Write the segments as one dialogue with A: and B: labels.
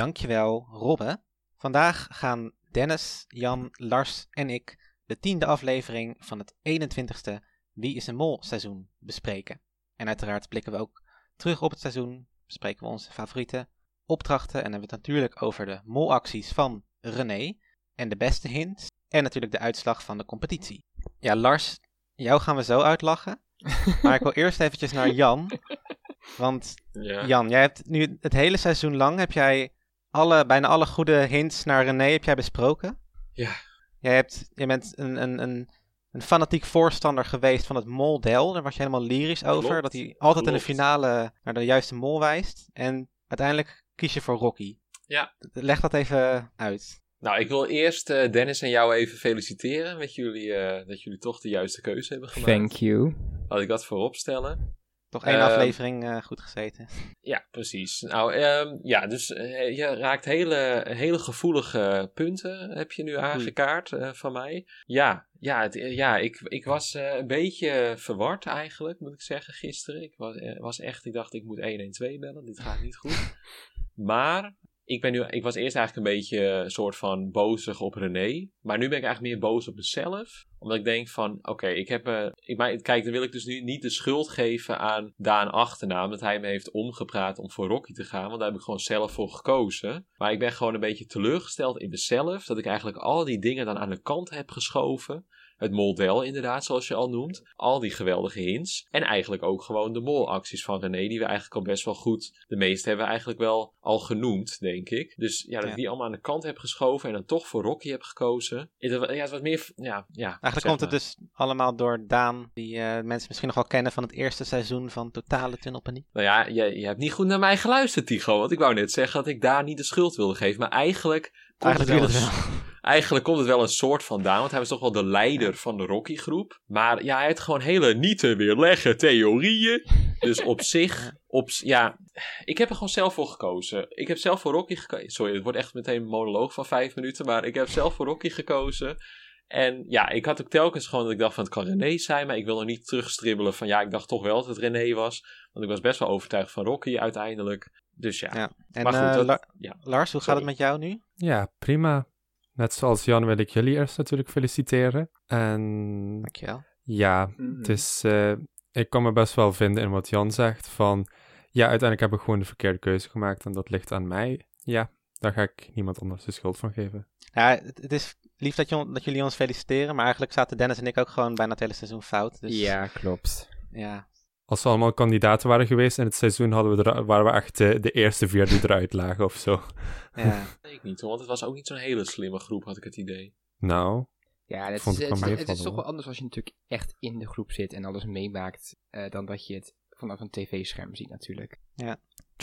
A: Dankjewel Robbe. Vandaag gaan Dennis, Jan, Lars en ik de tiende aflevering van het 21ste Wie is een Mol seizoen bespreken. En uiteraard blikken we ook terug op het seizoen, bespreken we onze favoriete opdrachten en hebben we het natuurlijk over de molacties van René en de beste hints en natuurlijk de uitslag van de competitie. Ja Lars, jou gaan we zo uitlachen. Maar ik wil eerst eventjes naar Jan. Want
B: Ja.
A: Jan, jij hebt nu het hele seizoen lang heb jij alle, bijna alle goede hints naar René heb jij besproken.
B: Ja.
A: Jij, hebt, jij bent een, een, een, een fanatiek voorstander geweest van het moldel. Daar was je helemaal lyrisch over.
B: Klopt,
A: Dat hij altijd in de finale naar de juiste mol wijst. En uiteindelijk kies je voor Rocky.
B: Ja.
A: Leg dat even uit.
B: Nou, ik wil eerst eh, Dennis en jou even feliciteren met jullie, eh, dat jullie toch de juiste keuze hebben gemaakt.
C: Thank you.
B: Laat ik dat voorop stellen.
A: Toch één
B: Ehm,
A: aflevering eh, goed gezeten.
B: Ja, precies. Nou, ehm, ja, dus eh, je raakt hele, hele gevoelige punten, heb je nu aangekaart eh, van mij. Ja, ja, het, ja ik, ik was een beetje verward eigenlijk, moet ik zeggen, gisteren. Ik was, was echt, ik dacht, ik moet 112 bellen, dit gaat niet goed. Maar ik, ben nu, ik was eerst eigenlijk een beetje een soort van bozig op René. Maar nu ben ik eigenlijk meer boos op mezelf. Omdat ik denk van, oké, ik heb... eh, ik, maar, kijk, dan wil ik dus nu niet de schuld geven aan Daan Achternaam. Dat hij me heeft omgepraat om voor Rocky te gaan. Want daar heb ik gewoon zelf voor gekozen. Maar ik ben gewoon een beetje teleurgesteld in mezelf. Dat ik eigenlijk al die dingen dan aan de kant heb geschoven. Het model inderdaad, zoals je al noemt. Al die geweldige hints. En eigenlijk ook gewoon de molacties van René. Die we eigenlijk al best wel goed... De meeste hebben we eigenlijk wel al genoemd, denk ik. Dus ja, dat
A: Ja.
B: ik die allemaal aan de kant heb geschoven. En dan toch voor Rocky heb gekozen. Ja, het was meer... Ja, ja,
A: Eigenlijk
B: zeg
A: komt het dus allemaal door Daan, die eh, mensen misschien nog wel kennen van het eerste seizoen van Totale Tunnelpaniek.
B: Nou ja, je, je hebt niet goed naar mij geluisterd, Tigo. Want ik wou net zeggen dat ik daar niet de schuld wilde geven. Maar eigenlijk komt,
A: Eigenlijk
B: het, wel
A: het
B: een, eigenlijk komt het wel een soort van Daan. Want hij was toch wel de leider van de Rocky-groep. Maar ja, hij heeft gewoon hele niet te weerleggen theorieën. Dus op zich, op, ja, ik heb er gewoon zelf voor gekozen. Ik heb zelf voor Rocky gekozen. Sorry, het wordt echt meteen een monoloog van vijf minuten. Maar ik heb zelf voor Rocky gekozen. En ja, ik had ook telkens gewoon dat ik dacht van het kan René zijn. Maar ik wil nog niet terugstribbelen van ja, ik dacht toch wel dat het René was. Want ik was best wel overtuigd van Rocky uiteindelijk. Dus ja,
A: Ja. En
B: Maar goed,
A: eh,
B: dat-
A: La-
B: ja.
A: Lars, hoe gaat het met jou nu?
D: Ja, prima. Net zoals Jan wil ik jullie eerst natuurlijk feliciteren. En
A: Dankjewel.
D: ja, het is, eh, ik kan me best wel vinden in wat Jan zegt. Van ja, uiteindelijk heb ik gewoon de verkeerde keuze gemaakt en dat ligt aan mij. Ja, daar ga ik niemand anders de schuld van geven.
A: Ja, het, het is lief dat, je, dat jullie ons feliciteren, maar eigenlijk zaten Dennis en ik ook gewoon bijna het hele seizoen fout. Dus,
C: Ja, klopt.
A: ja.
D: Als we allemaal kandidaten waren geweest in het seizoen, hadden we er, waren we echt de, de eerste vier die eruit lagen of zo.
A: ja.
B: ik niet hoor. Want het was ook niet zo'n hele slimme groep, had ik het idee.
D: Nou,
C: Ja, dat
D: Vond
C: is,
D: ik
C: het, het is toch wel anders als je natuurlijk echt in de groep zit en alles meemaakt, eh, dan dat je het vanaf een tv-scherm ziet natuurlijk.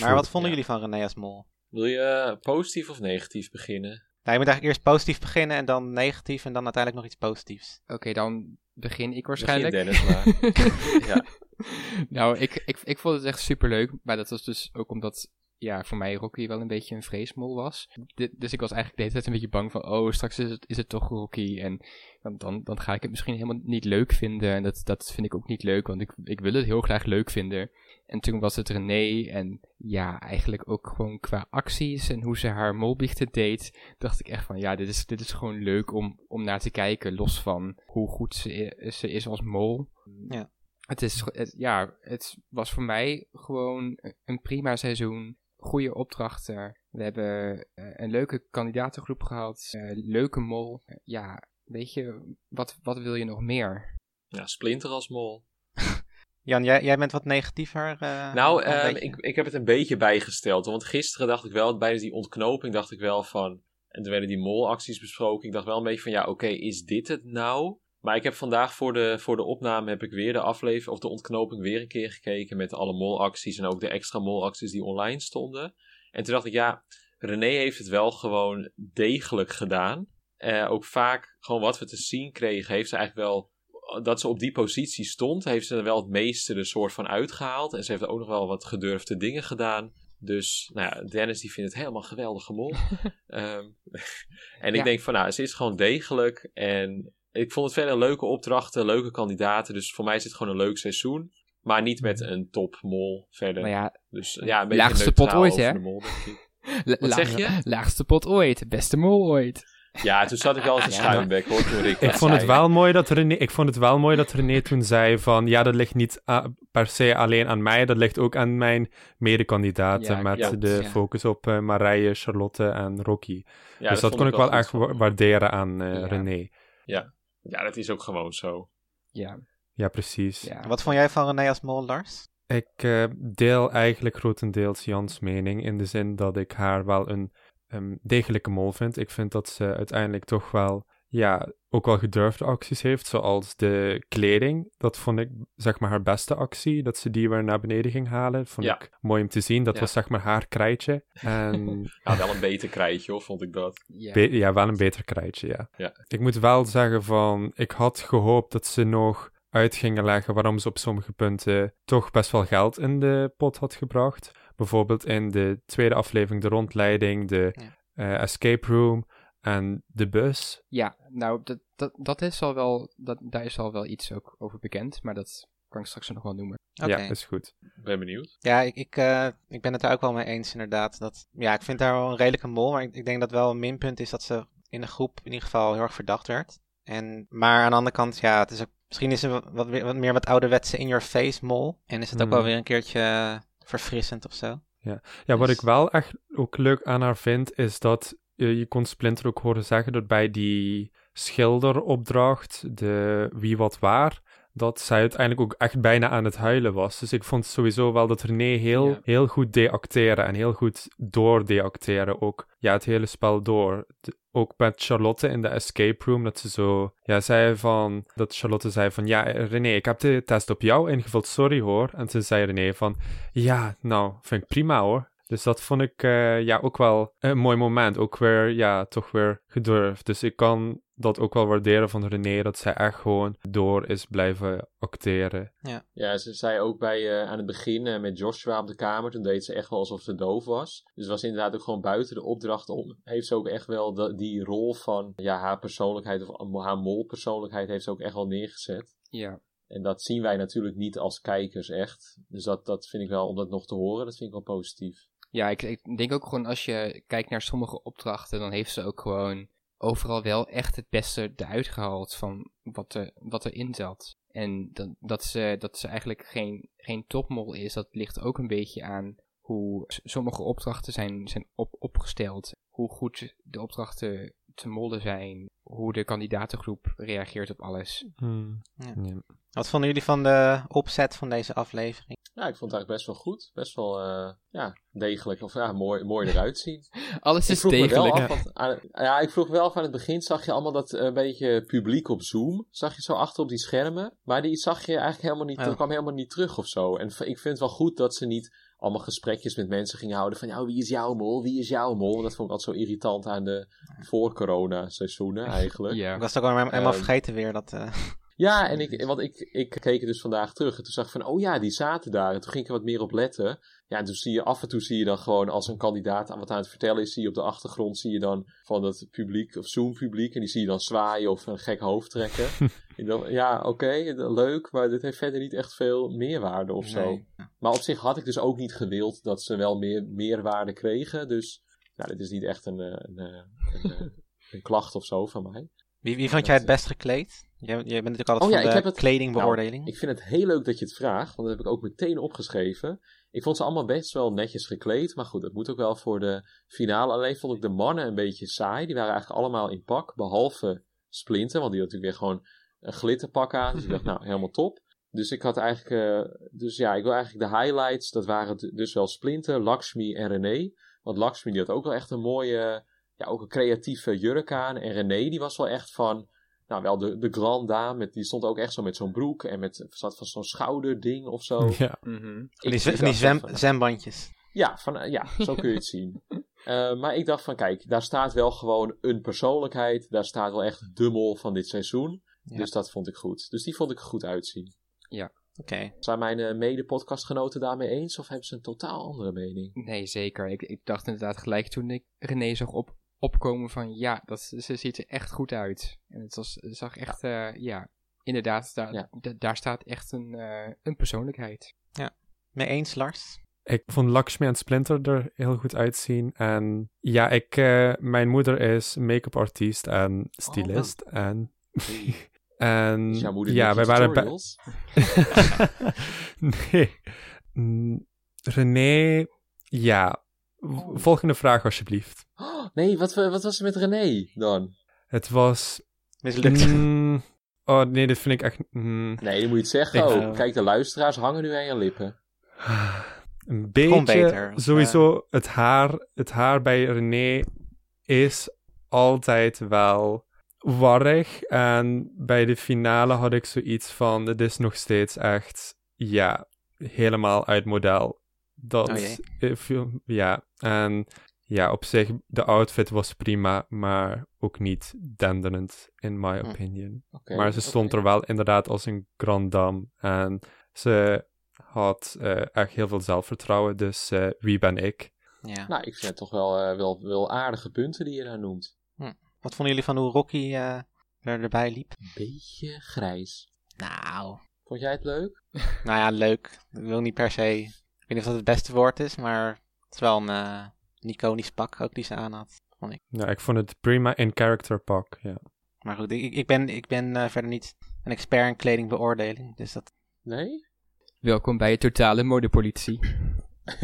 A: Maar wat vonden
B: ja.
A: jullie van René als mol?
B: Wil je eh, positief of negatief beginnen?
A: Nou, je moet eigenlijk eerst positief beginnen en dan negatief en dan uiteindelijk nog iets positiefs.
C: Oké, dan begin ik
B: Begin
C: waarschijnlijk.
B: Dennis maar. Ja.
C: nou, ik, ik, ik vond het echt super leuk, maar dat was dus ook omdat ja, voor mij Rocky wel een beetje een vreesmol was. Dus ik was eigenlijk de hele tijd een beetje bang van, oh, straks is het, is het toch Rocky. En dan, dan, ga ik het misschien helemaal niet leuk vinden. En dat, dat vind ik ook niet leuk, want ik, ik wil het heel graag leuk vinden. En toen was het René en ja, eigenlijk ook gewoon qua acties en hoe ze haar molbiechten deed, dacht ik echt van, ja, dit is, dit is gewoon leuk om, om naar te kijken, los van hoe goed ze, ze is als mol.
A: Ja.
C: Het, is, het, ja, het was voor mij gewoon een prima seizoen. Goede opdrachten. We hebben eh, een leuke kandidatengroep gehad. eh, leuke mol. Eh, ja, weet je, wat, wat wil je nog meer?
B: ja, Splinter als mol.
A: Jan, jij, jij bent wat negatiever. eh,
B: Nou, ehm, ik, ik heb het een beetje bijgesteld. Want gisteren dacht ik wel, bij die ontknoping dacht ik wel van... En toen werden die molacties besproken. Ik dacht wel een beetje van, ja, oké, is dit het nou? Maar ik heb vandaag voor de, voor de opname heb ik weer de aflevering of de ontknoping weer een keer gekeken met alle molacties en ook de extra molacties die online stonden. En toen dacht ik, ja, René heeft het wel gewoon degelijk gedaan. Eh, ook vaak, gewoon wat we te zien kregen, heeft ze eigenlijk wel dat ze op die positie stond, heeft ze er wel het meeste er soort van uitgehaald. En ze heeft ook nog wel wat gedurfde dingen gedaan. Dus, nou ja, Dennis die vindt het helemaal geweldige mol. Ehm, en ik
C: Ja.
B: denk van, nou, ze is gewoon degelijk. En ik vond het verder leuke opdrachten, leuke kandidaten. Dus voor mij is het gewoon een leuk seizoen. Maar niet met een topmol verder.
C: Nou ja,
B: dus ja, een beetje
C: laagste pot ooit, hè?
B: de mol, ik. Wat
C: la-
B: zeg je?
C: Laagste pot ooit. Beste mol ooit.
B: Ja, toen zat ik wel eens een
C: Ja,
B: schuimbek hoor, toen Rick
D: Ik
B: dat
D: vond, het wel mooi dat René, ik vond het wel mooi dat René toen zei van... Ja, dat ligt niet per se alleen aan mij. Dat ligt ook aan mijn medekandidaten.
C: Ja,
D: met
B: ja,
D: de
C: ja.
D: focus op eh, Marije, Charlotte en Rocky.
B: Ja,
D: dus dat, kon ik wel echt waarderen aan eh,
C: Ja.
D: René.
B: Ja, dat is ook gewoon zo.
C: Ja,
D: Ja, precies.
C: ja.
A: Wat vond jij van René als mol, Lars?
D: Ik eh, deel eigenlijk grotendeels Jans mening in de zin dat ik haar wel een ehm, degelijke mol vind. Ik vind dat ze uiteindelijk toch wel, ja, ook wel gedurfde acties heeft, zoals de kleding. Dat vond ik, zeg maar, haar beste actie, dat ze die weer naar beneden ging halen. Vond
B: Ja.
D: ik mooi om te zien. Dat
B: Ja.
D: was, zeg maar, haar krijtje. En
B: Ja, wel een beter krijtje hoor, vond ik dat.
C: ja.
D: Be- ja, wel een beter krijtje, ja.
B: Ja.
D: Ik moet wel zeggen van, ik had gehoopt dat ze nog uit gingen leggen waarom ze op sommige punten toch best wel geld in de pot had gebracht. Bijvoorbeeld in de tweede aflevering de rondleiding, de
A: Ja.
D: eh, escape room en de bus.
C: Ja, nou, dat, dat, dat is al wel, dat, daar is al wel iets ook over bekend, maar dat kan ik straks nog wel noemen.
A: Oké.
D: Ja, is goed.
B: Ben benieuwd.
A: Ja, ik, ik, eh, ik ben het daar ook wel mee eens inderdaad. Dat, ja, ik vind haar wel een redelijke mol, maar ik, ik denk dat wel een minpunt is dat ze in de groep in ieder geval heel erg verdacht werd. En, maar aan de andere kant, ja, het is ook, misschien is ze wat, wat, meer wat ouderwetse in-your-face mol. En is het ook
D: Hmm.
A: wel weer een keertr eh, verfrissend of zo.
D: Ja, wat
A: Dus-
D: ik wel echt ook leuk aan haar vind, is dat je kon Splinter ook horen zeggen dat bij die schilderopdracht, de wie wat waar, dat zij uiteindelijk ook echt bijna aan het huilen was. Dus ik vond sowieso wel dat René heel, heel goed deacteren en heel goed doordeacteren ook. Ja, het hele spel door. De- ook met Charlotte in de escape room, dat ze zo, ja, zei van, dat Charlotte zei van, ja, René, ik heb de test op jou ingevuld, sorry hoor. En toen zei René van, ja, nou, vind ik prima hoor. Dus dat vond ik eh, ja, ook wel een mooi moment. Ook weer, ja, toch weer gedurfd. Dus ik kan dat ook wel waarderen van René, dat zij echt gewoon door is blijven acteren.
B: Ja, ze zei ook bij, eh, aan het begin eh, met Joshua op de kamer, toen deed ze echt wel alsof ze doof was. Dus was inderdaad ook gewoon buiten de opdracht om. Heeft ze ook echt wel de- die rol van ja, haar persoonlijkheid of haar molpersoonlijkheid heeft ze ook echt wel neergezet.
C: Ja,
B: En dat zien wij natuurlijk niet als kijkers echt. Dus dat, dat vind ik wel, om dat nog te horen, dat vind ik wel positief.
C: Ja ik, ik denk ook gewoon als je kijkt naar sommige opdrachten, dan heeft ze ook gewoon overal wel echt het beste eruit gehaald van wat, er, wat erin zat. En dat, dat, ze, dat ze eigenlijk geen, geen topmol is, dat ligt ook een beetje aan hoe sommige opdrachten zijn, zijn op, opgesteld. Hoe goed de opdrachten te mollen zijn. Hoe de kandidatengroep reageert op alles.
D: Hmm.
A: Ja.
D: Ja.
A: Wat vonden jullie van de opzet van deze aflevering?
B: Ja, ik vond het eigenlijk best wel goed. Best wel, eh, ja, degelijk. Of ja, mooi, mooi eruit zien.
C: Alles is degelijk.
B: af, want aan- ja, ik vroeg wel af aan het begin, zag je allemaal dat eh, een beetje publiek op Zoom. Zag je zo achter op die schermen. Maar die zag je eigenlijk helemaal niet,
A: Oh.
B: dat kwam helemaal niet terug of zo. En ik vind het wel goed dat ze niet allemaal gesprekjes met mensen gingen houden van, ja, wie is jouw mol, wie is jouw mol. Dat vond ik altijd zo irritant aan de voor-corona seizoenen eigenlijk.
C: Ja.
A: Ik was het ook al helemaal
B: Ehm,
A: vergeten weer. Dat, eh,
B: Ja, en ik, want ik, ik keek het dus vandaag terug en toen zag ik van, oh ja, die zaten daar. En toen ging ik er wat meer op letten. Ja, en toen zie je af en toe zie je dan gewoon als een kandidaat aan wat aan het vertellen is, zie je op de achtergrond zie je dan van dat publiek of Zoom publiek en die zie je dan zwaaien of een gek hoofd trekken. En dan, ja, oké, leuk, maar dit heeft verder niet echt veel meerwaarde of zo.
A: nee.
B: Maar op zich had ik dus ook niet gewild dat ze wel meer meerwaarde kregen. Dus nou, dit is niet echt een, eh, een, eh, een, eh, een klacht of zo van mij.
A: Wie, wie vond jij het best gekleed? Jij, jij bent natuurlijk altijd
B: Oh ja,
A: van
B: ik
A: de
B: heb het-
A: kledingbeoordeling.
B: Ik vind het heel leuk dat je het vraagt, want dat heb ik ook meteen opgeschreven. Ik vond ze allemaal best wel netjes gekleed, maar goed, dat moet ook wel voor de finale. Alleen vond ik de mannen een beetje saai. Die waren eigenlijk allemaal in pak, behalve Splinter, want die had natuurlijk weer gewoon een glitterpak aan. Dus ik dacht, nou, helemaal top. Dus ik had eigenlijk, eh, dus ja, ik wil eigenlijk de highlights, dat waren dus wel Splinter, Lakshmi en René. Want Lakshmi die had ook wel echt een mooie, ja, ook een creatieve jurk aan. En René die was wel echt van, nou wel de, de grand dame, met, die stond ook echt zo met zo'n broek en met, zat van zo'n schouderding of zo.
D: Ja.
A: Van die, van die zwem,
B: van-
A: zwembandjes.
B: Ja, van, eh, ja, zo kun je het zien. Eh, maar ik dacht van, kijk, daar staat wel gewoon een persoonlijkheid. Daar staat wel echt de mol van dit seizoen.
A: Ja.
B: Dus dat vond ik goed. Dus die vond ik er goed uitzien.
A: Oké.
B: Zijn mijn eh, mede-podcastgenoten daarmee eens? Of hebben ze een totaal andere mening?
C: Nee, zeker. Ik, ik dacht inderdaad gelijk toen ik René zag op, opkomen van ja, dat, ze ziet er echt goed uit. En het, was, zag echt, ja, ja inderdaad, daar,
B: Ja.
C: da- daar staat echt een, eh, een persoonlijkheid.
A: Mee eens, Lars?
D: Ik vond Lakshmi en Splinter er heel goed uitzien. En ja, ik, eh, mijn moeder is make-up artiest en stylist. en, en
B: Is jouw moeder
D: ja, wij waren bij. nee. René, ja.
B: Oh.
D: Volgende vraag alsjeblieft.
B: Nee, wat, wat was er met René dan?
D: Het was.
A: Mislukt.
D: Mm, oh nee, dit vind ik echt. mm,
B: Nee, dan moet je het zeggen.
D: Ik-
B: Oh, kijk, de luisteraars hangen nu aan je lippen.
D: Een beetje.
A: beter,
D: sowieso, het, haar, het haar bij René is altijd wel warrig. En bij de finale had ik zoiets van: het is nog steeds echt, ja, helemaal uit model. Dat,
A: Oh
D: eh, viel- ja, en ja, op zich, de outfit was prima, maar ook niet denderend, in my
A: Hm.
D: opinion. Maar ze stond er wel inderdaad als een grand dame. En ze had eh, echt heel veel zelfvertrouwen. Dus eh, wie ben ik?
A: Ja.
B: Nou, ik vind het toch wel, eh, wel, wel aardige punten die je daar noemt.
A: Wat vonden jullie van hoe Rocky eh, er erbij liep?
B: Een beetje grijs.
A: Nou,
B: Vond jij het leuk?
A: nou ja, leuk. Ik wil niet per se... Ik weet niet of dat het beste woord is, maar het is wel een, eh, een iconisch pak ook die ze aan had. Vond ik.
D: Ja, ik vond het prima in character pak. Ja.
A: Maar goed, ik, ik ben, ik ben eh, verder niet een expert in kledingbeoordeling. Dus dat...
B: Nee?
C: Welkom bij je totale modepolitie.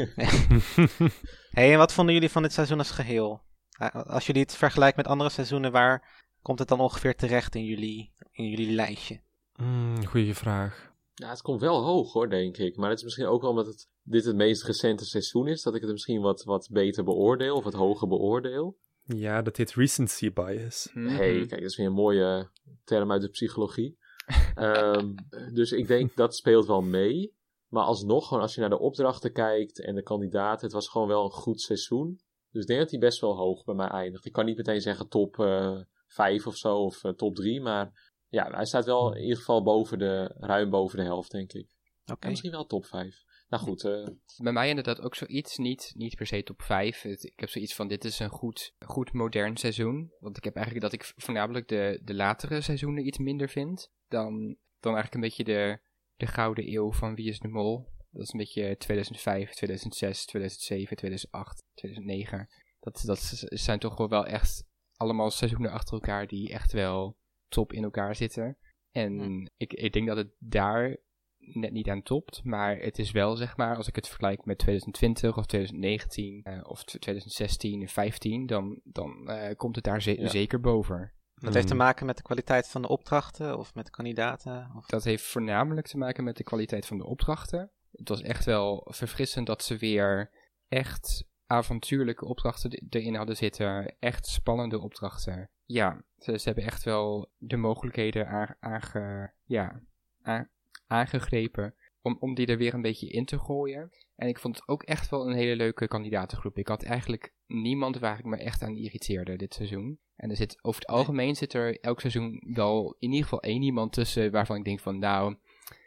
A: hey, en wat vonden jullie van dit seizoen als geheel? Eh, Als jullie het vergelijken met andere seizoenen, waar komt het dan ongeveer terecht in jullie, in jullie lijstje?
D: Mm, goeie vraag.
B: Ja, het komt wel hoog hoor, denk ik. Maar het is misschien ook wel omdat het, dit het meest recente seizoen is, dat ik het misschien wat, wat beter beoordeel, of wat hoger beoordeel.
D: Ja, dat heet recency bias.
C: Mhm.
B: hey, kijk, dat is weer een mooie term uit de psychologie. Ehm, dus ik denk dat speelt wel mee. Maar alsnog, gewoon als je naar de opdrachten kijkt en de kandidaten, het was gewoon wel een goed seizoen. Dus ik denk dat hij best wel hoog bij mij eindigt. Ik kan niet meteen zeggen top eh 5 of zo, of eh, top 3, maar ja, hij staat wel in ieder geval boven de, ruim boven de helft, denk ik.
A: Oké.
B: En misschien wel top 5. Nou goed, eh,
C: Bij mij inderdaad ook zoiets, niet, niet per se top 5. Ik heb zoiets van, dit is een goed, goed modern seizoen. Want ik heb eigenlijk dat ik voornamelijk de, de latere seizoenen iets minder vind. Dan, dan eigenlijk een beetje de, de gouden eeuw van Wie is de Mol. Dat is een beetje 2005, 2006, 2007, 2008, 2009. Dat, dat zijn toch wel wel echt allemaal seizoenen achter elkaar die echt wel top in elkaar zitten. En
A: Hm.
C: ik, ik denk dat het daar net niet aan topt. Maar het is wel, zeg maar, als ik het vergelijk met 2020 of 2019 eh, of 2016 en 15, dan, dan eh, komt het daar ze-
B: Ja.
C: zeker boven.
A: Dat heeft te maken met de kwaliteit van de opdrachten of met de kandidaten? Of...
C: Dat heeft voornamelijk te maken met de kwaliteit van de opdrachten. Het was echt wel verfrissend dat ze weer echt avontuurlijke opdrachten erin hadden zitten. Echt spannende opdrachten. Ja, ze, ze hebben echt wel de mogelijkheden aange- ja, aangegrepen om, om die er weer een beetje in te gooien. En ik vond het ook echt wel een hele leuke kandidatengroep. Ik had eigenlijk niemand waar ik me echt aan irriteerde dit seizoen. En er zit, over het algemeen zit er elk seizoen wel in ieder geval één iemand tussen waarvan ik denk van nou,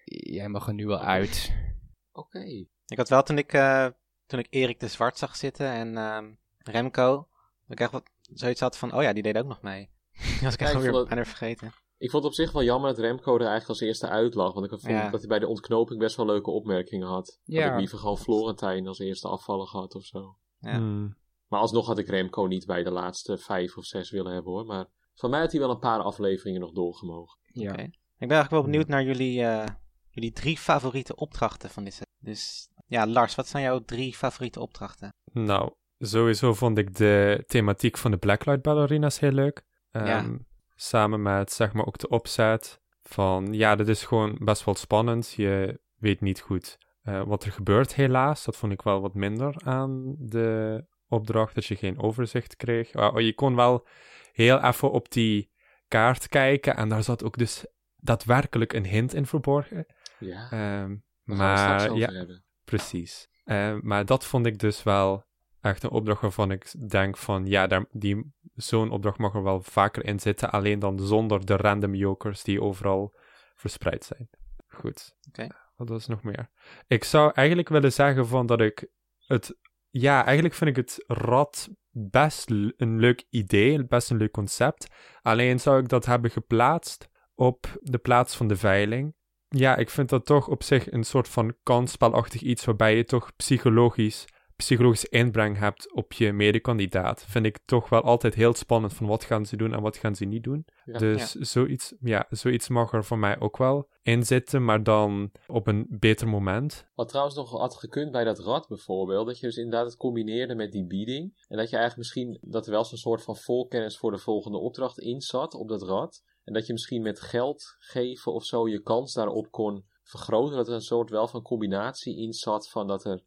C: jij mag er nu wel uit.
B: oké.
A: Ik had wel toen ik, eh, toen ik Erik de Zwart zag zitten en ehm, Remco, ik echt wat zoiets had van, oh ja, die deed ook nog mee. Die was ik
B: Ja,
A: weer
B: het-
A: vergeten.
B: Ik vond het op zich wel jammer dat Remco er eigenlijk als eerste uitlag. Want ik vond
A: Ja.
B: dat hij bij de ontknoping best wel leuke opmerkingen had. Had
C: Ja.
B: ik liever gewoon Florentijn als eerste afvallen gehad of zo.
A: Ja.
D: Mm.
B: Maar alsnog had ik Remco niet bij de laatste vijf of zes willen hebben hoor. Maar van mij had hij wel een paar afleveringen nog doorgemogen.
C: Ja.
A: Oké. Ik ben eigenlijk wel benieuwd naar jullie, eh, jullie drie favoriete opdrachten van dit seizoen. Dus ja, Lars, wat zijn jouw drie favoriete opdrachten?
D: Nou, sowieso vond ik de thematiek van de Blacklight Ballerinas heel leuk.
A: Ja.
D: Ehm, Samen met, zeg maar, ook de opzet van, ja, dit is gewoon best wel spannend. Je weet niet goed eh, wat er gebeurt, helaas. Dat vond ik wel wat minder aan de opdracht, dat je geen overzicht kreeg. Je kon wel heel even op die kaart kijken en daar zat ook dus daadwerkelijk een hint in verborgen.
B: Ja,
D: Ehm,
B: straks
D: maar ja,
B: hebben.
D: Precies. Eh, maar dat vond ik dus wel echt een opdracht waarvan ik denk van ja, daar, die, zo'n opdracht mag er wel vaker in zitten, alleen dan zonder de random jokers die overal verspreid zijn. Goed.
A: Oké.
D: Wat was nog meer? Ik zou eigenlijk willen zeggen van dat ik het... Ja, eigenlijk vind ik het rad best een leuk idee, best een leuk concept. Alleen zou ik dat hebben geplaatst op de plaats van de veiling. Ja, ik vind dat toch op zich een soort van kansspelachtig iets waarbij je toch psychologisch, psychologische inbreng hebt op je medekandidaat. Vind ik toch wel altijd heel spannend van wat gaan ze doen en wat gaan ze niet doen.
B: Ja.
D: dus Zoiets, ja, zoiets mag er voor mij ook wel in zitten, maar dan op een beter moment.
B: Wat trouwens nog had gekund bij dat rad bijvoorbeeld, dat je dus inderdaad het combineerde met die bieding. En dat je eigenlijk misschien, dat er wel zo'n soort van volkennis voor de volgende opdracht in zat op dat rad. En dat je misschien met geld geven of zo je kans daarop kon vergroten. Dat er een soort wel van combinatie in zat van dat er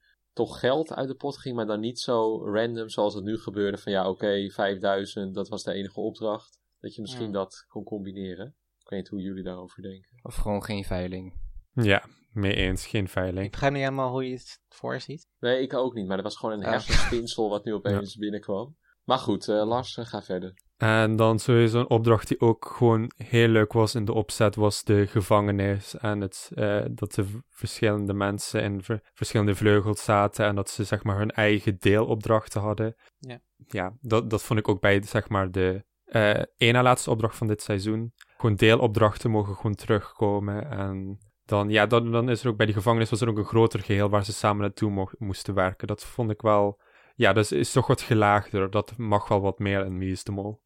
B: toch geld uit de pot ging, maar dan niet zo random zoals het nu gebeurde van ja oké, 5000, dat was de enige opdracht. Dat je misschien
A: Ja.
B: dat kon combineren. Ik weet niet hoe jullie daarover denken.
C: Of gewoon geen veiling.
D: Ja, mee eens, geen
A: Ik
D: veiling.
A: begrijp niet helemaal hoe je het voorziet.
B: Nee, ik ook niet, maar dat was gewoon een hersenspinsel wat nu opeens binnenkwam. Maar goed, eh, Lars, eh, ga verder.
D: En dan sowieso een opdracht die ook gewoon heel leuk was in de opzet, was de gevangenis. En het, eh, dat de verschillende mensen in ver- verschillende vleugels zaten en dat ze zeg maar hun eigen deelopdrachten hadden.
A: Ja.
D: Ja, dat, dat vond ik ook bij zeg maar de eh één na laatste opdracht van dit seizoen. Gewoon deelopdrachten mogen gewoon terugkomen en... Dan, ja, dan, dan is er ook bij die gevangenis was er ook een groter geheel waar ze samen naartoe mo- moesten werken. Dat vond ik wel... Ja, dat is, is toch wat gelaagder. Dat mag wel wat meer in Wie is de Mol.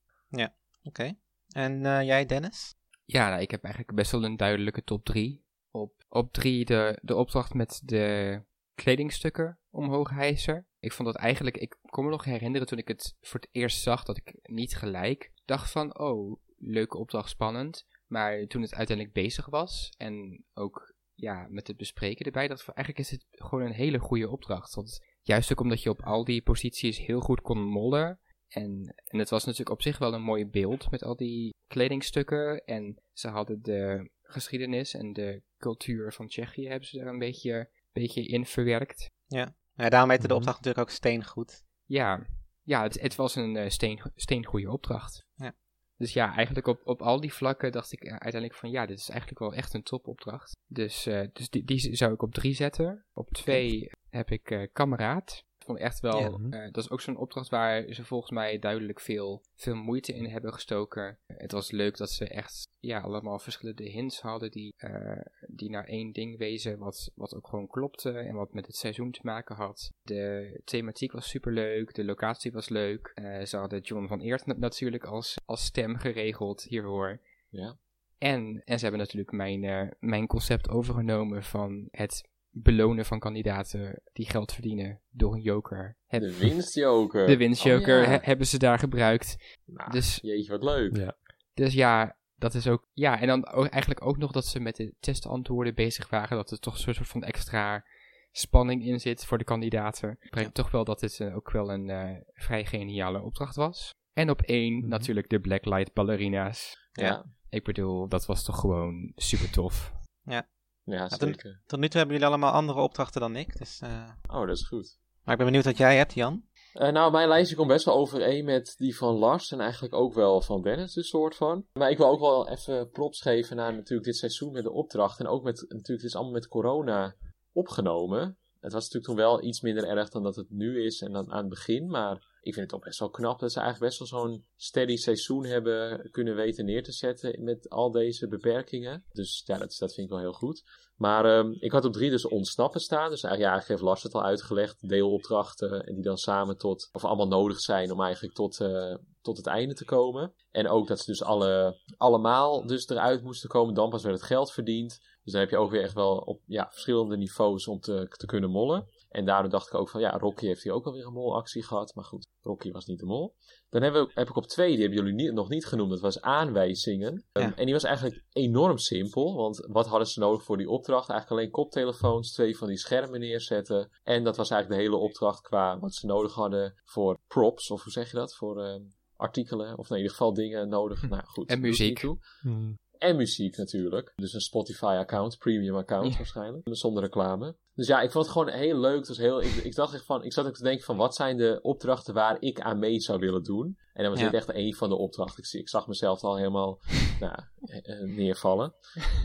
A: Oké. En eh, jij, Dennis?
C: Ja, nou, ik heb eigenlijk best wel een duidelijke top 3. Op, op 3 de, de opdracht met de kledingstukken omhoog hijsen. Ik vond dat eigenlijk, ik kon me nog herinneren toen ik het voor het eerst zag, dat ik niet gelijk dacht van, oh, leuke opdracht, spannend. Maar toen het uiteindelijk bezig was en ook ja, met het bespreken erbij, dat eigenlijk is het gewoon een hele goede opdracht. Want juist ook omdat je op al die posities heel goed kon mollen. En, en het was natuurlijk op zich wel een mooi beeld met al die kledingstukken. En ze hadden de geschiedenis en de cultuur van Tsjechië hebben ze er een beetje, beetje in verwerkt.
A: Ja, daarom heette de
D: Mhm.
A: opdracht natuurlijk ook steengoed.
C: Ja, ja het, het was een eh, steen, steengoede opdracht.
A: Ja.
C: Dus ja, eigenlijk op, op al die vlakken dacht ik eh, uiteindelijk van ja, dit is eigenlijk wel echt een topopdracht. Dus, eh, dus die, die zou ik op drie zetten. Op twee heb ik eh Kameraad. Ik vond echt wel,
A: Ja.
C: eh, dat is ook zo'n opdracht waar ze volgens mij duidelijk veel, veel moeite in hebben gestoken. Het was leuk dat ze echt ja, allemaal verschillende hints hadden die, eh, die naar één ding wezen, wat, wat ook gewoon klopte en wat met het seizoen te maken had. De thematiek was superleuk, de locatie was leuk. Eh, ze hadden John van Eert na- natuurlijk als, als stem geregeld hiervoor.
B: Ja.
C: En, en ze hebben natuurlijk mijn, mijn concept overgenomen van het belonen van kandidaten die geld verdienen door een joker. Heb-
B: De winstjoker.
C: de winstjoker
B: Oh, ja.
C: he- hebben ze daar gebruikt.
B: Nou,
C: Dus,
B: Jeetje, wat leuk.
D: Ja.
C: dus ja, dat is ook. Ja, en dan ook, eigenlijk ook nog dat ze met de testantwoorden bezig waren. Dat er toch een soort van extra spanning in zit voor de kandidaten. Brengt toch wel dat dit eh, ook wel een eh, vrij geniale opdracht was. En op één
D: Mhm.
C: natuurlijk de Blacklight Ballerina's.
B: Ja,
C: Ik bedoel, dat was toch gewoon super tof.
B: ja,
A: toen-
B: zeker.
A: Tot nu toe hebben jullie allemaal andere opdrachten dan ik. Dus, eh,
B: Oh, dat is goed.
A: Maar ik ben benieuwd wat jij hebt, Jan.
B: Eh, nou, mijn lijstje komt best wel overeen met die van Lars en eigenlijk ook wel van Dennis, dus soort van. Maar ik wil ook wel even props geven naar natuurlijk dit seizoen met de opdracht. En ook met, natuurlijk, dit is allemaal met corona opgenomen. Het was natuurlijk toen wel iets minder erg dan dat het nu is en dan aan het begin. Maar ik vind het toch best wel knap dat ze eigenlijk best wel zo'n steady seizoen hebben kunnen weten neer te zetten met al deze beperkingen. Dus ja, dat, dat vind ik wel heel goed. Maar ehm, ik had op drie dus ontsnappen staan. Dus eigenlijk, ja, eigenlijk heeft Lars het al uitgelegd. Deelopdrachten en die dan samen tot, of allemaal nodig zijn om eigenlijk tot, eh, tot het einde te komen. En ook dat ze dus alle, allemaal dus eruit moesten komen. Dan pas werd het geld verdiend. Dus dan heb je ook weer echt wel op ja, verschillende niveaus om te, te kunnen mollen. En daardoor dacht ik ook van ja, Rocky heeft hier ook alweer een molactie gehad. Maar goed, Rocky was niet de mol. Dan hebben we, heb ik op twee, die hebben jullie niet, nog niet genoemd. Dat was aanwijzingen.
A: Ja.
B: Um, en die was eigenlijk enorm simpel. Want wat hadden ze nodig voor die opdracht? Eigenlijk alleen koptelefoons, twee van die schermen neerzetten. En dat was eigenlijk de hele opdracht qua wat ze nodig hadden voor props. Of hoe zeg je dat? Voor um, artikelen. Of in ieder geval dingen nodig. Nou goed.
C: En muziek.
B: toe.
D: Hmm.
B: En muziek natuurlijk. Dus een Spotify-account, premium-account
C: Ja.
B: waarschijnlijk. Zonder reclame. Dus ja, ik vond het gewoon heel leuk. Het was heel, ik, ik dacht echt van, ik zat ook te denken van, wat zijn de opdrachten waar ik aan mee zou willen doen? En dan was
A: Ja.
B: dit echt een van de opdrachten. Ik zag mezelf al helemaal nou, eh, eh, neervallen.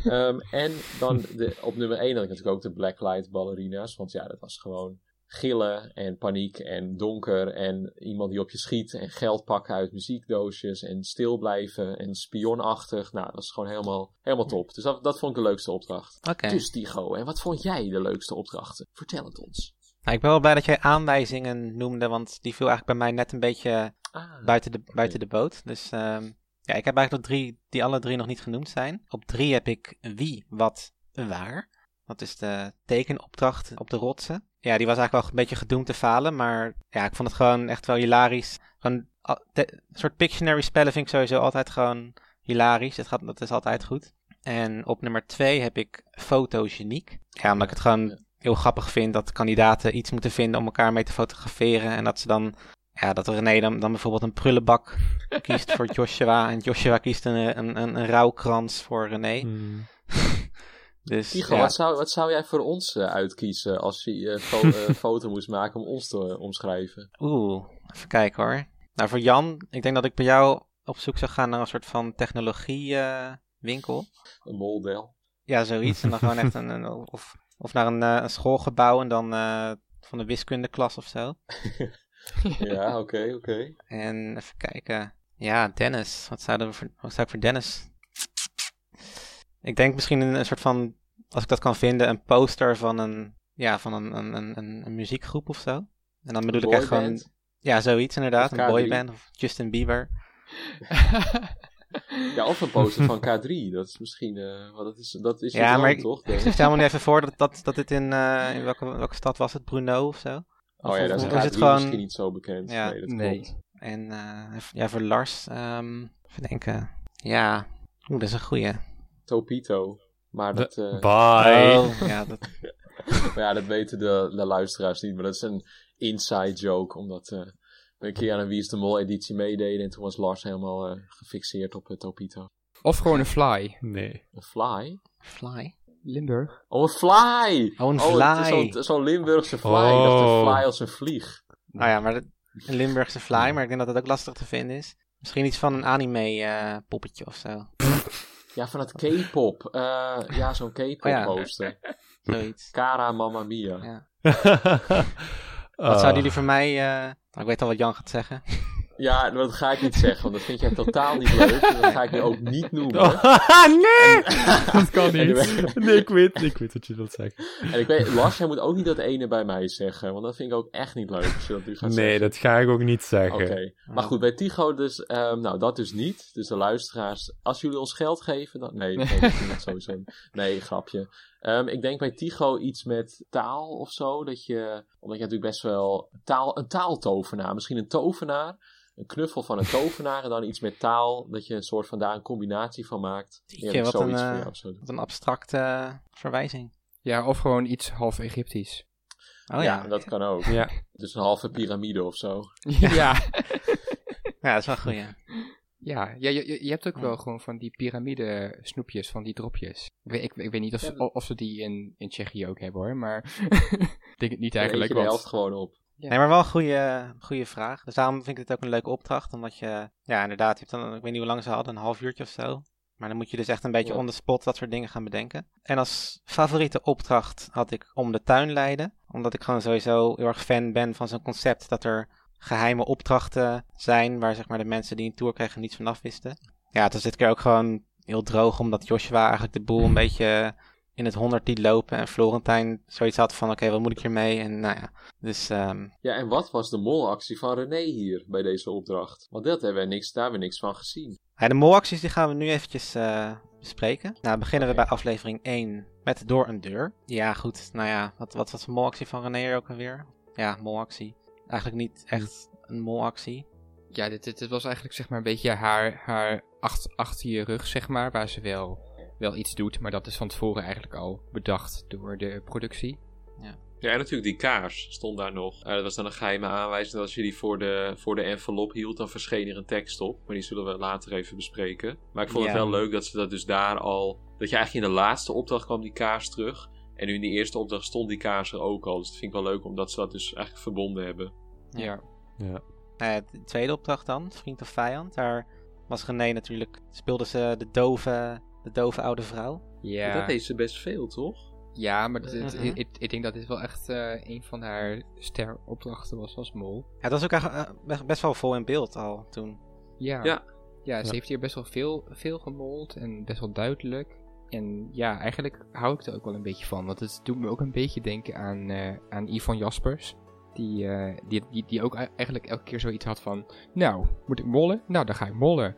B: Ehm, en dan de, op nummer 1 had ik natuurlijk ook de Blacklight ballerina's. Want ja, dat was gewoon gillen en paniek en donker en iemand die op je schiet en geld pakken uit muziekdoosjes en stil blijven en spionachtig. Nou, dat is gewoon helemaal, helemaal top. Dus dat, dat vond ik de leukste opdracht.
A: Oké.
B: Dus Tigo, en wat vond jij de leukste opdrachten? Vertel het ons.
A: Nou, ik ben wel blij dat jij aanwijzingen noemde, want die viel eigenlijk bij mij net een beetje
B: Ah,
A: buiten de, buiten de boot. Dus ehm, ja, ik heb eigenlijk nog drie die alle drie nog niet genoemd zijn. Op drie heb ik wie, wat, waar. Dat is de tekenopdracht op de rotsen. Ja, die was eigenlijk wel een beetje gedoemd te falen, maar ja, ik vond het gewoon echt wel hilarisch. Gewoon, een soort Pictionary spellen vind ik sowieso altijd gewoon hilarisch. Het gaat, dat is altijd goed. En op nummer twee heb ik fotogeniek. Ja, omdat ik het gewoon heel grappig vind dat kandidaten iets moeten vinden om elkaar mee te fotograferen. En dat ze dan, ja, dat René dan, dan bijvoorbeeld een prullenbak kiest voor Joshua. En Joshua kiest een, een, een, een rouwkrans voor René.
D: Hmm.
A: Dus
B: Tigo,
A: ja,
B: wat, zou, wat zou jij voor ons eh, uitkiezen als je een fo- eh, foto moest maken om ons te omschrijven?
A: oeh, even kijken hoor. Nou, voor Jan, ik denk dat ik bij jou op zoek zou gaan naar een soort van technologie eh.
B: Een moldel.
A: Ja, zoiets. En dan gewoon echt een, een- of, of naar een, een schoolgebouw en dan van de wiskundeklas of zo.
B: Ja, oké, oké.
A: En even kijken. Ja, Dennis. Wat zou, er voor, wat zou ik voor Dennis? Ik denk misschien een, een soort van, als ik dat kan vinden, een poster van een, ja, van een, een, een, een, een muziekgroep of zo. En dan bedoel ik echt gewoon,
B: Boyband?
A: ja, zoiets inderdaad. Een
B: K3.
A: boyband of Justin Bieber.
B: Ja, of een poster van K3. Dat is misschien, eh, wat dat is, dat is
A: Ja, maar ik-
B: toch?
A: Ik stel me nu even voor dat, dat, dat dit in, eh, in welke, welke stad was het? Brno of zo?
B: Oh ja, dat is,
A: Of is
B: K3
A: het gewoon-
B: misschien niet zo bekend.
A: Ja.
B: nee, dat
C: Nee.
B: klopt.
A: En eh, even- ja, voor Lars, ehm even denken. Ja, oeh, dat is een goeie.
B: Topito. Maar dat, eh,
D: Bye.
A: Oh, ja, dat,
B: maar ja, dat weten de, de luisteraars niet. Maar dat is een inside joke. Omdat eh, we een keer aan een Wie is de Mol editie meededen. En toen was Lars helemaal eh, gefixeerd op het Topito.
C: Of gewoon een fly.
D: Nee.
B: Een fly?
A: Fly.
C: Limburg.
B: Oh, een fly!
A: Oh, een
B: het is
A: fly.
B: Zo'n zo'n Limburgse fly. Ik dacht
D: Oh.
B: een fly als een vlieg.
A: Nou ja, maar dat- een Limburgse fly, maar ik denk dat dat ook lastig te vinden is. Misschien iets van een anime eh, poppetje of zo.
B: Ja, van het K-pop. Eh, ja, zo'n K-pop
A: Oh ja.
B: poster.
A: Zoiets.
B: Cara Mamma Mia.
A: Ja.
D: Wat
A: zouden jullie voor mij... eh, ik weet al wat Jan gaat zeggen.
B: Ja, dat ga ik niet zeggen, want dat vind jij totaal niet leuk. Dat ga ik je ook niet noemen.
D: nee! Dat kan niet. Nee, ik weet, ik weet wat je wilt zeggen.
B: En ik weet, Lars, jij moet ook niet dat ene bij mij zeggen, want dat vind ik ook echt niet leuk als je dat nu gaat
D: Nee,
B: zeggen.
D: dat ga ik ook niet zeggen.
B: Oké, maar goed, bij Tigo dus, ehm, nou dat dus niet. Dus de luisteraars, als jullie ons geld geven, dan... Nee, nee dat is niet sowieso. Nee, grapje. Ehm, ik denk bij Tigo iets met taal of zo, dat je, omdat je natuurlijk best wel taal, een taaltovenaar, misschien een tovenaar, een knuffel van een tovenaar en dan iets met taal, dat je een soort van daar een combinatie van maakt.
A: Jeetje,
B: Ja,
A: wat een,
B: zoiets voor
A: eh. Wat een abstracte verwijzing.
C: Ja, of gewoon iets half Egyptisch.
A: Oh
B: ja,
A: ja.
B: dat kan ook.
D: Ja.
B: Dus een halve piramide of zo.
C: ja.
A: Ja, dat is wel een goeie.
C: Ja, ja je, je- je hebt ook wel gewoon van die piramide snoepjes, van die dropjes. Ik weet, ik, ik weet niet of,
B: Ja,
C: ze- of ze die in, in Tsjechië ook hebben hoor, maar ik denk het niet eigenlijk.
B: je de
C: want-
B: helft gewoon op.
C: Ja.
A: Nee, maar wel een goede, goede vraag. Dus daarom vind ik dit ook een leuke opdracht. Omdat je, ja, inderdaad, je hebt dan, ik weet niet hoe lang ze hadden, een half uurtje of zo. Maar dan moet je dus echt een beetje
B: Ja.
A: on the spot dat soort dingen gaan bedenken. En als favoriete opdracht had ik om de tuin leiden. Omdat ik gewoon sowieso heel erg fan ben van zo'n concept dat er geheime opdrachten zijn. Waar zeg maar de mensen die een tour kregen niets vanaf wisten. Ja, het was dit keer ook gewoon heel droog. Omdat Joshua eigenlijk de boel een beetje in het honderd liet lopen. En Florentijn zoiets had van oké, wat moet ik hiermee? En nou ja, dus... ehm,
B: Ja, en wat was de molactie van René hier bij deze opdracht? Want dat hebben we niks, daar hebben we niks van gezien.
A: Ja, de molacties die gaan we nu eventjes eh, bespreken. Nou, beginnen we bij aflevering 1 met Door een Deur. Ja, goed. Nou ja, wat, wat was de molactie van René er ook alweer? Ja, molactie. Eigenlijk niet echt een molactie.
C: Ja, dit, dit, dit was eigenlijk zeg maar een beetje haar, haar acht, achter je rug, zeg maar, waar ze wel, wel iets doet. Maar dat is van tevoren eigenlijk al bedacht door de productie.
B: Ja, en natuurlijk die kaars stond daar nog. Eh, dat was dan een geheime aanwijzing dat als je die voor de, voor de envelop hield, dan verscheen er een tekst op. Maar die zullen we later even bespreken. Maar ik vond het
A: Ja.
B: wel leuk dat ze dat dus daar al... Dat je eigenlijk in de laatste opdracht kwam die kaars terug. En nu in die eerste opdracht stond die kaars er ook al. Dus dat vind ik wel leuk omdat ze dat dus eigenlijk verbonden hebben.
A: Ja. Nou ja, de tweede opdracht dan, Vriend of Vijand. Daar was René natuurlijk, speelde ze de dove, de dove oude vrouw.
C: Ja.
B: Dat deed ze best veel, toch?
C: Ja, maar
A: Mhm.
C: ik, ik denk dat dit wel echt eh, een van haar steropdrachten was als mol.
A: Ja, dat was ook eigenlijk, eh, best- best wel vol in beeld al toen.
C: Ja.
B: Ja.
C: Ja, ze
D: Ja.
C: heeft hier best wel veel, veel gemold en best wel duidelijk. En ja, eigenlijk hou ik er ook wel een beetje van. Want het doet me ook een beetje denken aan, eh aan Yvonne Jaspers. Die, eh, die, die, die ook e- eigenlijk elke keer zoiets had van... Nou, moet ik mollen? Nou, dan ga ik mollen.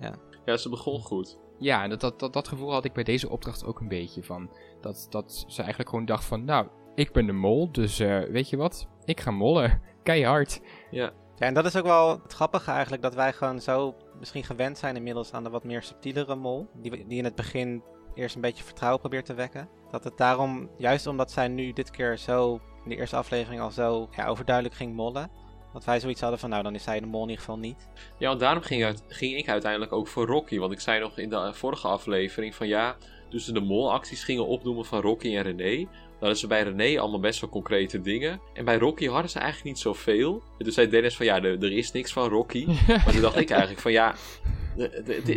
B: Ja, ze begon goed.
C: Ja, en dat, dat, dat, dat gevoel had ik bij deze opdracht ook een beetje van. Dat, dat ze eigenlijk gewoon dacht van... Nou, ik ben de mol, dus eh, weet je wat? Ik ga mollen. Keihard.
A: Ja, en dat is ook wel het grappige eigenlijk, dat wij gewoon zo misschien gewend zijn inmiddels aan de wat meer subtielere mol. Die, die in het begin eerst een beetje vertrouwen probeert te wekken. Dat het daarom, juist omdat zij nu dit keer zo, in de eerste aflevering al zo ja, overduidelijk ging mollen. Dat wij zoiets hadden van, nou dan is zij de mol in ieder geval niet.
B: Ja, want daarom ging, uit, ging ik uiteindelijk ook voor Rocky. Want ik zei nog in de vorige aflevering van ja, dus de molacties gingen opnoemen van Rocky en René. Dan hadden ze bij René allemaal best wel concrete dingen. En bij Rocky hadden ze eigenlijk niet zoveel. En toen zei Dennis van ja, er, er is niks van Rocky. Maar toen dacht ik eigenlijk van ja,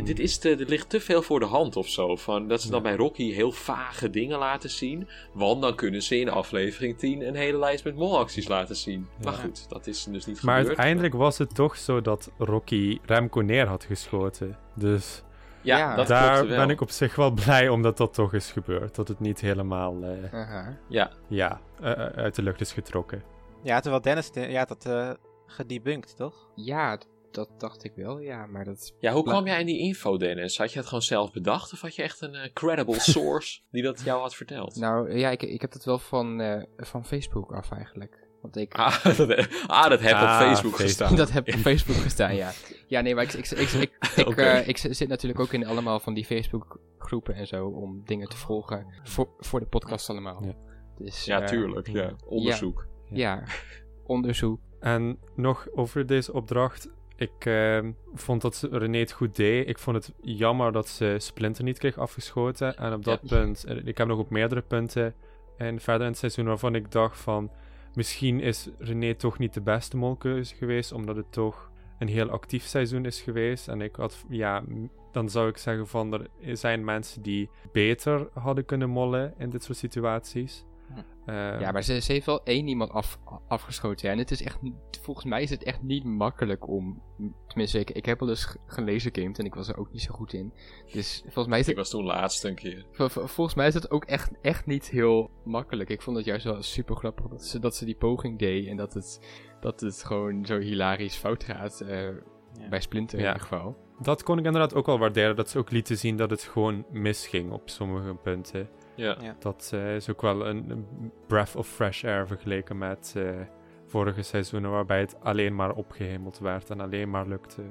B: dit, is te, dit ligt te veel voor de hand of zo. Van dat ze dan bij Rocky heel vage dingen laten zien. Want dan kunnen ze in aflevering 10 een hele lijst met molacties laten zien. Maar
D: Ja.
B: goed, dat is dus niet
D: Maar
B: gebeurd.
D: uiteindelijk was het toch zo dat Rocky Remco neer had geschoten. Dus
B: Ja,
C: Ja.
B: dat
D: daar ben ik op zich wel blij omdat dat toch is gebeurd. Dat het niet helemaal eh,
C: Aha.
B: Ja,
D: ja, eh, eh, uit de lucht is getrokken.
A: Ja, terwijl Dennis, de- ja, dat eh gedebunked, toch?
C: Ja, d- dat dacht ik wel, ja. Maar dat...
B: Ja, hoe kwam jij in die info, Dennis? Had je het gewoon zelf bedacht of had je echt een credible source die dat jou had verteld?
C: Nou, ja, ik, ik heb het wel van, eh, van Facebook af eigenlijk. Want ik...
B: Ah, dat, ah, dat heb
D: Ah,
B: op Facebook
D: Facebook.
B: gestaan.
C: Dat heb ik op Facebook gestaan, ja. Ja, nee, maar ik, ik, ik, ik, ik, eh, ik zit natuurlijk ook in allemaal van die Facebook groepen en zo om dingen te volgen voor, voor de podcast allemaal.
D: Ja.
C: Dus,
B: Ja,
C: eh,
B: tuurlijk. Ja. Onderzoek.
C: Ja, onderzoek.
D: En nog over deze opdracht. Ik eh, vond dat René het goed deed. Ik vond het jammer dat ze Splinter niet kreeg afgeschoten. En op dat
B: Ja.
D: punt, ik heb nog op meerdere punten en verder in het seizoen waarvan ik dacht van... Misschien is René toch niet de beste molkeuze geweest, omdat het toch een heel actief seizoen is geweest. En ik had, ja, dan zou ik zeggen van er zijn mensen die beter hadden kunnen mollen in dit soort situaties.
A: Hm.
D: Eh,
C: Ja, maar ze, ze heeft wel één iemand af, afgeschoten. Ja. En het is echt, volgens mij is het echt niet makkelijk om. Tenminste, ik, ik heb wel eens gelezen gamed en ik was er ook niet zo goed in. Dus volgens mij is
B: Ik
C: het,
B: was toen laatst een keer.
C: vol- vol- volgens mij is het ook echt, echt niet heel makkelijk. Ik vond het juist wel super grappig dat ze, dat ze die poging deed en dat het, dat het gewoon zo hilarisch fout gaat. eh, Bij Splinter
D: Ja.
C: in ieder geval.
D: Dat kon ik inderdaad ook wel waarderen. Dat ze ook lieten zien dat het gewoon misging op sommige punten.
B: Ja.
A: Ja.
D: Dat eh, is ook wel een, een breath of fresh air vergeleken met eh, vorige seizoenen, waarbij het alleen maar opgehemeld werd en alleen maar lukte.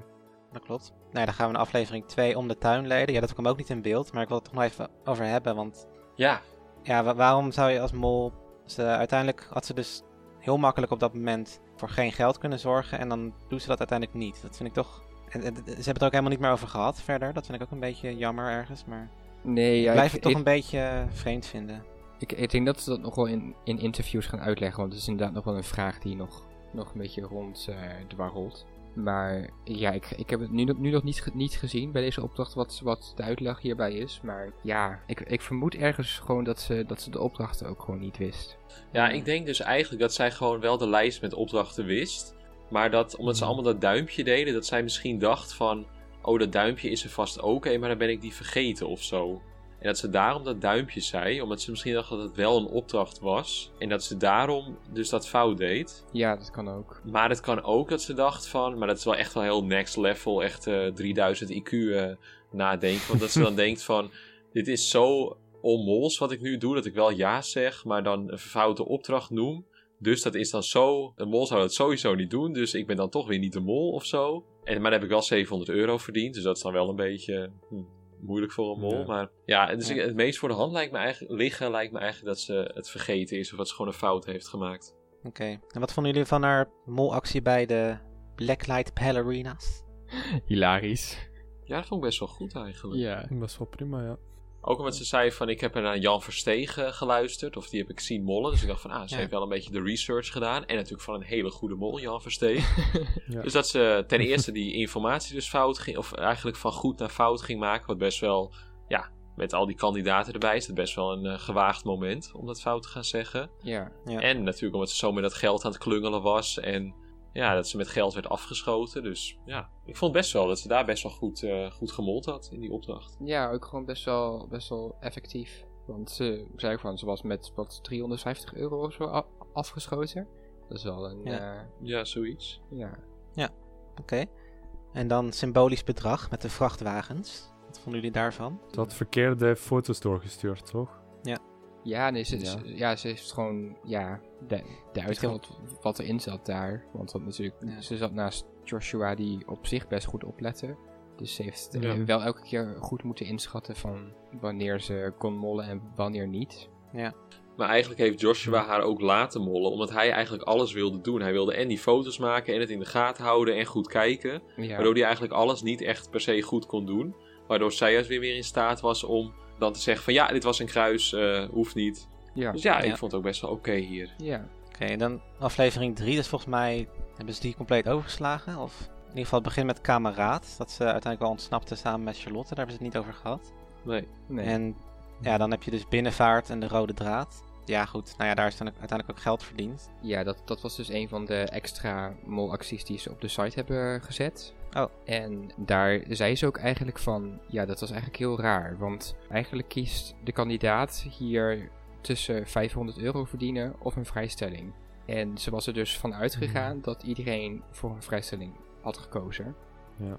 A: Dat klopt. Nou, dan gaan we naar aflevering 2 om de tuinleden. Ja, dat kwam ook niet in beeld, maar ik wil het toch nog even over hebben. Want
B: Ja,
A: ja, wa- waarom zou je als mol... Ze, uiteindelijk had ze dus heel makkelijk op dat moment voor geen geld kunnen zorgen. En dan doet ze dat uiteindelijk niet. Dat vind ik toch... En, en- ze hebben het er ook helemaal niet meer over gehad verder. Dat vind ik ook een beetje jammer ergens. Maar
C: Nee, ja,
A: blijf
C: ik,
A: het toch
C: ik,
A: een beetje eh, vreemd vinden.
C: ik, ik denk dat ze dat nog wel in, in interviews gaan uitleggen. Want het is inderdaad nog wel een vraag die nog, nog een beetje rond eh dwarrelt. Maar ja, ik, ik heb het nu, nog- nu nog niet, niet gezien bij deze opdracht wat, wat de uitleg hierbij is. Maar ja, ik, ik vermoed ergens gewoon dat ze, dat ze de opdrachten ook gewoon niet wist.
B: ja, ik denk dus eigenlijk dat zij gewoon wel de lijst met opdrachten wist. Maar dat, omdat ze allemaal dat duimpje deden, dat zij misschien dacht van... Oh, dat duimpje is er vast ook, hé, maar dan ben ik die vergeten of zo. En dat ze daarom dat duimpje zei, omdat ze misschien dacht dat het wel een opdracht was. En dat ze daarom dus dat fout deed.
C: Ja, dat kan ook.
B: Maar het kan ook dat ze dacht van, maar dat is wel echt wel heel next level, echt eh 3000 IQ eh, nadenken. Want dat ze dan denkt van, dit is zo onmols wat ik nu doe, dat ik wel ja zeg, maar dan een verfoute opdracht noem. Dus dat is dan zo, een mol zou dat sowieso niet doen, dus ik ben dan toch weer niet de mol of zo. En, maar dan heb ik wel 700 euro verdiend, dus dat is dan wel een beetje hm, moeilijk voor een mol.
D: Ja.
B: Maar ja, dus
A: Ja.
B: het meest voor de hand lijkt me eigenlijk, liggen lijkt me eigenlijk dat ze het vergeten is. Of dat ze gewoon een fout heeft gemaakt.
A: Oké. En wat vonden jullie van haar molactie bij de Blacklight Ballerinas?
C: Hilarisch.
B: Ja, dat vond ik best wel goed eigenlijk.
C: Ja.
D: Dat is wel prima, ja.
B: Ook omdat ze zei van, ik heb er naar Jan Verstegen geluisterd. Of die heb ik zien mollen. Dus ik dacht van, ah, ze
A: Ja.
B: heeft wel een beetje de research gedaan. En natuurlijk van een hele goede mol, Jan Verstegen.
D: Ja.
B: Dus dat ze ten eerste die informatie dus fout ging, of eigenlijk van goed naar fout ging maken. Wat best wel, ja, met al die kandidaten erbij is het best wel een eh, gewaagd moment om dat fout te gaan zeggen.
C: Ja.
A: Ja.
B: En natuurlijk omdat ze zo met dat geld aan het klungelen was en ja, dat ze met geld werd afgeschoten. Dus ja, ik vond best wel dat ze daar best wel goed, eh, goed gemold had in die opdracht.
C: Ja, ook gewoon best wel, best wel effectief. Want ze zei ook van, ze was met wat 350 euro of zo afgeschoten. Dat is wel een,
A: Ja.
C: ja.
B: Ja, zoiets.
C: ja.
A: Oké. En dan symbolisch bedrag met de vrachtwagens. Wat vonden jullie daarvan?
D: Ze had verkeerde foto's doorgestuurd, toch?
C: Ja, nee, ze,
D: Ja.
C: ze- ja, ze heeft gewoon, ja, de, de uitgehaald wat erin zat daar. Want dat natuurlijk,
A: Ja.
C: ze zat naast Joshua die op zich best goed oplette. Dus ze heeft
B: Ja.
C: eh, wel elke keer goed moeten inschatten van wanneer ze kon mollen en wanneer niet.
B: Maar eigenlijk heeft Joshua haar ook laten mollen, omdat hij eigenlijk alles wilde doen. Hij wilde en die foto's maken en het in de gaten houden en goed kijken.
C: Ja,
B: Waardoor hij eigenlijk alles niet echt per se goed kon doen. Waardoor zij juist weer weer in staat was om dan te zeggen van ja, dit was een kruis, eh, hoeft niet.
C: Ja,
B: Dus ja,
A: Ja.
B: ik vond het ook best wel oké hier.
C: ja.
A: Oké, en dan aflevering 3. Dus volgens mij hebben ze die compleet overgeslagen. Of in ieder geval het begin met kameraad. Dat ze uiteindelijk wel ontsnapte samen met Charlotte. Daar hebben ze het niet over gehad.
B: Nee.
C: Nee.
A: En ja, dan heb je dus binnenvaart en de rode draad. Ja, goed. Nou ja, daar is dan uiteindelijk ook geld verdiend.
C: Ja, dat, dat was dus een van de extra molacties die ze op de site hebben gezet.
A: Oh.
C: En daar zei ze ook eigenlijk van, ja, dat was eigenlijk heel raar. Want eigenlijk kiest de kandidaat hier tussen 500 euro verdienen of een vrijstelling. En ze was er dus van uitgegaan dat iedereen voor een vrijstelling had gekozen.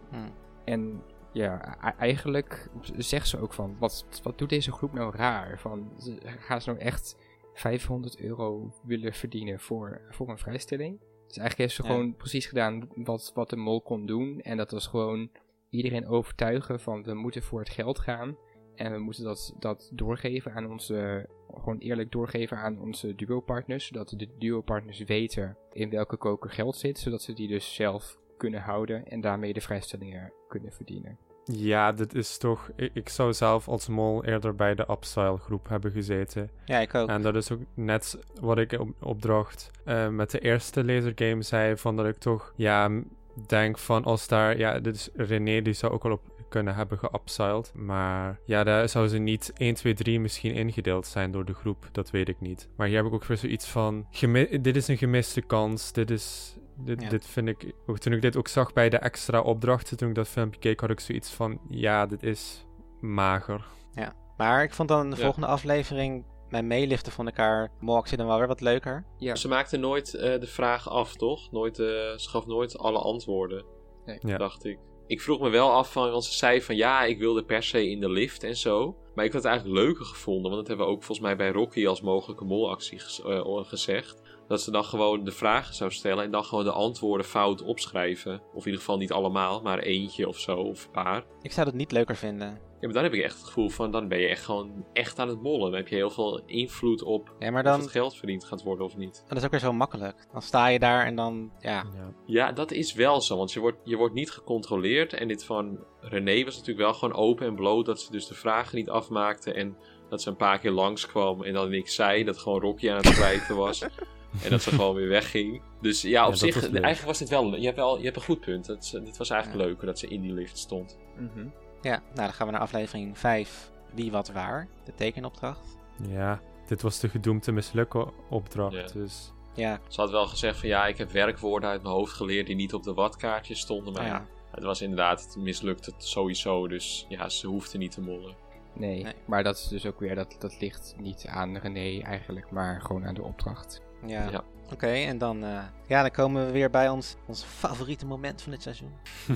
A: Hm.
C: En ja, e- eigenlijk zegt ze ook van, wat, wat doet deze groep nou raar? Van, ze- gaan ze nou echt 500 euro willen verdienen voor, voor een vrijstelling? Dus eigenlijk heeft ze
A: Ja.
C: gewoon precies gedaan wat, wat de mol kon doen. En dat was gewoon iedereen overtuigen van, we moeten voor het geld gaan. En we moeten dat, dat doorgeven aan onze, gewoon eerlijk doorgeven aan onze duo-partners. Zodat de duo-partners weten in welke koker geld zit. Zodat ze die dus zelf kunnen houden en daarmee de vrijstellingen kunnen verdienen.
D: Ja, dit is toch... Ik, ik zou zelf als mol eerder bij de upstyle groep hebben gezeten.
A: Ja, ik ook.
D: En dat is ook net wat ik op opdracht eh, met de eerste lasergame zei, van dat ik toch, ja, denk van als daar, ja, dit is René, die zou ook wel op kunnen hebben geupsiled. Maar ja, daar zou ze niet 1, 2, 3 misschien ingedeeld zijn door de groep, dat weet ik niet. Maar hier heb ik ook weer zoiets van, dit is een gemiste kans, dit is... Dit,
A: Ja.
D: dit vind ik, ook toen ik dit ook zag bij de extra opdrachten, toen ik dat filmpje keek, had ik zoiets van, ja, dit is mager.
A: Maar ik vond dan in de
B: Ja.
A: volgende aflevering... Mijn meeliften vond ik haar molactie dan wel weer wat leuker.
C: Ja,
B: Ze maakte nooit eh, de vraag af, toch? Nooit, eh, ze gaf nooit alle antwoorden,
C: Nee.
D: Ja.
B: dacht ik. Ik vroeg me wel af van, want ze zei van ja, ik wilde per se in de lift en zo. Maar ik had het eigenlijk leuker gevonden, want dat hebben we ook volgens mij bij Rocky als mogelijke molactie eh, gezegd. Dat ze dan gewoon de vragen zou stellen en dan gewoon de antwoorden fout opschrijven. Of in ieder geval niet allemaal, maar eentje of zo, of een paar.
A: Ik zou dat niet leuker vinden.
B: Ja, maar dan heb ik echt het gevoel van, dan ben je echt gewoon echt aan het mollen. Dan heb je heel veel invloed op
A: Ja, maar
B: of
A: dan...
B: het geld verdiend gaat worden of niet.
A: Dat is ook weer zo makkelijk. Dan sta je daar en dan... Ja,
D: Ja.
B: Ja, dat is wel zo, want je wordt, je wordt niet gecontroleerd. En dit van René was natuurlijk wel gewoon open en bloot dat ze dus de vragen niet afmaakte. En dat ze een paar keer langskwam en dan niks zei. Dat gewoon Rocky aan het schrijven was. en dat ze gewoon weer wegging. Dus ja, op
D: dat
B: zich,
D: was
B: eigenlijk was dit wel, je hebt wel, je hebt een goed punt. Het, is- dit was eigenlijk leuker dat ze in die lift stond.
C: Mhm.
A: Ja. Nou, dan gaan we naar aflevering 5. Wie, wat, waar. De tekenopdracht.
D: Ja, dit was de gedoemde mislukken opdracht.
B: Ja.
D: Dus
A: Ja,
B: Ze had wel gezegd van ja, ik heb werkwoorden uit mijn hoofd geleerd die niet op de watkaartjes stonden. Maar
A: ja.
B: ja, het was inderdaad, het mislukte het sowieso. Dus ja, ze hoefde niet te mollen.
C: Nee,
A: Nee.
C: maar dat is dus ook weer, dat, dat ligt niet aan René eigenlijk, maar gewoon aan de opdracht.
A: Ja.
B: Ja.
A: Oké, en dan, eh, ja, dan komen we weer bij ons, ons favoriete moment van dit seizoen.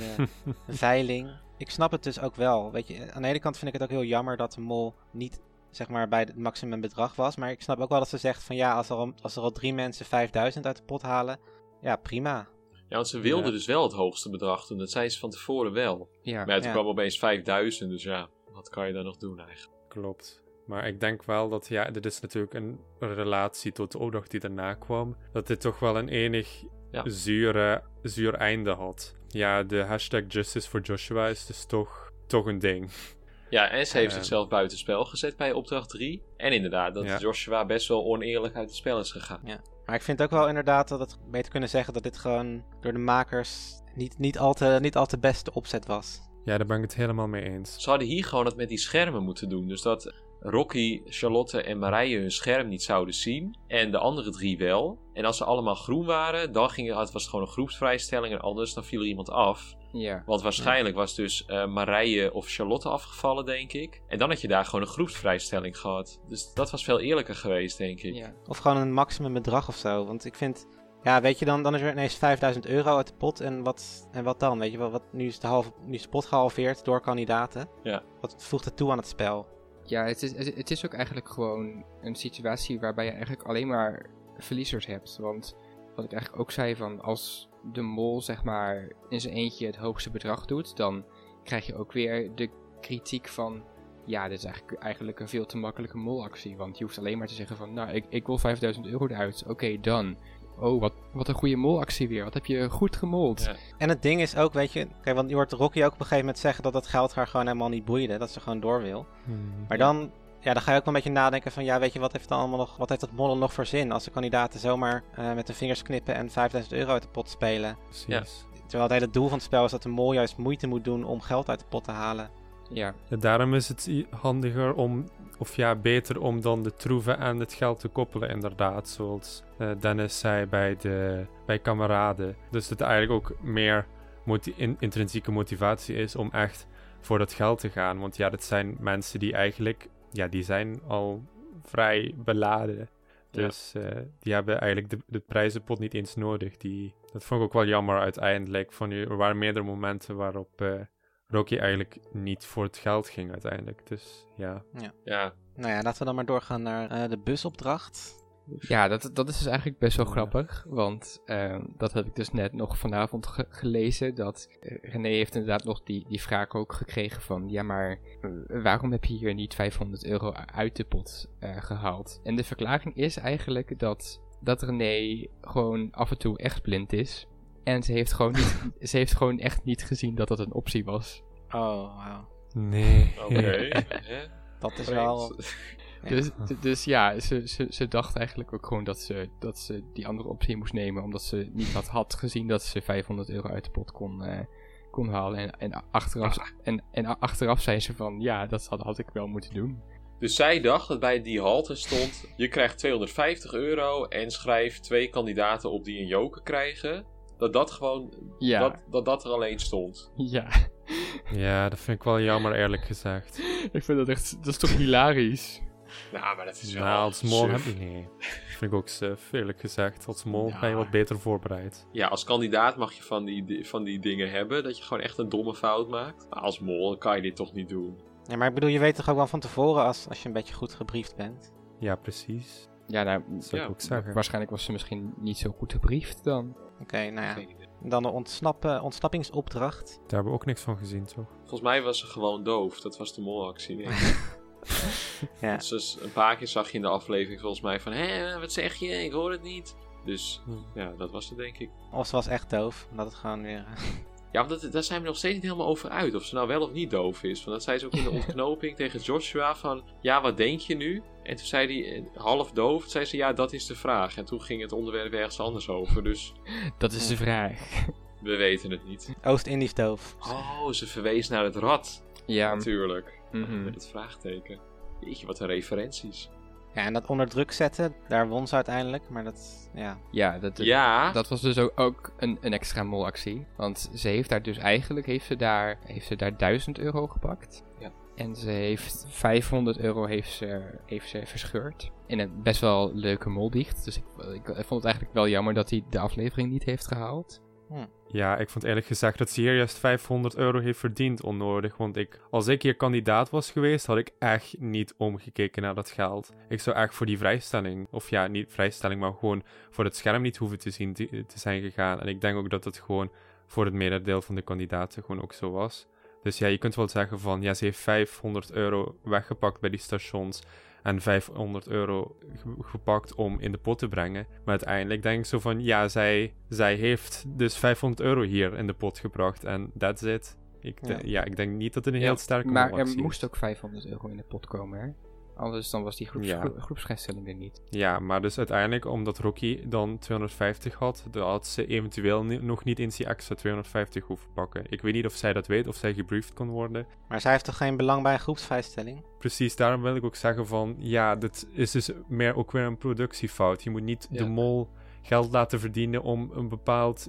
A: De veiling. Ik snap het dus ook wel. Weet je, aan de ene kant vind ik het ook heel jammer dat de mol niet zeg maar bij het maximum bedrag was. Maar ik snap ook wel dat ze zegt van ja, als er al, als er al drie mensen 5000 uit de pot halen, ja, prima.
B: Ja, want ze wilde
D: Ja.
B: dus wel het hoogste bedrag doen. Dat zei ze van tevoren wel.
C: Ja,
B: Maar toen
A: Ja.
B: kwam opeens 5000, dus ja, wat kan je dan nog doen eigenlijk?
D: Klopt. Maar ik denk wel dat, ja, dit is natuurlijk een relatie tot de oorlog die daarna kwam. Dat dit toch wel een enig
B: Ja.
D: zure, zuur einde had. Ja, de hashtag Justice for Joshua is dus toch, toch een ding.
B: Ja, en ze heeft
D: Eh.
B: zichzelf buitenspel gezet bij opdracht 3. En inderdaad, dat
D: Ja.
B: Joshua best wel oneerlijk uit het spel is gegaan.
A: Maar ik vind ook wel inderdaad dat het beter kunnen zeggen dat dit gewoon door de makers niet, niet, al, te, niet al te beste opzet was.
D: Ja, daar ben ik het helemaal mee eens.
B: Ze hadden hier gewoon het met die schermen moeten doen. Dus dat Rocky, Charlotte en Marije hun scherm niet zouden zien. En de andere drie wel. En als ze allemaal groen waren, dan ging, het- was het gewoon een groepsvrijstelling. En anders dan viel er iemand af.
C: Ja.
B: Want waarschijnlijk was dus eh, Marije of Charlotte afgevallen, denk ik. En dan had je daar gewoon een groepsvrijstelling gehad. Dus dat was veel eerlijker geweest, denk ik.
C: ja.
A: Of gewoon een maximum bedrag of zo. Want ik vind, ja, weet je, dan, dan is er ineens 5000 euro uit de pot. En wat, en wat dan? Weet je wat, nu, is de halve, nu is de pot gehalveerd door kandidaten.
B: Ja.
A: Wat voegt het toe aan het spel?
C: Ja, het is, het is ook eigenlijk gewoon een situatie waarbij je eigenlijk alleen maar verliezers hebt. Want wat ik eigenlijk ook zei van als de mol zeg maar in zijn eentje het hoogste bedrag doet, dan krijg je ook weer de kritiek van ja, dit is eigenlijk, eigenlijk een veel te makkelijke molactie. Want je hoeft alleen maar te zeggen van nou, ik, ik wil 5000 euro eruit. Oké, dan. Oh, wat, wat een goede molactie weer. Wat heb je goed gemold.
B: Ja.
A: En het ding is ook, weet je, kijk, want je hoort Rocky ook op een gegeven moment zeggen dat dat geld haar gewoon helemaal niet boeide. Dat ze gewoon door wil.
D: Hmm.
A: Maar dan, ja, dan ga je ook wel een beetje nadenken van, ja, weet je, wat heeft, dan allemaal nog, wat heeft dat mollen nog voor zin? Als de kandidaten zomaar eh, met de vingers knippen en 5000 euro uit de pot spelen.
D: Precies.
A: Terwijl het hele doel van het spel is dat de mol juist moeite moet doen om geld uit de pot te halen.
C: Ja,
D: Ja, daarom is het handiger om, of ja, beter om dan de troeven aan het geld te koppelen, inderdaad. Zoals eh, Dennis zei bij, de, bij kameraden. Dus dat eigenlijk ook meer moti- in- intrinsieke motivatie is om echt voor dat geld te gaan. Want ja, dat zijn mensen die eigenlijk, ja, die zijn al vrij beladen.
B: Ja.
D: Dus eh, die hebben eigenlijk de, de prijzenpot niet eens nodig. Die, dat vond ik ook wel jammer uiteindelijk. Van, er waren meerdere momenten waarop eh, Rocky eigenlijk niet voor het geld ging uiteindelijk. Dus ja.
B: Ja,
A: Nou ja, laten we dan maar doorgaan naar eh, de busopdracht.
C: Ja, dat, dat is dus eigenlijk best wel grappig. Want ehm, dat heb ik dus net nog vanavond ge- gelezen. Dat eh, René heeft inderdaad nog die, die vraag ook gekregen van... Ja, maar eh, waarom heb je hier niet 500 euro uit de pot eh, gehaald? En de verklaring is eigenlijk dat, dat René gewoon af en toe echt blind is. En ze heeft, gewoon niet, ze heeft gewoon echt niet gezien dat dat een optie was.
A: Oh, wauw.
D: Nee.
B: oké.
A: Dat is wel... Ja.
C: Dus, dus ja, ze, ze, ze dacht eigenlijk ook gewoon dat ze, dat ze die andere optie moest nemen. Omdat ze niet had, had gezien dat ze 500 euro uit de pot kon, eh, kon halen. En, en, achteraf, en, en a- achteraf zei ze van, ja, dat had, had ik wel moeten doen.
B: Dus zij dacht dat bij die halte stond: je krijgt 250 euro en schrijf twee kandidaten op die een joker krijgen. Dat dat gewoon,
C: Ja,
B: dat, dat dat er alleen stond.
C: ja.
D: Ja, dat vind ik wel jammer eerlijk gezegd.
C: ik vind dat echt, dat is toch hilarisch?
B: Nou, maar dat is wel.
D: Nou, als mol heb je nee. vind ik ook suf, eerlijk gezegd. Als mol
B: Ja.
D: ben je wat beter voorbereid.
B: Ja, als kandidaat mag je van die, di- van die dingen hebben. Dat je gewoon echt een domme fout maakt. Maar als mol kan je dit toch niet doen.
A: Ja, maar ik bedoel, je weet toch ook wel van tevoren als, als je een beetje goed gebriefd bent.
D: Ja, precies.
C: Ja, nou,
D: Dat zou
B: Ja,
D: ik ook zeggen.
C: waarschijnlijk was ze misschien niet zo goed gebriefd dan.
A: Oké, nou ja. Dan de ontsnappen, ontsnappingsopdracht.
D: Daar hebben we ook niks van gezien, toch?
B: Volgens mij was ze gewoon doof. Dat was de molactie. denk ik.
A: Ja.
B: Dus een paar keer zag je in de aflevering volgens mij van... Hé, wat zeg je? Ik hoor het niet. Dus
D: Hm.
B: ja, dat was het denk ik.
A: Of ze was echt doof, omdat het gewoon weer...
B: Ja, want dat, daar zijn we nog steeds niet helemaal over uit. Of ze nou wel of niet doof is. Want dat zei ze ook in de ontknoping tegen Joshua van... Ja, wat denk je nu? En toen zei hij eh, half doof. Toen zei ze ja, dat is de vraag. En toen ging het onderwerp ergens anders over. Dus
C: Dat is de vraag.
B: we weten het niet.
A: Oost-Indisch doof.
B: Oh, ze verwees naar het rad.
C: Ja,
B: Natuurlijk.
C: mhm.
B: Met het vraagteken. Jeetje, wat een referenties.
A: Ja, en dat onder druk zetten, daar won ze uiteindelijk. Maar dat, ja.
C: ja dat,
B: Ja,
C: Dat was dus ook, ook een, een extra molactie. Want ze heeft daar dus eigenlijk heeft ze daar, heeft ze daar 1000 euro gepakt.
B: Ja.
C: En ze heeft 500 euro heeft ze, heeft ze verscheurd. In een best wel leuke moldicht. Dus ik, ik, vond het eigenlijk wel jammer dat hij de aflevering niet heeft gehaald.
D: Ja, ik vond eerlijk gezegd dat ze hier juist 500 euro heeft verdiend onnodig. Want ik, als ik hier kandidaat was geweest, had ik echt niet omgekeken naar dat geld. Ik zou echt voor die vrijstelling, of ja, niet vrijstelling, maar gewoon voor het scherm niet hoeven te zien te, zijn gegaan. En ik denk ook dat het gewoon voor het merendeel van de kandidaten gewoon ook zo was. Dus ja, je kunt wel zeggen van, ja, ze heeft 500 euro weggepakt bij die stations en 500 euro ge- gepakt om in de pot te brengen. Maar uiteindelijk denk ik zo van, ja, zij, zij heeft dus 500 euro hier in de pot gebracht en that's it. Ik
A: Ja.
D: ja. ik denk niet dat het een
B: Ja,
D: heel sterke
C: Maar er moest ook 500 euro in de pot komen, hè? Anders dan was die groeps,
D: Ja.
C: gro- groepsgrenstelling er niet.
D: Ja, maar dus uiteindelijk, omdat Rocky dan 250 had, dan had ze eventueel ni- nog niet eens die extra 250 hoeven pakken. Ik weet niet of zij dat weet, of zij gebriefd kon worden.
A: Maar zij heeft toch geen belang bij een groepsvrijstelling?
D: Precies, daarom wil ik ook zeggen van, ja, dit is dus meer ook weer een productiefout. Je moet niet
B: Ja.
D: de mol geld laten verdienen om een bepaald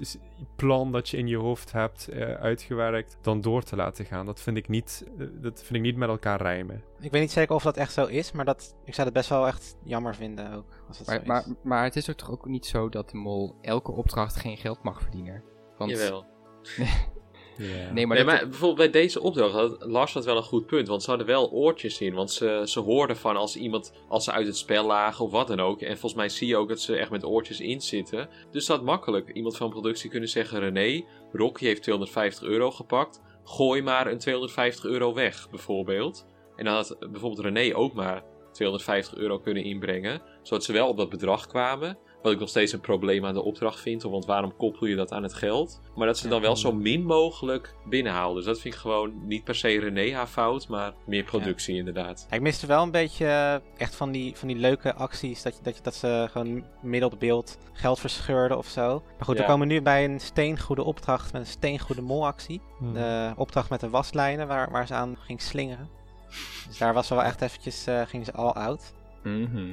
D: plan dat je in je hoofd hebt eh, uitgewerkt, dan door te laten gaan. Dat vind ik niet, eh, dat vind ik niet met elkaar rijmen.
A: Ik weet niet zeker of dat echt zo is, maar dat, ik zou het best wel echt jammer vinden ook. Als dat
C: Maar,
A: zo
C: maar,
A: is.
C: maar het is ook toch ook niet zo dat de mol elke opdracht geen geld mag verdienen? Want,
B: Jawel.
D: Ja.
C: Nee, maar,
B: nee,
C: dat-
B: bijvoorbeeld bij deze opdracht had Lars had wel een goed punt. Want ze hadden wel oortjes in. Want ze, ze hoorden van als iemand, als ze uit het spel lagen of wat dan ook. En volgens mij zie je ook dat ze echt met oortjes in zitten. Dus dat makkelijk iemand van productie kunnen zeggen: René, Rocky heeft 250 euro gepakt. Gooi maar een 250 euro weg, bijvoorbeeld. En dan had bijvoorbeeld René ook maar 250 euro kunnen inbrengen. Zodat ze wel op dat bedrag kwamen. Wat ik nog steeds een probleem aan de opdracht vind. Want waarom koppel je dat aan het geld? Maar dat ze dan wel zo min mogelijk binnenhalen. Dus dat vind ik gewoon niet per se René haar fout. Maar meer productie inderdaad.
A: Ik miste wel een beetje eh, echt van die, van die leuke acties. Dat, je, dat, je, dat ze gewoon midden op het beeld geld verscheurden of zo. Maar goed,
B: Ja.
A: we komen nu bij een steengoede opdracht met een steengoede molactie.
D: Hmm.
A: De opdracht met de waslijnen waar, waar ze aan ging slingeren. Dus daar was ze wel echt eventjes, eh ging ze all out.
C: Mhm.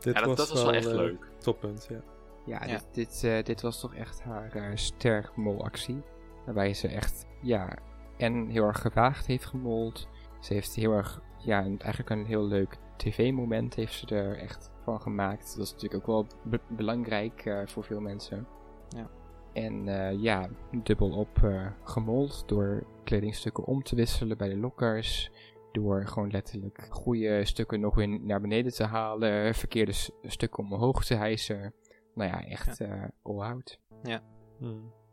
D: Dit
B: Ja, dat, dat was wel echt
D: eh,
B: leuk.
D: Toppunt, ja.
C: Ja,
A: Ja.
C: Dit, dit, eh, dit was toch echt haar eh sterk molactie. Waarbij ze echt, ja, en heel erg gewaagd heeft gemold. Ze heeft heel erg, ja, een- eigenlijk een heel leuk tv-moment heeft ze er echt van gemaakt. Dat is natuurlijk ook wel be- belangrijk eh, voor veel mensen.
A: Ja.
C: En eh, ja, dubbel op eh, gemold door kledingstukken om te wisselen bij de lokkers. Door gewoon letterlijk goede stukken nog weer naar beneden te halen. Verkeerde stukken omhoog te hijsen. Nou ja, echt eh all out.
D: Hmm.
A: Ja,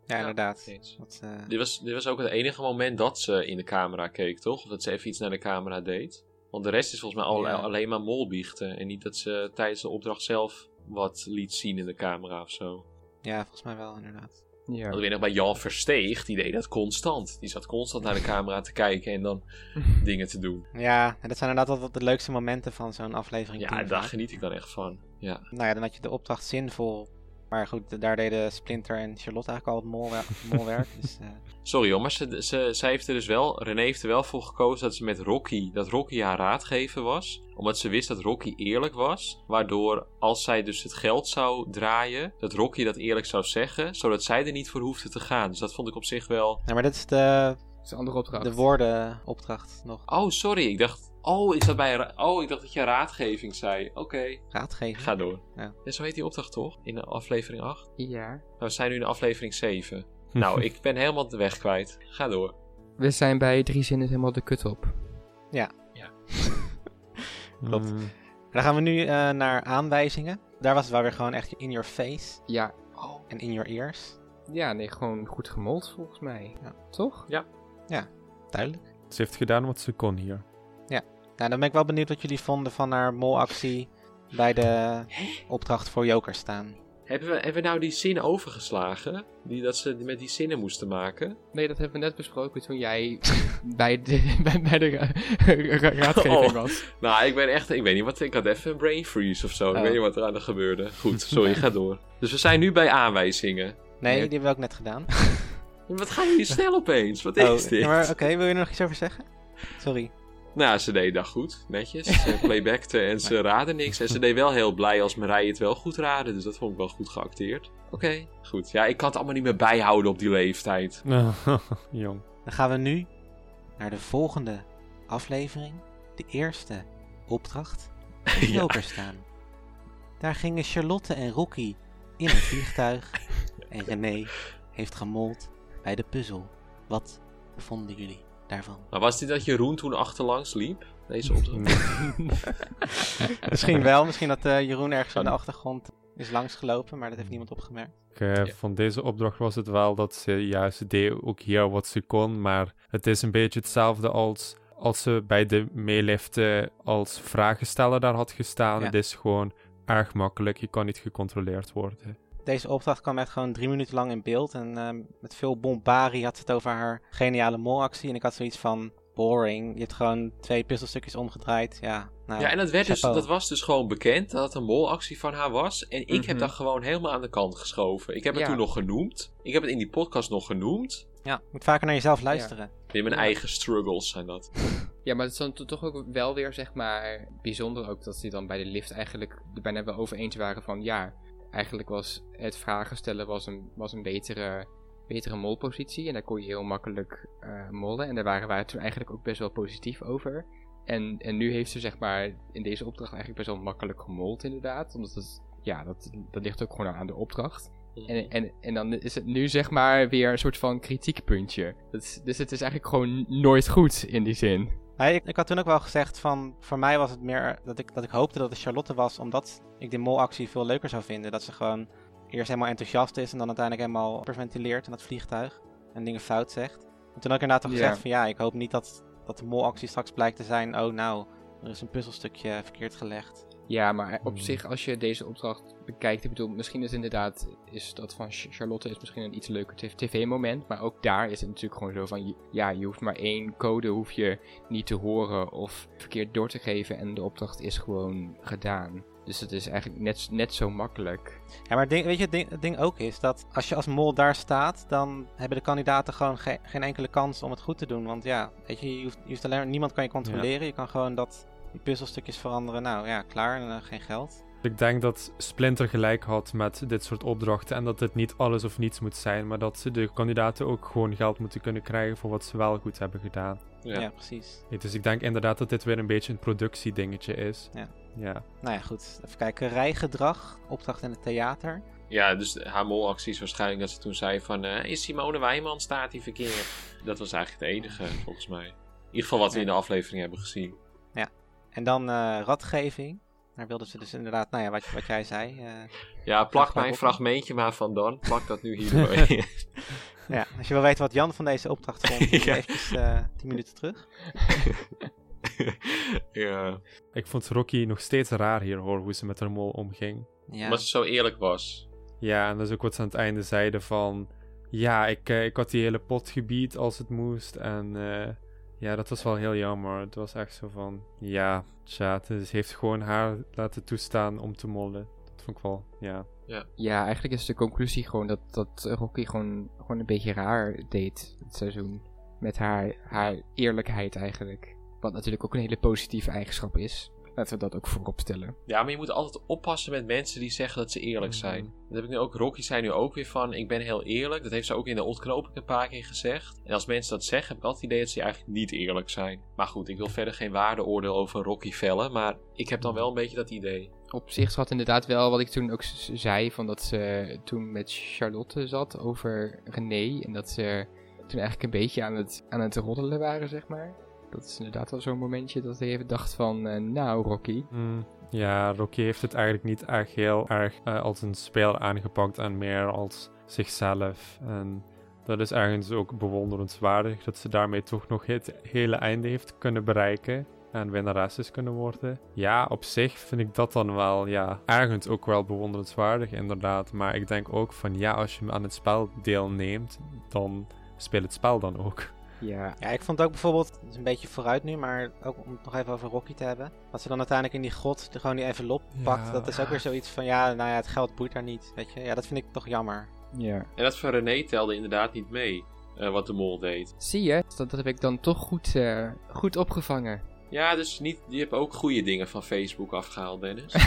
B: Ja,
A: inderdaad. Dat, eh,
B: Dit was, dit was ook het enige moment dat ze in de camera keek, toch? Of dat ze even iets naar de camera deed. Want de rest is volgens mij al,
A: Ja.
B: alleen maar molbiechten. En niet dat ze tijdens de opdracht zelf wat liet zien in de camera of zo.
A: ja, volgens mij wel, inderdaad.
C: Ja.
B: Want ik weet nog bij Jan Versteeg, die deed dat constant. Die zat constant naar de camera te kijken en dan dingen te doen.
A: Ja, en dat zijn inderdaad wel de leukste momenten van zo'n aflevering.
B: Ja,
A: 10
B: daar
A: vaak.
B: geniet ik dan echt van. Ja.
A: Nou ja, dan had je de opdracht zinvol. Maar goed, daar deden Splinter en Charlotte eigenlijk al het molwer- molwerk. dus, eh,
B: Sorry hoor, maar ze, ze, zij heeft er dus wel, René heeft er wel voor gekozen dat ze met Rocky, dat Rocky haar raadgever was. Omdat ze wist dat Rocky eerlijk was. Waardoor als zij dus het geld zou draaien, dat Rocky dat eerlijk zou zeggen. Zodat zij er niet voor hoefde te gaan. Dus dat vond ik op zich wel...
A: nou, maar dit is de,
C: Dat is een andere opdracht.
A: de woordenopdracht nog.
B: Oh, sorry, ik dacht... Oh, ik zat bij... Oh, ik dacht dat je raadgeving zei. Oké,
A: Raadgeving.
B: ga door.
A: Ja.
B: Ja, zo heet die opdracht toch? In de aflevering 8?
C: Ja.
B: Nou, we zijn nu in aflevering 7. Nou, ik ben helemaal de weg kwijt. Ga door.
C: We zijn bij drie zinnen helemaal de kut op.
A: Klopt.
D: Hmm.
A: Dan gaan we nu eh, naar aanwijzingen. Daar was het wel weer gewoon echt in your face
C: Ja.
A: en in your ears.
C: Ja, nee, gewoon goed gemold volgens mij.
A: Ja.
C: Toch?
A: Duidelijk.
D: Ze heeft gedaan wat ze kon hier.
A: Nou, dan ben ik wel benieuwd wat jullie vonden van haar molactie bij de opdracht voor Joker staan.
B: Hebben we, hebben we nou die zinnen overgeslagen? Die, dat ze met die zinnen moesten maken?
C: Nee, dat hebben we net besproken toen jij bij de, bij, bij de ra- ra- raadgeving
B: Oh.
C: was.
B: Nou, ik ben echt... Ik weet niet wat... Ik had even een brain freeze of zo. Ik
A: Oh.
B: weet niet wat er aan de gebeurde. Goed, sorry, ga door. Dus we zijn nu bij aanwijzingen.
A: Nee,
C: Nee.
A: die hebben we ook net gedaan.
B: Wat gaan jullie snel opeens? Wat is
A: Oh,
B: dit?
A: ja, maar oké, wil je er nog iets over zeggen? Sorry.
B: Nou, ze deed dat goed. Netjes. Ze playbackte en ze raadde niks. En ze deed wel heel blij als Marije het wel goed raadde. Dus dat vond ik wel goed geacteerd. Oké, goed. Ja, ik kan het allemaal niet meer bijhouden op die leeftijd.
D: Jong.
A: Dan gaan we nu naar de volgende aflevering. De eerste opdracht.
B: Ja.
A: Joker staan. Daar gingen Charlotte en Rocky in een vliegtuig. en René heeft gemold bij de puzzel. Wat vonden jullie daarvan?
B: Maar was dit dat Jeroen toen achterlangs liep? Deze opdracht?
A: Misschien wel, misschien dat eh, Jeroen ergens in de achtergrond is langsgelopen, maar dat heeft niemand opgemerkt.
D: Eh,
B: Ja.
D: Van deze opdracht was het wel dat ze, ja, ze deed ook hier wat ze kon, maar het is een beetje hetzelfde als als ze bij de meeliften als vragensteller daar had gestaan.
A: Ja.
D: Het is gewoon erg makkelijk, je kan niet gecontroleerd worden.
A: Deze opdracht kwam echt gewoon drie minuten lang in beeld. En ehm, met veel bombarie had ze het over haar geniale molactie. En ik had zoiets van, boring. Je hebt gewoon twee puzzelstukjes omgedraaid. Ja, nou,
B: Ja, en dat, werd dus, dat was dus gewoon bekend dat het een molactie van haar was. En ik heb
C: Mhm.
B: dat gewoon helemaal aan de kant geschoven. Ik heb het
C: Ja.
B: toen nog genoemd. Ik heb het in die podcast nog genoemd.
A: Ja, je moet vaker naar jezelf luisteren.
B: In mijn
C: Ja.
B: eigen struggles zijn dat.
C: Ja, maar het is dan toch ook wel weer, zeg maar, bijzonder ook dat ze dan bij de lift eigenlijk er bijna wel over eens waren van, ja, eigenlijk was het vragen stellen was een, was een betere, betere molpositie en daar kon je heel makkelijk eh, mollen en daar waren wij toen eigenlijk ook best wel positief over. En, en nu heeft ze zeg maar in deze opdracht eigenlijk best wel makkelijk gemold inderdaad, omdat het, ja, dat, dat ligt ook gewoon aan de opdracht. En, en, en dan is het nu zeg maar weer een soort van kritiekpuntje. Dat is, dus het is eigenlijk gewoon nooit goed in die zin.
A: Ik, ik had toen ook wel gezegd van, voor mij was het meer dat ik, dat ik hoopte dat het Charlotte was, omdat ik de molactie veel leuker zou vinden. Dat ze gewoon eerst helemaal enthousiast is en dan uiteindelijk helemaal hyperventileert in dat vliegtuig en dingen fout zegt. En toen had ik inderdaad al gezegd van ja, ik hoop niet dat, dat de molactie straks blijkt te zijn, oh nou, er is een puzzelstukje verkeerd gelegd.
C: Ja, maar op
D: Hmm.
C: zich, als je deze opdracht bekijkt, ik bedoel, misschien is inderdaad, is dat van Ch- Charlotte is misschien een iets leuker tv- tv-moment, maar ook daar is het natuurlijk gewoon zo van, ja, je hoeft maar één code, hoef je niet te horen of verkeerd door te geven en de opdracht is gewoon gedaan. Dus het is eigenlijk net, net zo makkelijk.
A: Ja, maar ding, weet je, het ding, het ding ook is dat als je als mol daar staat, dan hebben de kandidaten gewoon ge- geen enkele kans om het goed te doen. Want ja, weet je, je hoeft, je hoeft alleen, niemand kan je controleren. Je kan gewoon dat, die puzzelstukjes veranderen. Nou ja, klaar en dan geen geld.
D: Ik denk dat Splinter gelijk had met dit soort opdrachten en dat het niet alles of niets moet zijn, maar dat ze de kandidaten ook gewoon geld moeten kunnen krijgen voor wat ze wel goed hebben gedaan.
A: Ja,
B: Ja.
A: precies.
D: Dus ik denk inderdaad dat dit weer een beetje een productiedingetje is.
A: Ja.
D: Ja.
A: Nou ja, goed. Even kijken. Rijgedrag, opdracht in het theater.
B: Ja, dus haar molactie is waarschijnlijk dat ze toen zei van... eh, is Simone Wijman staat die verkeerd? Dat was eigenlijk het enige, volgens mij. In ieder geval wat we in de aflevering hebben gezien.
A: En dan eh, radgeving. Daar wilden ze dus inderdaad, nou ja, wat, wat jij zei. eh,
B: Ja, plak mijn
A: op.
B: fragmentje maar van Dan. Plak dat nu hierbij.
A: ja, als je wil weten wat Jan van deze opdracht vond,
B: Ja.
A: even eh 10 minuten terug.
B: ja,
D: Ik vond Rocky nog steeds raar hier hoor, hoe ze met haar mol omging.
A: Ja.
B: omdat ze zo eerlijk was.
D: Ja, en dat is ook wat ze aan het einde zeiden van... Ja, ik, eh, ik had die hele pot gebied als het moest. En eh, ja, dat was wel heel jammer. Het was echt zo van... Ja, tja, dus heeft gewoon haar laten toestaan om te mollen. Dat vond ik wel, ja.
C: Ja, eigenlijk is de conclusie gewoon dat, dat Rocky gewoon, gewoon een beetje raar deed dit seizoen. Met haar, haar eerlijkheid eigenlijk. Wat natuurlijk ook een hele positieve eigenschap is. Laten we dat ook voorop stellen.
B: Ja, maar je moet altijd oppassen met mensen die zeggen dat ze eerlijk zijn. Dat heb ik nu ook. Rocky zei nu ook weer van: Ik ben heel eerlijk. Dat heeft ze ook in de ontknoping een paar keer gezegd. En als mensen dat zeggen, heb ik altijd het idee dat ze eigenlijk niet eerlijk zijn. Maar goed, ik wil verder geen waardeoordeel over Rocky vellen. Maar ik heb dan wel een beetje dat idee.
C: Op zich zat inderdaad wel wat ik toen ook zei. Van dat ze toen met Charlotte zat over René. En dat ze toen eigenlijk een beetje aan het, aan het roddelen waren, zeg maar. Dat is inderdaad wel zo'n momentje dat hij even dacht van... eh, nou, Rocky.
D: Hmm, ja, Rocky heeft het eigenlijk niet echt heel erg eh, als een speel aangepakt en meer als zichzelf. En dat is ergens ook bewonderenswaardig dat ze daarmee toch nog het hele einde heeft kunnen bereiken. En winnares is kunnen worden. Ja, op zich vind ik dat dan wel, ja, ergens ook wel bewonderenswaardig inderdaad. Maar ik denk ook van, ja, als je aan het spel deelneemt, dan speel het spel dan ook.
C: Ja,
A: Ja, ik vond ook bijvoorbeeld, het is een beetje vooruit nu, maar ook om het nog even over Rocky te hebben. Dat ze dan uiteindelijk in die grot de, gewoon die envelop pakt.
D: Ja.
A: Dat is ook weer zoiets van, ja, nou ja, het geld boeit daar niet, weet je. Ja, dat vind ik toch jammer.
C: ja.
B: En dat van René telde inderdaad niet mee. eh, wat de mol deed.
C: Zie je, dat, dat heb ik dan toch goed, eh, goed opgevangen.
B: Ja, dus niet, je hebt ook goede dingen van Facebook afgehaald, Dennis.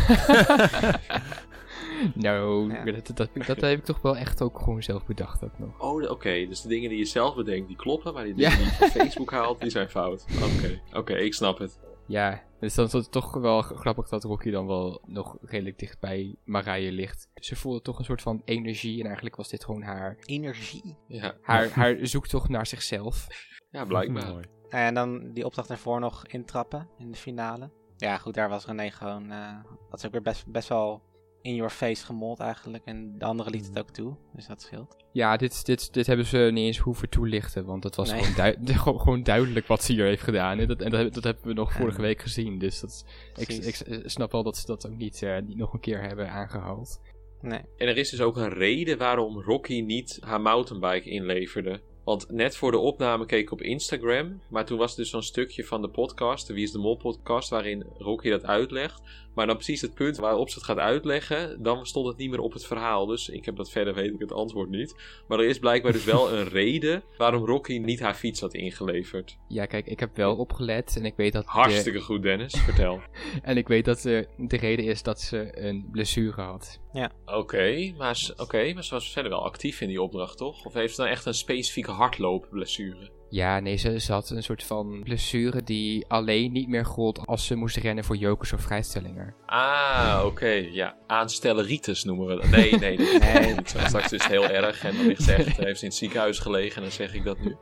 C: nou,
A: Ja.
C: dat, dat, dat heb ik toch wel echt ook gewoon zelf bedacht ook nog.
B: Oh, oké. Dus de dingen die je zelf bedenkt, die kloppen. Maar die
C: Ja.
B: dingen die je van Facebook haalt, die zijn fout. Oké, oké, ik snap het.
C: Ja, dus dan is het toch wel grappig dat Rocky dan wel nog redelijk dicht bij Marije ligt. Ze voelde toch een soort van energie en eigenlijk was dit gewoon haar,
A: Energie.
B: Ja,
C: haar, haar zoektocht naar zichzelf.
B: ja blijkbaar.
D: Mooi.
A: En dan die opdracht ervoor nog intrappen in de finale. Ja, goed, daar was René gewoon, eh had ze ook weer best, best wel in your face gemold eigenlijk. En de andere liet het ook toe. Dus dat scheelt.
C: Ja, dit, dit, dit hebben ze niet eens hoeven toelichten, want het was
A: Nee.
C: gewoon, gewoon, gewoon duidelijk wat ze hier heeft gedaan. En dat, en dat, dat hebben we nog vorige
A: Ja.
C: week gezien, dus dat, ik snap wel dat ze dat ook niet, eh, niet nog een keer hebben aangehaald.
A: Nee.
B: En er is dus ook een reden waarom Rocky niet haar mountainbike inleverde. Want net voor de opname keek ik op Instagram. Maar toen was er dus zo'n stukje van de podcast, de Wie is de Mol podcast, waarin Rocky dat uitlegt. Maar dan precies het punt waarop ze het gaat uitleggen, dan stond het niet meer op het verhaal. Dus ik heb dat verder, weet ik het antwoord niet. Maar er is blijkbaar dus wel een reden waarom Rocky niet haar fiets had ingeleverd.
C: Ja, kijk, ik heb wel opgelet en ik weet dat... de-
B: Hartstikke goed, Dennis. Vertel.
C: en ik weet dat eh, de reden is dat ze een blessure had.
B: Oké, maar, ze- oké, maar ze was verder wel actief in die opdracht, toch? Of heeft ze dan echt een specifieke hardloopblessure?
C: Ja, nee, ze, ze had een soort van blessure die alleen niet meer gold als ze moest rennen voor jokers of vrijstellingen.
B: Ah, oké, ja. Aanstelleritis noemen we dat. Nee, nee, dat is
A: Nee.
B: niet zo. Straks is het heel erg en dan ligt ze echt, heeft ze in het ziekenhuis gelegen en dan zeg ik dat nu.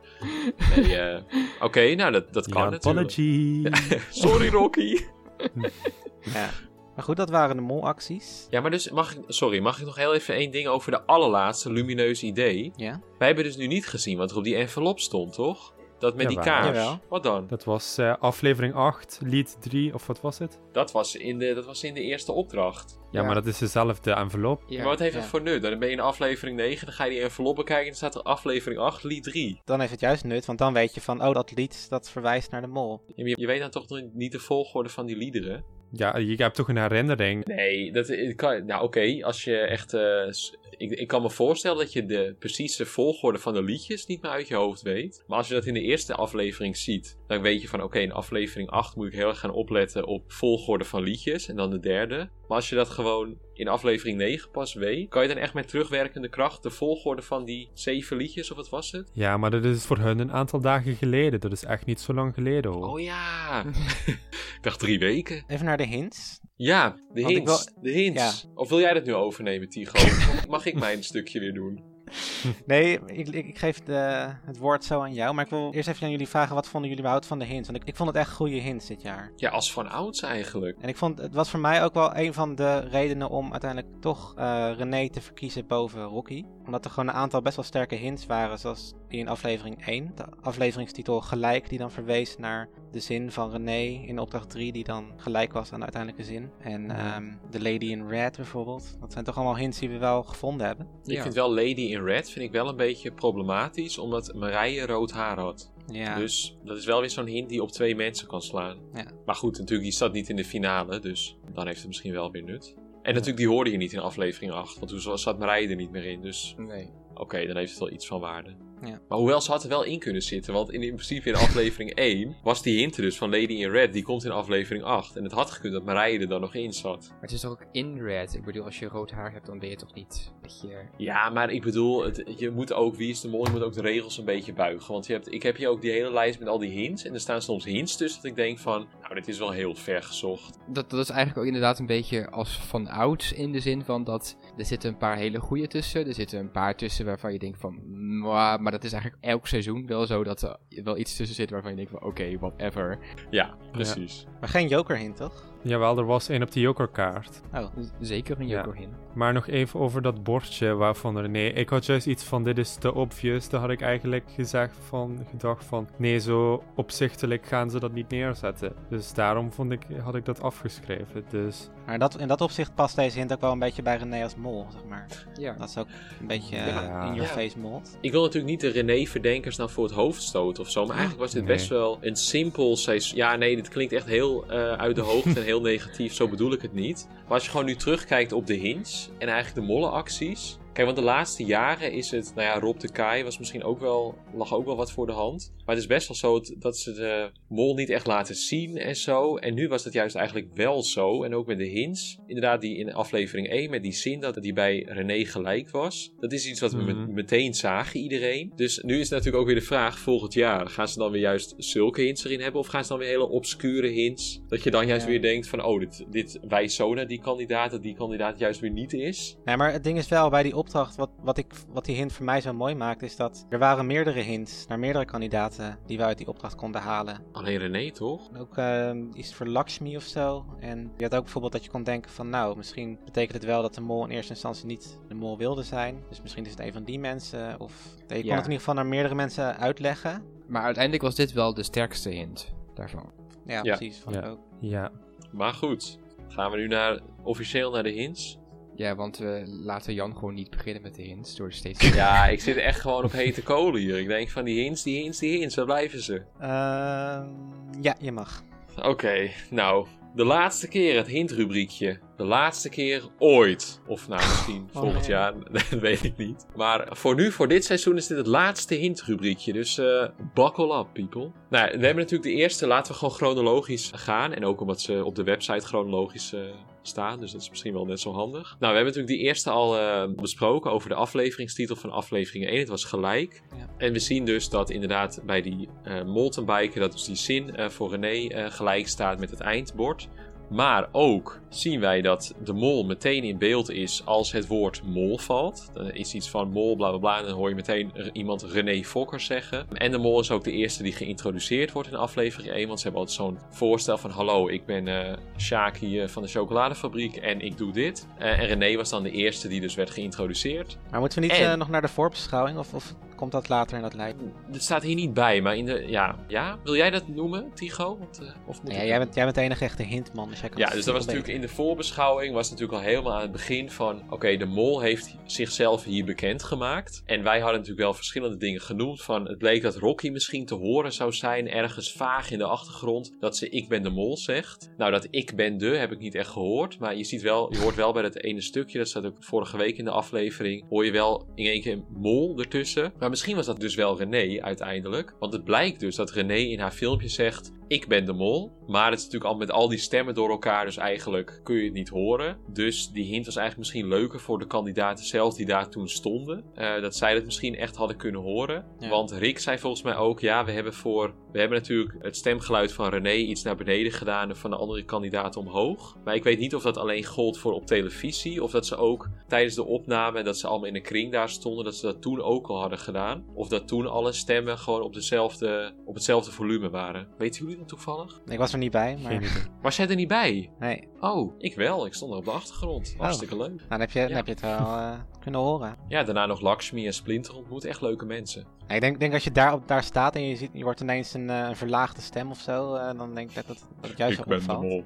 B: Nee, eh, oké, nou dat, dat kan
D: Ja,
B: natuurlijk.
D: apology.
B: Sorry, Rocky.
A: Ja. Maar goed, dat waren de molacties.
B: Ja, maar dus, mag ik, sorry, mag ik nog heel even één ding over de allerlaatste lumineuze idee?
A: Ja.
B: Wij hebben dus nu niet gezien wat er op die envelop stond, toch? Dat met die kaars.
A: Jawel.
B: Wat dan?
D: Dat was eh, aflevering 8, lied 3, of wat was het?
B: Dat was in de, dat was in de eerste opdracht.
D: Ja,
A: Ja.
D: maar dat is dezelfde envelop.
C: Ja,
B: maar wat heeft
A: ja.
B: het voor nut? Dan ben je in aflevering 9, dan ga je die envelop bekijken en dan staat er aflevering 8, lied 3.
A: Dan heeft het juist nut, want dan weet je van, oh, dat lied dat verwijst naar de mol.
B: Je, je weet dan toch niet de volgorde van die liederen?
D: Ja, je hebt toch een herinnering.
B: Nee, dat kan. Nou, oké, als je echt. eh, ik, ik kan me voorstellen dat je de precieze volgorde van de liedjes niet meer uit je hoofd weet. Maar als je dat in de eerste aflevering ziet, dan weet je van: oké, in aflevering 8 moet ik heel erg gaan opletten op volgorde van liedjes. En dan de derde. Maar als je dat gewoon in aflevering 9 pas weet, kan je dan echt met terugwerkende kracht de volgorde van die zeven liedjes, of wat was het?
D: Ja, maar dat is voor hun een aantal dagen geleden. Dat is echt niet zo lang geleden hoor.
B: Oh ja! ik dacht drie weken.
A: Even naar de hints.
B: Ja, de hints. De hints. Of wil jij dat nu overnemen, Tigo? Mag ik mijn stukje weer doen?
A: Nee, ik, ik, ik geef de, het woord zo aan jou. Maar ik wil eerst even aan jullie vragen, wat vonden jullie überhaupt van de hints? Want ik, ik vond het echt goede hints dit jaar.
B: Ja, als van ouds eigenlijk.
A: En ik vond, het was voor mij ook wel een van de redenen om uiteindelijk toch eh René te verkiezen boven Rocky. Omdat er gewoon een aantal best wel sterke hints waren, zoals die in aflevering 1. De afleveringstitel Gelijk, die dan verwees naar de zin van René in opdracht 3, die dan gelijk was aan de uiteindelijke zin. En ehm de Lady in Red bijvoorbeeld. Dat zijn toch allemaal hints die we wel gevonden hebben.
B: Ik
C: Ja.
B: vind wel Lady in Red vind ik wel een beetje problematisch, omdat Marije rood haar had.
A: Ja,
B: Dus dat is wel weer zo'n hint die op twee mensen kan slaan.
A: Ja.
B: Maar goed, natuurlijk, die staat niet in de finale, dus dan heeft het misschien wel weer nut. En natuurlijk, die hoorde je niet in aflevering 8, want toen zat Marije er niet meer in. Dus
C: Nee.
B: oké, dan heeft het wel iets van waarde.
A: Ja.
B: Maar hoewel, ze had er wel in kunnen zitten, want in, in principe in aflevering 1 was die hint dus van Lady in Red, die komt in aflevering 8. En het had gekund dat Marije er dan nog in zat.
C: Maar het is toch ook in red? Ik bedoel, als je rood haar hebt, dan ben je toch niet je...
B: Ja, maar ik bedoel, het, je moet ook, wie is de mol, je moet ook de regels een beetje buigen. Want je hebt, ik heb hier ook die hele lijst met al die hints. En er staan soms hints tussen dat ik denk van, nou, dit is wel heel ver gezocht.
C: Dat, dat is eigenlijk ook inderdaad een beetje als van oud in de zin van dat er zitten een paar hele goede tussen. Er zitten een paar tussen waarvan je denkt van, "Mwah," maar dat is eigenlijk elk seizoen wel zo dat er wel iets tussen zit waarvan je denkt van, oké, whatever.
B: Ja, precies.
A: maar geen joker hint toch?
D: Jawel, er was één op de jokerkaart.
A: Oh,
C: Zeker een
D: Ja.
C: joker in.
D: Maar nog even over dat bordje waarvan René. Ik had juist iets van: dit is te obvious. Daar had ik eigenlijk gezegd van, gedacht van. Nee, zo opzichtelijk gaan ze dat niet neerzetten. Dus daarom vond ik, had ik dat afgeschreven. Dus
A: maar dat, in dat opzicht past deze hint ook wel een beetje bij René als mol, zeg maar.
C: Ja.
A: Dat is ook een beetje eh,
D: Ja.
A: in your
B: Ja.
A: face mold.
B: Ik wil natuurlijk niet de René-verdenkers nou voor het hoofd stoten of zo. Maar eigenlijk was dit
D: Nee.
B: best wel een simpel seizoen. Ja, nee, dit klinkt echt heel eh, uit de hoogte heel negatief. Zo bedoel ik het niet. Maar als je gewoon nu terugkijkt op de hints en eigenlijk de mollenacties. Kijk, want de laatste jaren is het, nou ja, Rob de Kai was misschien ook wel, lag ook wel wat voor de hand. Maar het is best wel zo dat ze de mol niet echt laten zien en zo. En nu was het juist eigenlijk wel zo. En ook met de hints. Inderdaad, die in aflevering 1 met die zin dat die bij René gelijk was. Dat is iets wat we
D: Mhm.
B: met- meteen zagen, iedereen. Dus nu is natuurlijk ook weer de vraag, volgend jaar. Gaan ze dan weer juist zulke hints erin hebben? Of gaan ze dan weer hele obscure hints? Dat je dan juist
A: Ja.
B: weer denkt van, oh, dit, dit wijst zo naar die kandidaat. Dat die kandidaat juist weer niet is.
A: Nee, maar het ding is wel bij die opdracht, wat, wat, ik, wat die hint voor mij zo mooi maakt, is dat er waren meerdere hints naar meerdere kandidaten. Punten die we uit die opdracht konden halen.
B: Alleen René, toch?
A: En ook ehm, iets voor Lakshmi of zo. En je had ook bijvoorbeeld dat je kon denken van nou, misschien betekent het wel dat de mol in eerste instantie niet de mol wilde zijn. Dus misschien is het een van die mensen. Of je kon
C: Ja.
A: het in ieder geval naar meerdere mensen uitleggen.
C: Maar uiteindelijk was dit wel de sterkste hint daarvan.
A: Ja,
B: Ja.
A: precies. Vond
D: Ja.
A: ik ook.
D: Ja.
B: Maar goed, gaan we nu naar, officieel naar de hints?
C: Ja, want we laten Jan gewoon niet beginnen met de hints door steeds...
B: Ja, ik zit echt gewoon op hete kolen hier. Ik denk van die hints, die hints, die hints, waar blijven ze?
A: Ehm, ja, je mag.
B: Oké, nou, de laatste keer het hintrubriekje. De laatste keer ooit. Of nou, misschien
A: Oh,
B: volgend
A: nee.
B: jaar, dat weet ik niet. Maar voor nu, voor dit seizoen, is dit het laatste hintrubriekje. Dus eh buckle up, people. Nou, we hebben natuurlijk de eerste, laten we gewoon chronologisch gaan. En ook omdat ze op de website chronologisch eh, staan. Dus dat is misschien wel net zo handig. Nou, we hebben natuurlijk die eerste al eh, besproken over de afleveringstitel van aflevering 1. Het was gelijk.
A: Ja.
B: En we zien dus dat inderdaad bij die biken, dat dus die zin voor René gelijk staat met het eindbord. Maar ook zien wij dat de mol meteen in beeld is als het woord mol valt. Dan is iets van mol, bla bla bla. En dan hoor je meteen iemand René Fokker zeggen. En de mol is ook de eerste die geïntroduceerd wordt in aflevering 1. Want ze hebben altijd zo'n voorstel van: Hallo, ik ben eh Sjaak hier van de chocoladefabriek en ik doe dit. Eh, en René was dan de eerste die dus werd geïntroduceerd.
A: Maar moeten we niet
B: En-
A: eh, nog naar de voorbeschouwing? Of, of komt dat later in dat lijst?
B: Dit staat hier niet bij, maar in de. Ja, ja? wil jij dat noemen, Tigo? Want, of moet
A: Ja,
B: ik
A: jij, bent, jij bent de enige echte hintman. Dus jij kan
B: Ja, dus dat was natuurlijk in de voorbeschouwing was natuurlijk al helemaal aan het begin van oké, de mol heeft zichzelf hier bekendgemaakt. En wij hadden natuurlijk wel verschillende dingen genoemd van het bleek dat Rocky misschien te horen zou zijn ergens vaag in de achtergrond dat ze ik ben de mol zegt. Nou, dat ik ben de heb ik niet echt gehoord, maar je ziet wel, je hoort wel bij dat ene stukje, dat staat ook vorige week in de aflevering, hoor je wel in één keer mol ertussen. Maar misschien was dat dus wel René uiteindelijk, want het blijkt dus dat René in haar filmpje zegt ik ben de mol. Maar het is natuurlijk al met al die stemmen door elkaar, dus eigenlijk kun je het niet horen. Dus die hint was eigenlijk misschien leuker voor de kandidaten zelf die daar toen stonden. Eh, dat zij het misschien echt hadden kunnen horen.
A: Ja.
B: Want Rick zei volgens mij ook, ja, we hebben voor... We hebben natuurlijk het stemgeluid van René iets naar beneden gedaan en van de andere kandidaten omhoog. Maar ik weet niet of dat alleen gold voor op televisie. Of dat ze ook tijdens de opname, dat ze allemaal in een kring daar stonden, dat ze dat toen ook al hadden gedaan. Of dat toen alle stemmen gewoon op, dezelfde, op hetzelfde volume waren. Weten jullie toevallig?
A: Ik was er niet bij, maar...
B: Was jij er niet bij?
A: Nee.
B: Oh, ik wel. Ik stond er op de achtergrond. Hartstikke leuk.
A: Nou, dan heb je, dan heb je het wel eh, kunnen horen.
B: Ja, daarna nog Lakshmi en Splinter ontmoet. Echt leuke mensen.
A: Ja, ik denk, denk als je daar, op, daar staat en je, ziet, je wordt ineens een, eh, een verlaagde stem of zo, eh, dan denk ik dat, dat, dat het juist wel opvalt.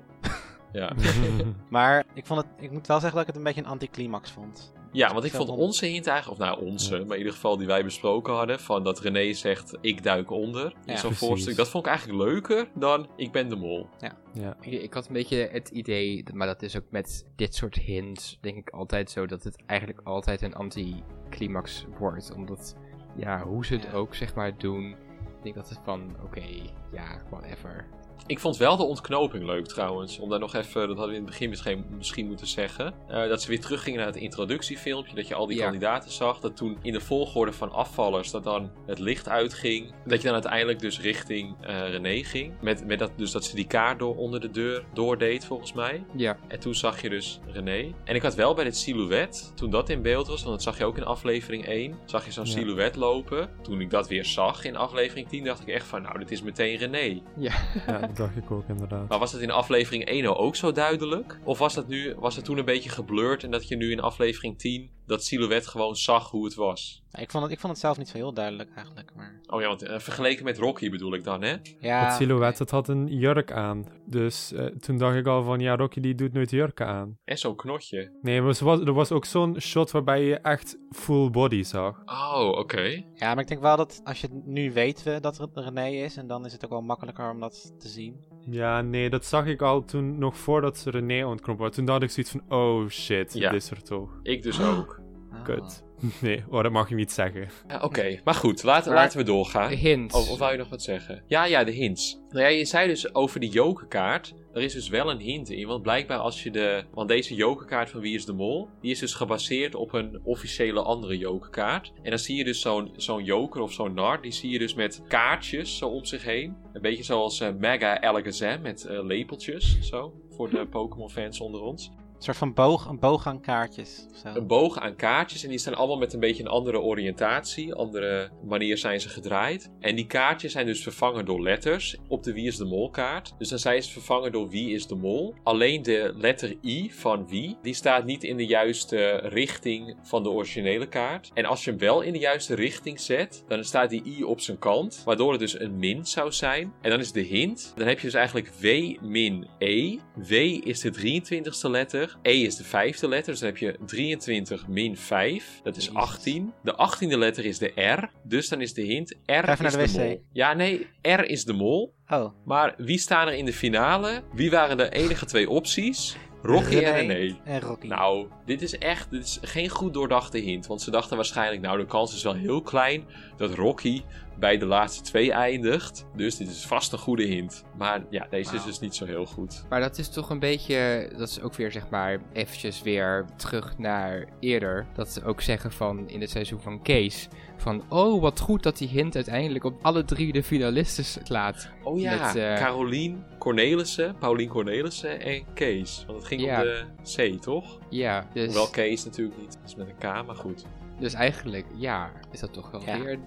B: Ja.
A: Maar ik, vond het, ik moet wel zeggen dat ik het een beetje een anticlimax vond.
B: Ja, want ik vond onze hint eigenlijk, of nou onze, maar in ieder geval die wij besproken hadden, van dat René zegt ik duik onder in
A: Ja.
B: zo'n
D: Precies.
B: voorstuk. Dat vond ik eigenlijk leuker dan ik ben de mol.
D: ja.
C: Ik, ik had een beetje het idee, maar dat is ook met dit soort hints, denk ik altijd zo, dat het eigenlijk altijd een anticlimax wordt. Omdat, ja, hoe ze het
A: Ja.
C: ook zeg maar doen, ik denk dat het van, oké, ja, whatever.
B: Ik vond wel de ontknoping leuk trouwens. Om daar nog even, dat hadden we in het begin misschien, misschien moeten zeggen. eh, dat ze weer teruggingen naar het introductiefilmpje. Dat je al die
C: Ja.
B: kandidaten zag. Dat toen in de volgorde van afvallers dat dan het licht uitging. Dat je dan uiteindelijk dus richting eh, René ging. Met, met dat, dus dat ze die kaart door onder de deur doordeed volgens mij.
C: Ja,
B: En toen zag je dus René. En ik had wel bij dit silhouet, toen dat in beeld was, want dat zag je ook in aflevering 1, zag je zo'n
D: Ja.
B: silhouet lopen. Toen ik dat weer zag in aflevering 10, dacht ik echt van, nou, dit is meteen René.
C: ja.
D: ja, dat dacht ik ook inderdaad.
B: Maar was het in aflevering 1 nou ook zo duidelijk? Of was, dat nu, was het toen een beetje geblurred en dat je nu in aflevering 10 dat silhouet gewoon zag hoe het was?
A: Ik vond het, ik vond het zelf niet zo heel duidelijk eigenlijk. Maar...
B: Oh ja, want eh, vergeleken met Rocky bedoel ik dan, hè?
A: Ja,
D: het silhouet, het had een jurk aan. Dus eh, toen dacht ik al van, ja, Rocky die doet nooit jurken aan.
B: En zo'n knotje.
D: Nee, maar er was, er was ook zo'n shot waarbij je echt full body zag.
B: Oh, oké.
A: Ja, maar ik denk wel dat als je het nu weet we dat het René is, en dan is het ook wel makkelijker om dat te zien.
D: Ja, nee, dat zag ik al toen, nog voordat ze René ontknopt was. Toen dacht ik zoiets van, oh shit,
B: Ja.
D: dit is er toch.
B: Ik dus ook.
D: Kut. Nee, oh, dat mag je niet zeggen.
B: Ja, oké, maar goed, laten,
C: Maar-
B: laten we doorgaan.
C: Hints.
B: Oh, of wou je nog wat zeggen? Ja, ja, de hints. Nou ja, je zei dus over die jokerkaart. Er is dus wel een hint in. Want blijkbaar als je de... Want deze jokerkaart van Wie is de Mol... Die is dus gebaseerd op een officiële andere jokerkaart. En dan zie je dus zo'n zo'n joker of zo'n nar. Die zie je dus met kaartjes zo om zich heen. Een beetje zoals eh, Mega Alakazam met eh, lepeltjes. Zo. Voor de Pokémon fans onder ons.
A: Soort van boog, een boog aan kaartjes
B: een boog aan kaartjes en die staan allemaal met een beetje een andere oriëntatie, andere manier zijn ze gedraaid. En die kaartjes zijn dus vervangen door letters op de Wie is de Mol kaart. Dus dan zijn ze vervangen door Wie is de Mol. Alleen de letter I van Wie, die staat niet in de juiste richting van de originele kaart. En als je hem wel in de juiste richting zet, dan staat die I op zijn kant, waardoor het dus een min zou zijn. En dan is de hint, dan heb je dus eigenlijk W min E. W is de 23ste letter, E is de vijfde letter, dus dan heb je 23 min 5, dat is
A: Jezus.
B: 18. De 18e letter is de R, dus dan is de hint R
A: even
B: is
A: naar de
B: de
A: wc.
B: mol. Ja, nee, R is de mol.
A: Oh,
B: Maar wie staan er in de finale? Wie waren de enige twee opties? Rocky en
A: René. en Rocky.
B: Nou, dit is echt dit is geen goed doordachte hint. Want ze dachten waarschijnlijk, nou, de kans is wel heel klein dat Rocky bij de laatste twee eindigt. Dus dit is vast een goede hint. Maar ja, deze is dus niet zo heel goed.
C: Maar dat is toch een beetje, dat is ook weer zeg maar eventjes weer terug naar eerder. Dat ze ook zeggen van in het seizoen van Kees. Van oh wat goed dat die hint uiteindelijk op alle drie de finalisten slaat.
B: Oh ja,
C: Met, eh,
B: Carolien Cornelissen, Paulien Cornelissen en Kees. Want het ging
C: Ja.
B: om de C, toch?
C: Ja, dus,
B: Hoewel Kees natuurlijk niet. Het is met een K, maar goed.
C: Dus eigenlijk ja, is dat toch wel
A: Ja.
C: weer,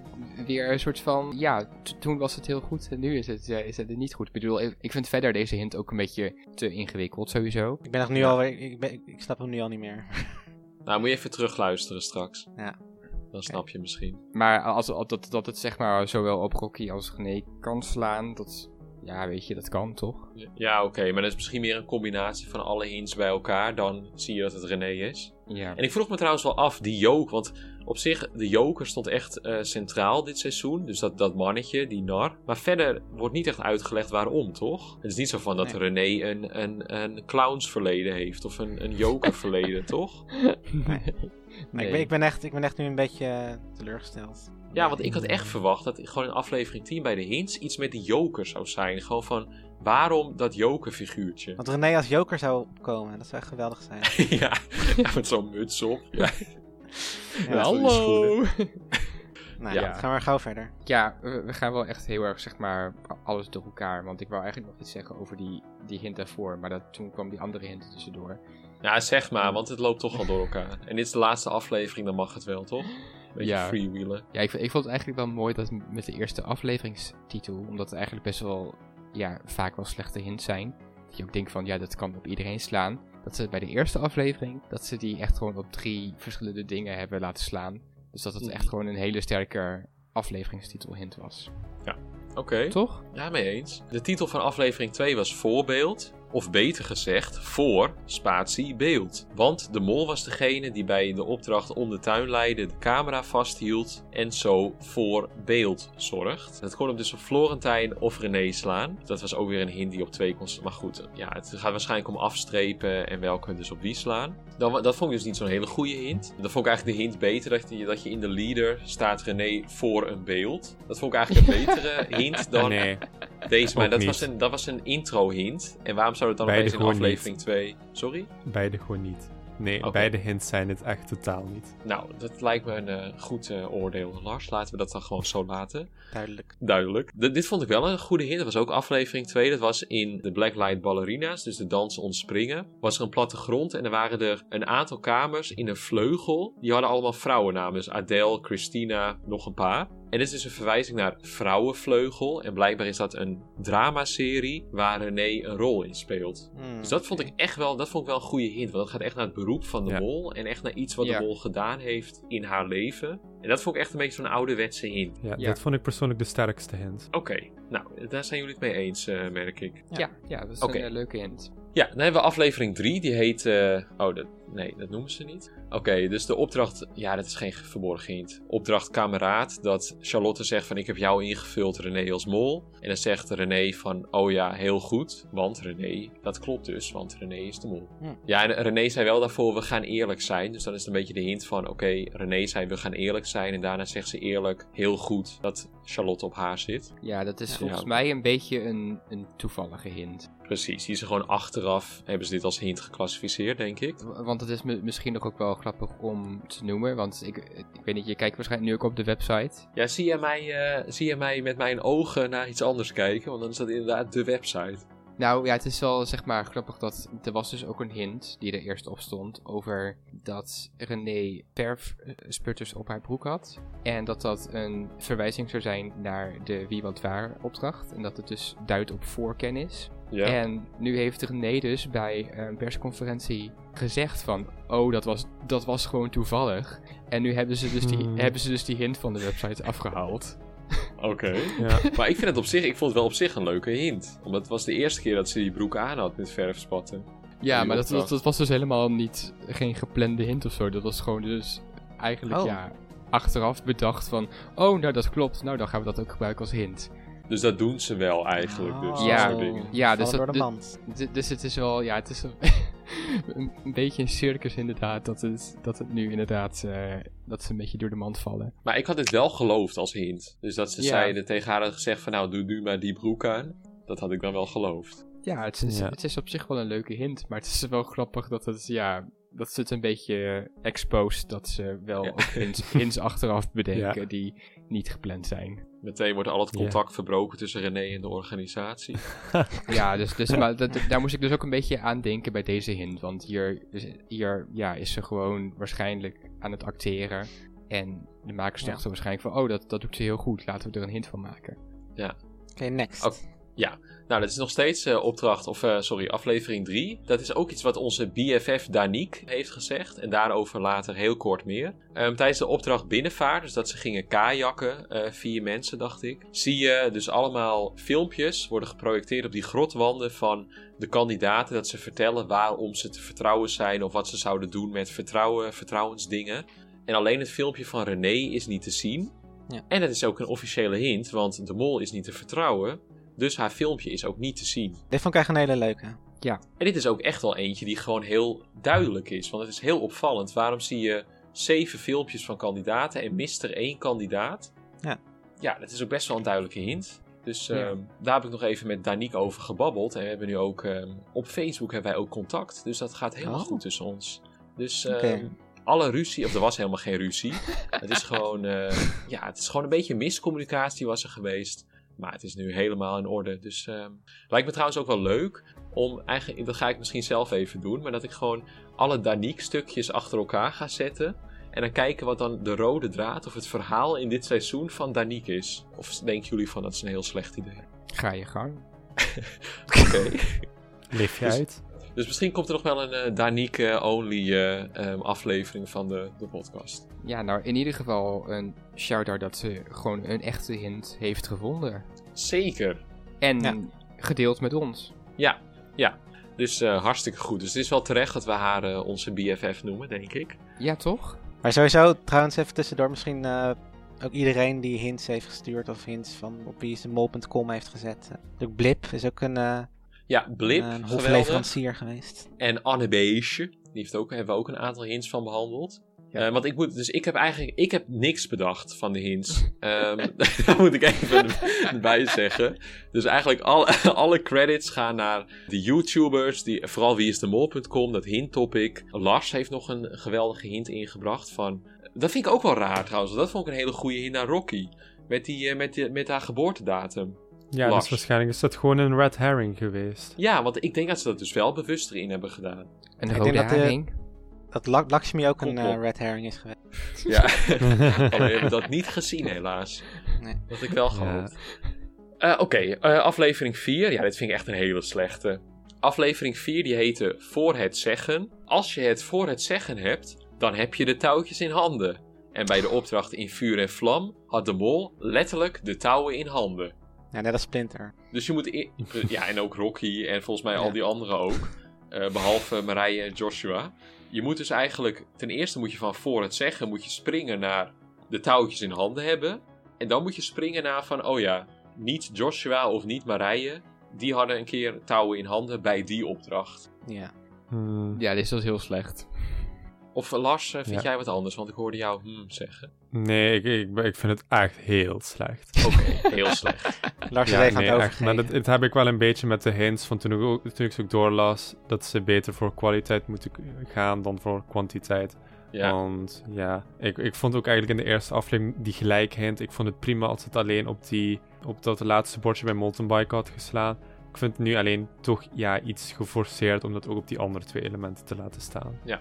C: weer een soort van, ja, toen was het heel goed en nu is het, eh, is het niet goed. Ik bedoel, ik, vind verder deze hint ook een beetje te ingewikkeld sowieso.
A: ik ben nog nu
B: Ja.
A: al, ik, ben, ik snap hem nu al niet meer.
B: Nou, moet je even terugluisteren straks.
A: Ja.
B: Dan snap je misschien.
C: Maar als, als dat, dat het zeg maar zowel op Rocky als René kan slaan, dat, ja weet je, dat kan toch?
B: Ja, oké, maar dat is misschien meer een combinatie van alle hints bij elkaar. Dan zie je dat het René is.
C: Ja.
B: En ik vroeg me trouwens wel af, die joke. Want op zich, de joker stond echt eh, centraal dit seizoen. Dus dat, dat mannetje, die nar. Maar verder wordt niet echt uitgelegd waarom, toch? Het is niet zo van dat
A: Nee.
B: René een, een, een clownsverleden heeft. Of een, een jokerverleden, toch?
A: Maar ik, ben, ik, ben echt, ik ben echt nu een beetje eh, teleurgesteld.
B: Ja, want ik had echt verwacht dat gewoon in aflevering 10 bij de hints iets met die joker zou zijn. Gewoon van, waarom dat jokerfiguurtje?
A: Want René als joker zou komen, dat zou echt geweldig zijn.
B: ja, ja, met zo'n muts op. Ja.
A: Ja,
B: Hallo!
A: Nou,
B: Ja.
A: ja. gaan we maar gauw verder.
C: Ja, we, we gaan wel echt heel erg, zeg maar, alles door elkaar. Want ik wou eigenlijk nog iets zeggen over die, die hint daarvoor. Maar dat, toen kwam die andere hint tussendoor.
B: Ja, zeg maar, want het loopt toch al door elkaar. En dit is de laatste aflevering, dan mag het wel, toch? Beetje
C: Ja.
B: freewheelen.
C: Ja, ik, ik vond het eigenlijk wel mooi dat met de eerste afleveringstitel, omdat het eigenlijk best wel, ja, vaak wel slechte hints zijn. Dat je ook denkt van, ja, dat kan op iedereen slaan. Dat ze bij de eerste aflevering, dat ze die echt gewoon op drie verschillende dingen hebben laten slaan. Dus dat het
B: Mhm.
C: echt gewoon een hele sterke afleveringstitel hint was.
B: Oké,
C: Toch?
B: ja, mee eens. De titel van aflevering 2 was Voorbeeld. Of beter gezegd, voor spatie beeld. Want de mol was degene die bij de opdracht om de tuin leidde de camera vasthield en zo voor beeld zorgt. Dat kon hem dus op Florentijn of René slaan. Dat was ook weer een hint die op twee kon. Maar goed, ja, het gaat waarschijnlijk om afstrepen en welke dus op wie slaan. Dan, dat vond ik dus niet zo'n hele goede hint. Dat vond ik eigenlijk de hint beter, dat je, dat je in de leader staat René voor een beeld. Dat vond ik eigenlijk een betere hint dan
D: nee,
B: deze, maar dat
D: niet.
B: was, een, dat was een intro-hint. En waarom zou het dan
D: Beide
B: opeens in aflevering 2... Sorry?
D: beide gewoon niet. Nee, beide hints zijn het echt totaal niet.
B: Nou, dat lijkt me een eh, goed eh, oordeel, Lars. Laten we dat dan gewoon zo laten.
A: Duidelijk.
B: Duidelijk. D- dit vond ik wel een goede hint. Dat was ook aflevering 2. Dat was in de Blacklight Ballerinas, dus de dansen ontspringen. Was er een plattegrond en er waren er een aantal kamers in een vleugel. Die hadden allemaal vrouwennamen. Dus Adele, Christina, nog een paar. En dit is dus een verwijzing naar Vrouwenvleugel. En blijkbaar is dat een dramaserie waar René een rol in speelt.
A: Hmm,
B: Dus dat vond ik echt wel, dat vond ik wel een goede hint. Want dat gaat echt naar het beroep van de
D: Ja.
B: mol. En echt naar iets wat
C: Ja.
B: de mol gedaan heeft in haar leven. En dat vond ik echt een beetje zo'n ouderwetse hint.
D: Ja,
C: Ja.
D: dit vond ik persoonlijk de sterkste hint.
B: Oké, nou, daar zijn jullie het mee eens, eh, merk ik.
A: Ja.
C: Ja, ja, dat is een eh, leuke hint.
B: Ja, dan hebben we aflevering 3. Die heet. eh, oh, dat, nee, dat noemen ze niet. Oké, dus de opdracht. Ja, dat is geen verborgen hint. Opdracht kameraad. Dat Charlotte zegt van: Ik heb jou ingevuld, René als mol. En dan zegt René van: Oh ja, heel goed. Want René, dat klopt dus, want René is de mol.
A: Hm.
B: Ja, en René zei wel daarvoor: We gaan eerlijk zijn. Dus dan is het een beetje de hint van: Oké, René zei: We gaan eerlijk zijn. En daarna zegt ze eerlijk, heel goed, dat Charlotte op haar zit.
C: Ja, dat is
A: Ja.
C: volgens
B: Ja.
C: mij een beetje een, een toevallige hint.
B: Precies, die is gewoon achteraf. Hebben ze dit als hint geclassificeerd, denk ik.
C: W- Want het is mi- misschien nog ook wel grappig om te noemen. Want ik, ik weet niet, je kijkt waarschijnlijk nu ook op de website.
B: Ja, zie je, mij, eh, zie je mij met mijn ogen naar iets anders kijken? Want dan is dat inderdaad de website.
C: Nou ja, het is wel zeg maar grappig dat er was dus ook een hint die er eerst op stond over dat René verfsputters op haar broek had. En dat dat een verwijzing zou zijn naar de Wie Wat Waar opdracht. En dat het dus duidt op voorkennis.
B: Ja.
C: En nu heeft René dus bij een persconferentie gezegd van... Oh, dat was, dat was gewoon toevallig. En nu hebben ze, dus die,
D: Hmm.
C: hebben ze dus die hint van de website afgehaald.
B: Oké.
D: Ja.
B: Maar ik vind het op zich, ik vond het wel op zich een leuke hint. Omdat het was de eerste keer dat ze die broek aan had met verfspatten.
C: Ja, maar dat,
B: opdracht.
C: dat, dat was dus helemaal niet geen geplande hint of zo. Dat was gewoon dus eigenlijk
A: Oh.
C: ja, achteraf bedacht van... Oh, nou dat klopt. Nou, dan gaan we dat ook gebruiken als hint.
B: Dus dat doen ze wel eigenlijk. Dus,
C: Ja. Ja, dus dat-
A: door de
C: dus- dus het is wel, ja, het is een, een, een beetje een circus inderdaad. Dat het, dat het nu inderdaad, eh, dat ze een beetje door de mand vallen.
B: Maar ik had het wel geloofd als hint. Dus dat ze
C: Ja.
B: zeiden tegen haar gezegd van nou doe nu maar die broek aan. Dat had ik dan wel geloofd.
C: Ja, het is,
D: Ja.
C: het is op zich wel een leuke hint. Maar het is wel grappig dat het, ja, dat ze het een beetje exposed. Dat ze wel
B: Ja.
C: ook hints, hints achteraf bedenken
D: Ja.
C: die niet gepland zijn.
B: Meteen wordt al het
D: Ja.
B: contact verbroken tussen René en de organisatie.
C: Ja, dus, dus maar dat, daar moest ik dus ook een beetje aan denken bij deze hint. Want hier, hier ja, is ze gewoon waarschijnlijk aan het acteren. En de makers
A: Ja.
C: dachten waarschijnlijk van, oh, dat, dat doet ze heel goed. Laten we er een hint van maken.
A: Oké, next.
B: Oké. Nou, dat is nog steeds eh, opdracht, of eh, sorry, aflevering 3. Dat is ook iets wat onze BFF Danique heeft gezegd. En daarover later heel kort meer. Ehm, tijdens de opdracht binnenvaart, dus dat ze gingen kajakken, eh, vier mensen dacht ik. Zie je dus allemaal filmpjes worden geprojecteerd op die grotwanden van de kandidaten. Dat ze vertellen waarom ze te vertrouwen zijn of wat ze zouden doen met vertrouwen, vertrouwensdingen. En alleen het filmpje van René is niet te zien.
A: Ja.
B: En dat is ook een officiële hint, want de mol is niet te vertrouwen. Dus haar filmpje is ook niet te zien.
A: Dit vond ik echt een hele leuke.
B: En dit is ook echt wel eentje die gewoon heel duidelijk is. Want het is heel opvallend. Waarom zie je zeven filmpjes van kandidaten en mist er één kandidaat?
A: Ja.
B: Ja, dat is ook best wel een duidelijke hint. Dus
C: Ja.
B: ehm, daar heb ik nog even met Danique over gebabbeld. En we hebben nu ook ehm, op Facebook hebben wij ook contact. Dus dat gaat helemaal
A: Oh.
B: goed tussen ons. Dus
A: Oké.
B: ehm, alle ruzie, of er was helemaal geen ruzie. het is gewoon, eh, ja, het is gewoon een beetje miscommunicatie was er geweest. Maar het is nu helemaal in orde. Dus ehm, lijkt me trouwens ook wel leuk om eigenlijk, dat ga ik misschien zelf even doen, maar dat ik gewoon alle Danique stukjes achter elkaar ga zetten. En dan kijken wat dan de rode draad of het verhaal in dit seizoen van Danique is. Of denken jullie van dat is een heel slecht idee?
C: Ga je gang.
B: Oké.
D: Leef je
B: Dus-
D: uit?
B: Dus misschien komt er nog wel een eh, Danique-only eh, ehm, aflevering van de, de podcast.
C: Ja, nou in ieder geval een shout-out dat ze gewoon een echte hint heeft gevonden.
B: Zeker.
C: En
A: Ja.
C: gedeeld met ons.
B: Ja, ja. Dus eh, hartstikke goed. Dus het is wel terecht dat we haar eh, onze BFF noemen, denk ik.
C: Ja, toch?
A: Maar sowieso, trouwens even tussendoor, misschien eh, ook iedereen die hints heeft gestuurd of hints van op wie ze mol.com heeft gezet. Eh, ook Blip is ook een, eh,
B: Ja, Blip,
A: een
B: geweldig.
A: hofleverancier geweest.
B: En Anne Beesje, die heeft ook, hebben we ook een aantal hints van behandeld.
C: Ja.
B: Eh, want ik moet, dus ik heb eigenlijk, ik heb niks bedacht van de hints. Daar moet ik even bij zeggen. Dus eigenlijk alle, alle credits gaan naar de YouTubers, die, vooral wieisdemol.com, dat hint topic. Lars heeft nog een geweldige hint ingebracht van, dat vind ik ook wel raar trouwens, dat vond ik een hele goede hint naar Rocky. Met, die, eh, met, die, met haar geboortedatum.
D: Ja, dus waarschijnlijk is dat gewoon een red herring geweest.
B: Ja, want ik denk dat ze dat dus wel bewust erin hebben gedaan.
C: Een
A: Ik
C: rode
A: denk dat de-. Dat Lakshmi ook een eh, red herring is geweest.
B: Ja, alleen hebben we dat niet gezien helaas.
A: Nee.
B: Dat had ik wel
D: Ja.
B: gehoopt. Eh, Oké, eh, aflevering 4. Ja, dit vind ik echt een hele slechte. Aflevering 4 die heette Voor het zeggen. Als je het voor het zeggen hebt, dan heb je de touwtjes in handen. En bij de opdracht in vuur en vlam had de mol letterlijk de touwen in handen.
A: Ja, net als Splinter.
B: Dus je moet... i- Ja, en ook Rocky en volgens mij al die anderen ook. Eh, behalve Marije en Joshua. Je moet dus eigenlijk... Ten eerste moet je van voor het zeggen... moet je springen naar de touwtjes in handen hebben. En dan moet je springen naar van... Oh ja, niet Joshua of niet Marije... Die hadden een keer touwen in handen bij die opdracht.
A: Ja.
D: Hmm.
C: Ja, dit is dus heel slecht.
B: Of Lars, eh, vind
D: Ja.
B: jij wat anders? Want ik hoorde jou hmm zeggen.
D: Nee, ik, ik, ik vind het echt heel slecht.
B: Oké, heel slecht.
A: Lars
D: Ja,
A: even
D: nee, echt. Maar dat, dat heb ik wel een beetje met de hints van toen ik, ook, toen ik ze ook doorlas. Dat ze beter voor kwaliteit moeten gaan dan voor kwantiteit.
B: Ja,
D: Want ja, ik, ik vond ook eigenlijk in de eerste aflevering die gelijk hint. Ik vond het prima als het alleen op, die, op dat laatste bordje bij Molten Bike had geslaan. Ik vind het nu alleen toch ja, iets geforceerd om dat ook op die andere twee elementen te laten staan.
A: Hm, ja.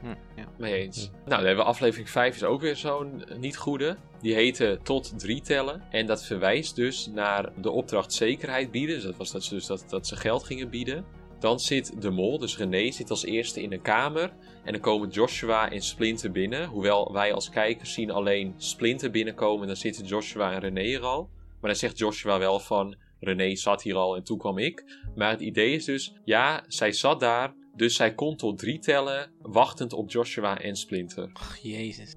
B: Mee eens. Nou, dan hebben we aflevering 5 is ook weer zo'n niet goede. Die heette tot drie tellen. En dat verwijst dus naar de opdracht zekerheid bieden. Dus dat was dat ze, dus dat, dat ze geld gingen bieden. Dan zit de mol, dus René, zit als eerste in een kamer. En dan komen Joshua en Splinter binnen. Hoewel wij als kijkers zien alleen Splinter binnenkomen. Dan zitten Joshua en René er al. Maar dan zegt Joshua wel van... René zat hier al en toen kwam ik. Maar het idee is dus... Ja, zij zat daar. Dus zij kon tot drie tellen. Wachtend op Joshua en Splinter.
A: Ach, jezus.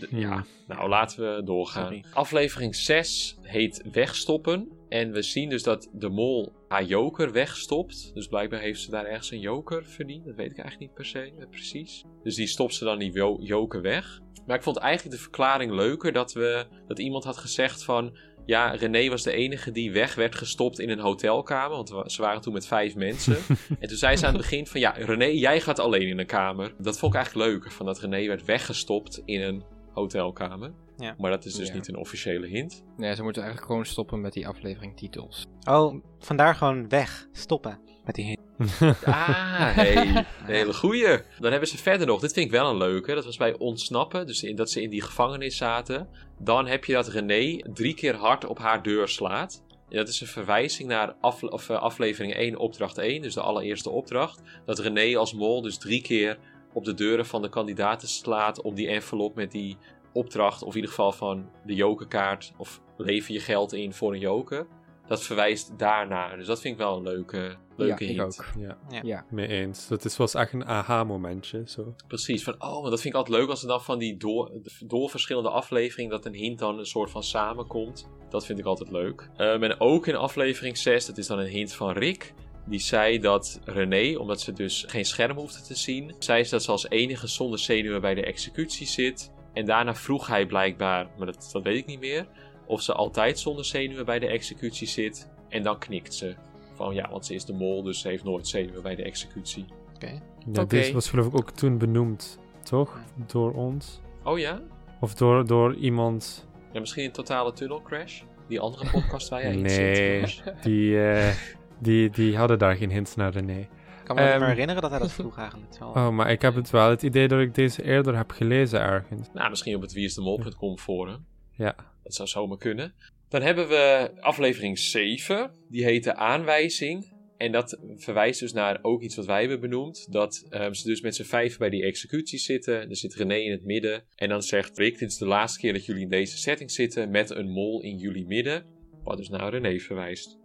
B: D-
D: Hmm.
B: Ja, nou laten we doorgaan.
A: Sorry.
B: Aflevering 6 heet Wegstoppen. En we zien dus dat de mol haar joker wegstopt. Dus blijkbaar heeft ze daar ergens een joker verdiend. Dat weet ik eigenlijk niet per se eh, precies. Dus die stopt ze dan die jo- joker weg. Maar ik vond eigenlijk de verklaring leuker dat, we, dat iemand had gezegd van... Ja, René was de enige die weg werd gestopt in een hotelkamer. Want wa- ze waren toen met vijf mensen. en toen zei ze aan het begin van... Ja, René, jij gaat alleen in een kamer. Dat vond ik eigenlijk leuker. Van dat René werd weggestopt in een hotelkamer.
A: Ja.
B: Maar dat is dus
C: Ja.
B: niet een officiële hint.
C: Nee, ze moeten eigenlijk gewoon stoppen met die aflevering titels.
A: Oh, vandaar gewoon weg. Stoppen met die hint.
B: Ah, hey, een hele goeie. Dan hebben ze verder nog, dit vind ik wel een leuke. Dat was bij ontsnappen, dus in, dat ze in die gevangenis zaten. Dan heb je dat René drie keer hard op haar deur slaat. En dat is een verwijzing naar af, of, eh, aflevering 1, opdracht 1, dus de allereerste opdracht. Dat René als mol dus drie keer op de deuren van de kandidaten slaat om die envelop met die opdracht, of in ieder geval van de jokerkaart, of lever je geld in voor een joker. Dat verwijst daarnaar. Dus dat vind ik wel een leuke, leuke
C: ja, ik
B: hint.
C: ook.
D: ja,
A: Ja.
C: Ja.
D: mee eens. Dat is, was echt een aha-momentje. Zo.
B: Precies, van oh, maar dat vind ik altijd leuk als er dan van die door, door verschillende afleveringen dat een hint dan een soort van samenkomt. Dat vind ik altijd leuk. Ehm, en ook in aflevering 6, dat is dan een hint van Rick. Die zei dat René, omdat ze dus geen scherm hoefde te zien, zei ze dat ze als enige zonder zenuwen bij de executie zit. En daarna vroeg hij blijkbaar, maar dat, dat weet ik niet meer, of ze altijd zonder zenuwen bij de executie zit. En dan knikt ze. Van ja, want ze is de mol, dus ze heeft nooit zenuwen bij de executie.
A: Oké.
D: Ja,
C: Oké.
D: Deze was geloof ik ook toen benoemd, toch? Door ons.
B: Oh ja?
D: Of door, door iemand.
B: Ja, misschien een totale tunnel crash? Die andere podcast waar jij in
D: Nee,
B: zit.
D: die, eh, die, die hadden daar geen hints naar René.
A: Ik kan me niet
D: Ehm,
A: meer herinneren dat hij dat vroeg eigenlijk. Wel-
D: Oh, maar ik heb het wel het idee dat ik deze eerder heb gelezen ergens.
B: Nou, misschien op het wieisdemol.com forum.
D: Ja.
B: Dat zou zomaar kunnen. Dan hebben we aflevering 7. Die heet de aanwijzing. En dat verwijst dus naar ook iets wat wij hebben benoemd. Dat ehm, ze dus met z'n vijf bij die executie zitten. Er zit René in het midden. En dan zegt Rick, dit is de laatste keer dat jullie in deze setting zitten. Met een mol in jullie midden. Wat dus naar René verwijst.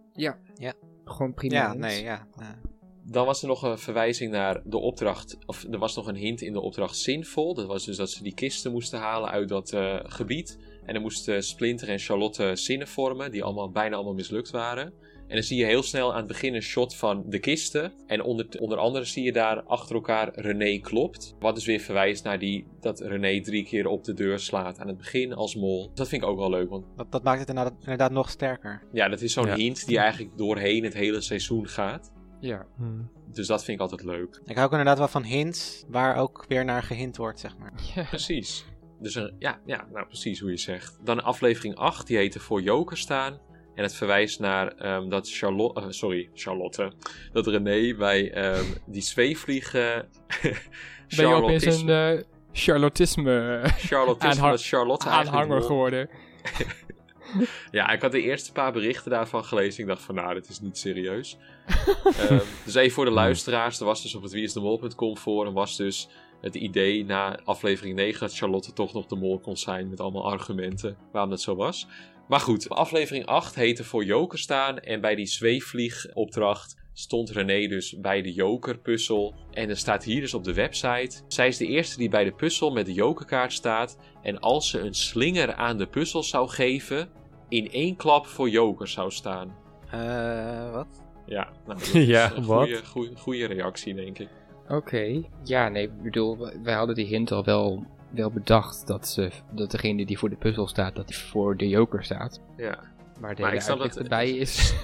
C: Gewoon prima.
A: ja, nee, ja.
B: Dan was er nog een verwijzing naar de opdracht, of er was nog een hint in de opdracht zinvol. Dat was dus dat ze die kisten moesten halen uit dat eh, gebied. En dan moesten Splinter en Charlotte zinnen vormen, die allemaal, bijna allemaal mislukt waren. En dan zie je heel snel aan het begin een shot van de kisten. En onder, onder andere zie je daar achter elkaar René klopt. Wat dus weer verwijst naar die, dat René drie keer op de deur slaat aan het begin als mol. Dat vind ik ook wel leuk, want
A: dat, dat maakt het inderdaad, inderdaad nog sterker.
B: ja, dat is zo'n
D: Ja.
B: hint die eigenlijk doorheen het hele seizoen gaat.
C: Ja.
D: Hmm.
B: Dus dat vind ik altijd leuk.
A: Ik hou ook inderdaad wel van hints waar ook weer naar gehint wordt, zeg maar.
B: Precies. Dus een, ja, ja, nou precies hoe je zegt. Dan aflevering 8, die heette Voor Joker staan. En het verwijst naar ehm, dat Charlotte, eh, sorry, Charlotte, dat René bij ehm, die zweefvliegen.
C: Ben je een eh charlotisme
B: Charlottisme,
C: aanhang-
B: dat Charlotte
C: aanhanger geworden?
B: Ja, ik had de eerste paar berichten daarvan gelezen. Ik dacht van, nou, dit is niet serieus. Ehm, dus even voor de luisteraars. Er was dus op het wieisdemol.com forum was dus het idee na aflevering 9 dat Charlotte toch nog de mol kon zijn met allemaal argumenten waarom dat zo was. Maar goed, aflevering 8 heette voor Joker staan en bij die zweefvliegopdracht stond René dus bij de Joker-puzzel. En er staat hier dus op de website: zij is de eerste die bij de puzzel met de Jokerkaart staat. En als ze een slinger aan de puzzel zou geven, in één klap voor Joker zou staan.
A: Eh, wat?
B: Ja, nou, dat
D: Ja,
B: is een
D: wat?
B: goede, goede, goede reactie, denk ik.
C: Oké. Ja, nee, ik bedoel, wij- hadden die hint al wel, wel bedacht dat, ze, dat degene die voor de puzzel staat, dat die voor de joker staat.
B: Ja.
C: Maar de
B: Maar ik snap dat-
C: erbij is...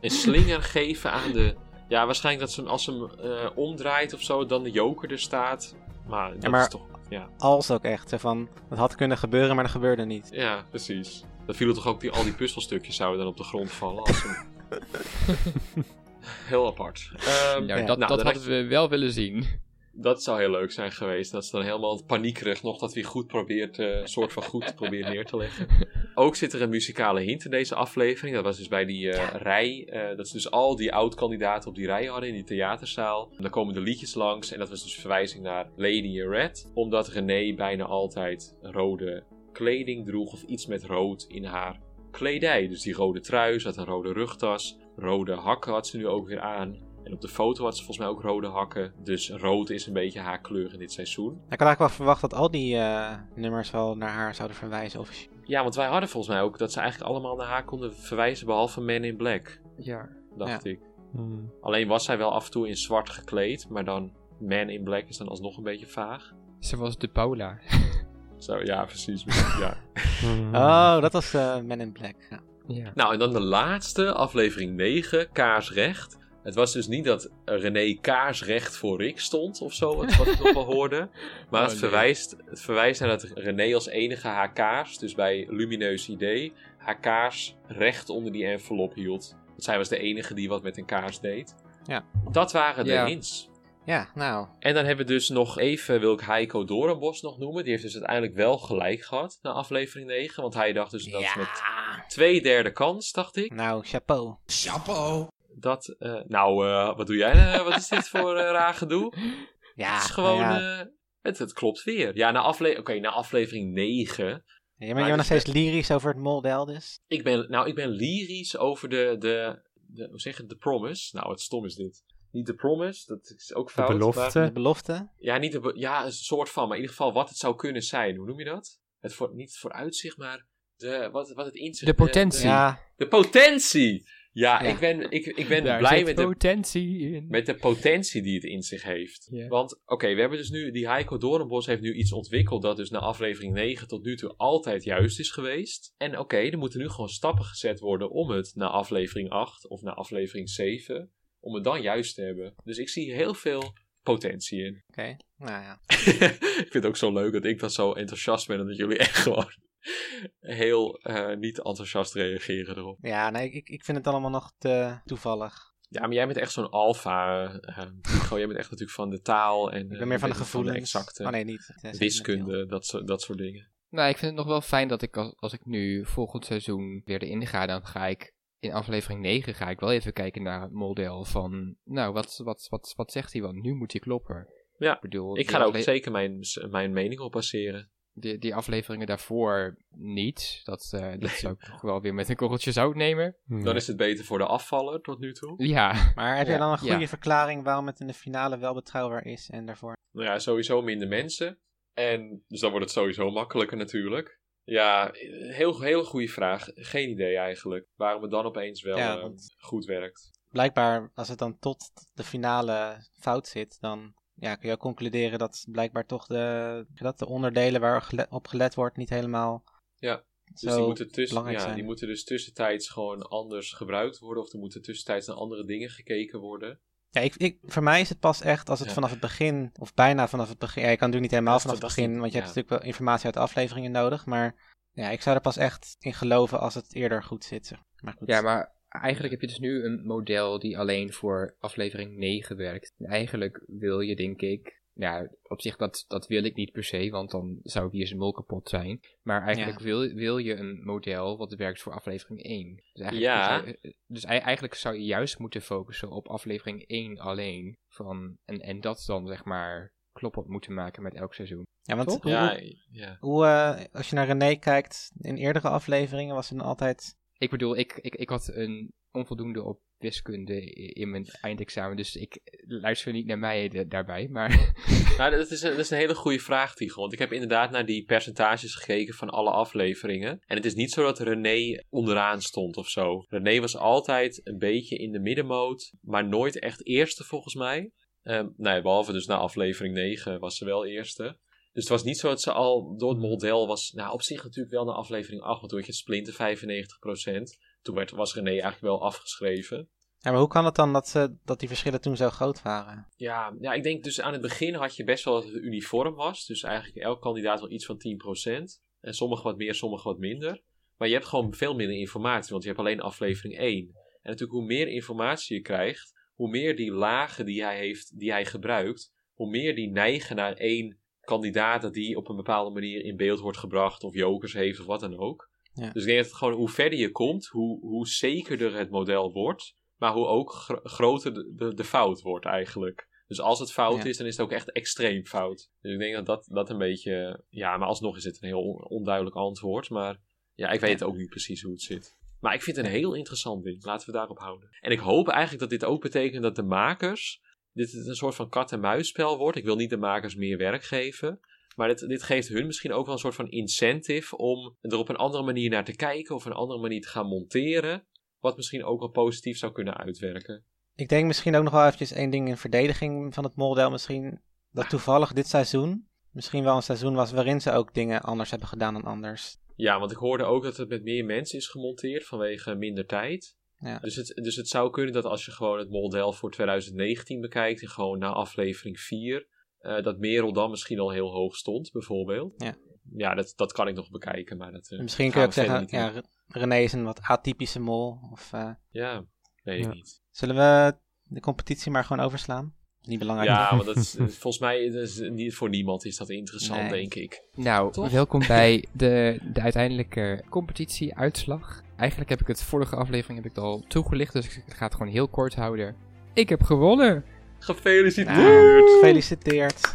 B: Een slinger geven aan de. Ja, waarschijnlijk dat ze hem, als ze hem eh, omdraait of zo, dan de joker er staat. Maar dat
A: maar-
B: is toch. Ja,
A: Als ook echt. Van, het had kunnen gebeuren, maar dat gebeurde niet.
B: ja precies. Dan vielen toch ook die, al die puzzelstukjes zouden dan op de grond vallen. Als ze... Heel apart. Ehm,
C: Nou,
A: Ja.
C: dat,
B: nou,
C: dat hadden we wel willen zien.
B: Dat zou heel leuk zijn geweest. Dat ze dan helemaal paniekerig nog dat hij goed probeert, eh, een soort van goed probeert neer te leggen. Ook zit er een muzikale hint in deze aflevering. Dat was dus bij die eh, rij. eh, dat ze dus al die oud-kandidaten op die rij hadden in die theaterzaal. En dan komen de liedjes langs. En dat was dus verwijzing naar Lady in Red. Omdat René bijna altijd rode kleding droeg. Of iets met rood in haar kledij. Dus die rode trui, ze had een rode rugtas. Rode hakken had ze nu ook weer aan. En op de foto had ze volgens mij ook rode hakken. Dus rood is een beetje haar kleur in dit seizoen.
A: Ik had eigenlijk wel verwacht dat al die eh, nummers wel naar haar zouden verwijzen. Officieel.
B: Ja, want wij hadden volgens mij ook dat ze eigenlijk allemaal naar haar konden verwijzen. Behalve Man in Black,
C: Ja.
B: dacht ik.
D: Hmm.
B: Alleen was zij wel af en toe in zwart gekleed. Maar dan Man in Black is dan alsnog een beetje vaag.
C: Ze was de Paula.
B: Zo, ja, precies. ja.
D: Hmm.
A: Oh, dat was eh Men in Black. Ja.
C: Ja.
B: Nou, en dan de laatste, aflevering 9, Kaarsrecht. Het was dus niet dat René kaarsrecht voor Rick stond of zo, wat wat ik nog wel hoorde. Maar
C: Oh,
B: het,
C: nee.
B: verwijst, het verwijst naar dat René als enige haar kaars, dus bij Lumineus Idee, haar kaars recht onder die envelop hield. Want zij was de enige die wat met een kaars deed.
A: Ja.
B: Dat waren de
C: Ja.
B: hints.
A: Ja, nou.
B: En dan hebben we dus nog even, wil ik Heiko Doornbos nog noemen. Die heeft dus uiteindelijk wel gelijk gehad na aflevering 9. Want hij dacht dus dat
A: Ja.
B: met twee derde kans, dacht ik.
A: Nou, chapeau.
B: Dat, eh, nou, eh, wat doe jij? eh, wat is dit voor raar gedoe?
A: Ja,
B: het is gewoon,
A: nou ja.
B: eh, het, het klopt weer. Ja, na, afle oké, na aflevering 9.
A: Ja, maar je
B: maar
A: bent nog steeds lyrisch over het model dus.
B: Ik ben, nou, ik ben lyrisch over de, de, de, hoe zeg je, de promise. Nou, wat stom is dit. Niet de promise, dat is ook
D: De
B: fout.
D: belofte.
B: maar-
A: De belofte.
B: ja, niet de, be- ja, een soort van, maar in ieder geval wat het zou kunnen zijn. Hoe noem je dat? Het voor, niet het vooruitzicht, maar de, wat, wat het inzicht.
C: De potentie.
A: Ja,
B: De, potentie! Ja,
A: Ja.
B: Ik ben, ik, ik ben
C: Daar
B: blij met de,
C: potentie in.
B: met de potentie die het in zich heeft. Want, oké, we hebben dus nu, die Heiko Doornbos heeft nu iets ontwikkeld dat dus na aflevering 9 tot nu toe altijd juist is geweest. En oké, er moeten nu gewoon stappen gezet worden om het na aflevering 8 of na aflevering 7, om het dan juist te hebben. Dus ik zie heel veel potentie in.
A: oké. Nou ja.
B: ik vind het ook zo leuk dat ik dan zo enthousiast ben en dat jullie echt gewoon heel eh, niet enthousiast reageren erop.
A: Ja, nee, ik, ik vind het allemaal nog te toevallig.
B: Ja, maar jij bent echt zo'n alfa. eh, Hugo. jij bent echt natuurlijk van de taal en
A: Ik
B: eh,
A: ben meer van de
B: weet je,
A: gevoelens.
B: exacte
A: oh nee, niet.
B: Wiskunde, dat, zo, dat soort dingen.
C: Nou, ik vind het nog wel fijn dat ik als, als ik nu volgend seizoen weer erin ga, dan ga ik in aflevering 9 ga ik wel even kijken naar het model van, nou, wat, wat, wat, wat zegt hij? Want nu moet hij kloppen.
B: Ja,
C: ik bedoel,
B: Ik
C: die
B: ga er ook zeker mijn, mijn mening op baseren.
C: Die, die afleveringen daarvoor niet. Dat, eh, dat zou ik wel weer met een korreltje zout nemen.
D: Hmm.
B: Dan is het beter voor de afvaller tot nu toe.
C: Ja,
A: Maar heb
C: Ja,
A: je dan een goede
C: ja.
A: verklaring waarom het in de finale wel betrouwbaar is en daarvoor?
B: Nou ja, sowieso minder mensen. En dus dan wordt het sowieso makkelijker natuurlijk. Ja, heel, heel goede vraag. Geen idee eigenlijk. Waarom het dan opeens wel
A: Ja,
B: eh,
A: want-
B: goed werkt.
A: Blijkbaar, als het dan tot de finale fout zit, dan ja, kun je ook concluderen dat blijkbaar toch de, dat de onderdelen waar gele- op gelet wordt niet helemaal
B: Ja, Dus die moeten, tussen, ja,
A: zijn.
B: die moeten dus tussentijds gewoon anders gebruikt worden. Of er moeten tussentijds naar andere dingen gekeken worden.
A: Ja, ik, ik, voor mij is het pas echt als het
B: Ja.
A: vanaf het begin, of bijna vanaf het begin. Ja, je kan natuurlijk niet helemaal vanaf het begin, want je hebt natuurlijk wel informatie uit de afleveringen nodig. Maar ja, ik zou er pas echt in geloven als het eerder goed zit. zeg. Maar goed.
C: ja, maar eigenlijk heb je dus nu een model die alleen voor aflevering 9 werkt. En eigenlijk wil je, denk ik, ja, op zich dat, dat wil ik niet per se, want dan zou hier zijn mol kapot zijn. Maar eigenlijk
A: Ja.
C: wil, wil je een model wat werkt voor aflevering 1. Dus eigenlijk,
B: Ja.
C: zou je- dus ei- eigenlijk zou je juist moeten focussen op aflevering 1 alleen. Van, en, en dat dan zeg maar kloppend moeten maken met elk seizoen.
A: ja, want hoe,
B: Ja, ja.
A: hoe, eh, als je naar René kijkt, in eerdere afleveringen was ze dan altijd...
C: Ik bedoel, ik, ik, ik had een onvoldoende op wiskunde in mijn eindexamen, dus ik luister niet naar mij de- daarbij, maar
B: Nou, dat is, een, dat is een hele goede vraag, Tigo. Want ik heb inderdaad naar die percentages gekeken van alle afleveringen. En het is niet zo dat René onderaan stond of zo. René was altijd een beetje in de middenmoot, maar nooit echt eerste volgens mij. Ehm nee, behalve dus na aflevering 9 was ze wel eerste. Dus het was niet zo dat ze al door het model was. Nou, op zich natuurlijk wel naar aflevering 8, want toen had je het splinten 95%. Toen werd, was René eigenlijk wel afgeschreven.
A: Ja, maar hoe kan het dan dat, ze, dat die verschillen toen zo groot waren?
B: Ja, ja, ik denk dus aan het begin had je best wel dat het uniform was. Dus eigenlijk elk kandidaat wel iets van 10%. En sommige wat meer, sommige wat minder. Maar je hebt gewoon veel minder informatie, want je hebt alleen aflevering 1. En natuurlijk hoe meer informatie je krijgt, hoe meer die lagen die hij heeft, die hij gebruikt, hoe meer die neigen naar één kandidaat dat die op een bepaalde manier in beeld wordt gebracht, of jokers heeft of wat dan ook.
A: Ja.
B: Dus ik denk dat gewoon hoe verder je komt, hoe, hoe zekerder het model wordt, maar hoe ook gro- groter de, de, de fout wordt eigenlijk. Dus als het fout
A: Ja.
B: is, dan is het ook echt extreem fout. Dus ik denk dat dat, dat een beetje. Ja, maar alsnog is het een heel on- onduidelijk antwoord. Maar ja, ik weet ook niet precies hoe het zit. Maar ik vind het een heel interessant ding. Laten we daarop houden. En ik hoop eigenlijk dat dit ook betekent dat de makers. Dit een soort van kat-en-muisspel wordt. Ik wil niet de makers meer werk geven. Maar dit, dit geeft hun misschien ook wel een soort van incentive om er op een andere manier naar te kijken. Of een andere manier te gaan monteren. Wat misschien ook wel positief zou kunnen uitwerken.
A: Ik denk misschien ook nog wel eventjes één ding in verdediging van het model misschien. Dat toevallig dit seizoen misschien wel een seizoen was waarin ze ook dingen anders hebben gedaan dan anders.
B: Ja, want ik hoorde ook dat het met meer mensen is gemonteerd vanwege minder tijd.
A: Ja.
B: Dus, het, dus het zou kunnen dat als je gewoon het model voor 2019 bekijkt en gewoon na aflevering 4, eh, dat Merel dan misschien al heel hoog stond, bijvoorbeeld.
A: Ja.
B: Ja, dat, dat kan ik nog bekijken, maar dat. eh,
A: Misschien kun je ook zeggen, ja, René is een wat atypische mol. Of, eh,
B: in. Ja, weet ik
D: Ja.
B: niet.
A: zullen we de competitie maar gewoon overslaan? Niet belangrijk.
B: Ja, want dat is, volgens mij is niet, voor niemand is dat interessant,
A: Nee.
B: denk ik.
C: Nou,
B: Toch?
C: welkom bij de, de uiteindelijke competitieuitslag. Eigenlijk heb ik het vorige aflevering heb ik het al toegelicht, dus ik ga het gewoon heel kort houden. Ik heb gewonnen!
B: Gefeliciteerd!
A: Nou, gefeliciteerd.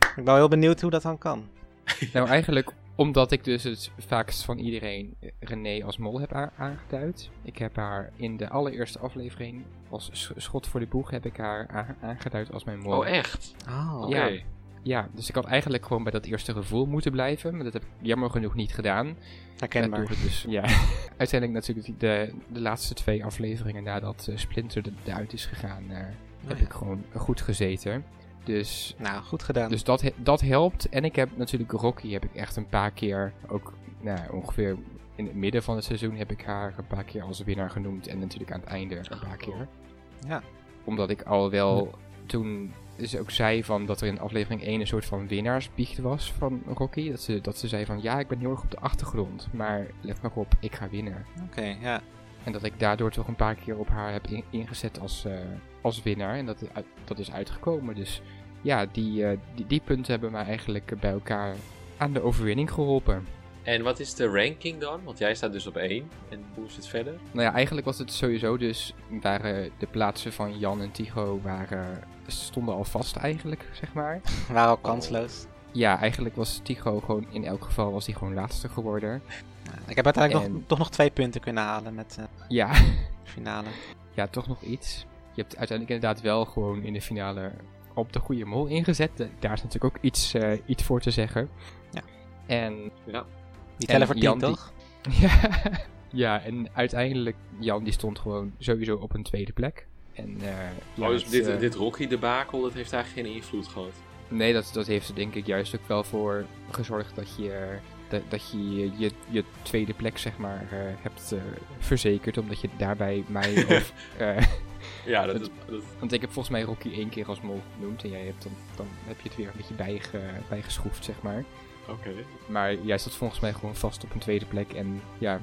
A: Ik ben wel heel benieuwd hoe dat dan kan.
C: Nou, eigenlijk omdat ik dus het vaakst van iedereen eh, René als mol heb aangeduid. Ik heb haar in de allereerste aflevering als sch- schot voor de boeg heb ik haar aangeduid als mijn mol.
B: Oh, echt?
A: Oh,
B: Oké.
C: Ja. Ja, dus ik had eigenlijk gewoon bij dat eerste gevoel moeten blijven, maar dat heb ik jammer genoeg niet gedaan.
A: herkenbaar.
C: Het dus, ja. Uiteindelijk natuurlijk de, de laatste twee afleveringen nadat eh, Splinter er- eruit is gegaan, eh, heb
A: ja.
C: ik gewoon goed gezeten. Dus,
A: Nou, goed gedaan.
C: dus dat, dat helpt. En ik heb natuurlijk Rocky heb ik echt een paar keer, ook nou, ongeveer in het midden van het seizoen heb ik haar een paar keer als winnaar genoemd. En natuurlijk aan het einde een paar keer.
A: Ja.
C: Omdat ik al wel toen ze ook zei van dat er in aflevering 1 een soort van winnaarsbiecht was van Rocky. Dat ze, dat ze zei van ja, ik ben heel erg op de achtergrond. Maar let maar op, ik ga winnen.
A: Oké, ja.
C: En dat ik daardoor toch een paar keer op haar heb in- ingezet als, eh, als winnaar. En dat, uit- dat is uitgekomen. Dus ja, die, eh, die, die punten hebben mij eigenlijk bij elkaar aan de overwinning geholpen.
B: En wat is de ranking dan? Want jij staat dus op 1. En hoe is het verder?
C: Nou ja, eigenlijk was het sowieso dus, waren de plaatsen van Jan en Tycho waren, stonden al vast eigenlijk, zeg maar.
A: Waren al kansloos.
C: Ja, eigenlijk was Tycho gewoon, in elk geval was hij gewoon laatste geworden.
A: Ja, ik heb uiteindelijk
C: En-
A: nog, toch nog twee punten kunnen halen met eh,
C: Ja,
A: de finale.
C: ja, toch nog iets. Je hebt uiteindelijk inderdaad wel gewoon in de finale op de goede mol ingezet. Eh, Daar is natuurlijk ook iets, eh, iets voor te zeggen.
A: Ja.
C: En
A: Die tellen
C: En
A: voor tien,
C: die-
A: toch?
C: ja, ja, en uiteindelijk, Jan die stond gewoon sowieso op een tweede plek. En, ja,
B: oh, dus
C: het,
B: dit,
C: eh,
B: dit Rocky-debakel, dat heeft eigenlijk geen invloed gehad.
C: Nee, dat, dat heeft er denk ik juist ook wel voor gezorgd dat je dat, dat je, je je tweede plek zeg maar eh, hebt verzekerd. Omdat je daarbij mij of...
B: Ja, dat, dat,
C: want ik heb volgens mij Rocky één keer als mol genoemd. En jij hebt dan, dan heb je het weer een beetje bijge, bijgeschroefd zeg maar.
B: oké.
C: Maar jij zat volgens mij gewoon vast op een tweede plek. En ja,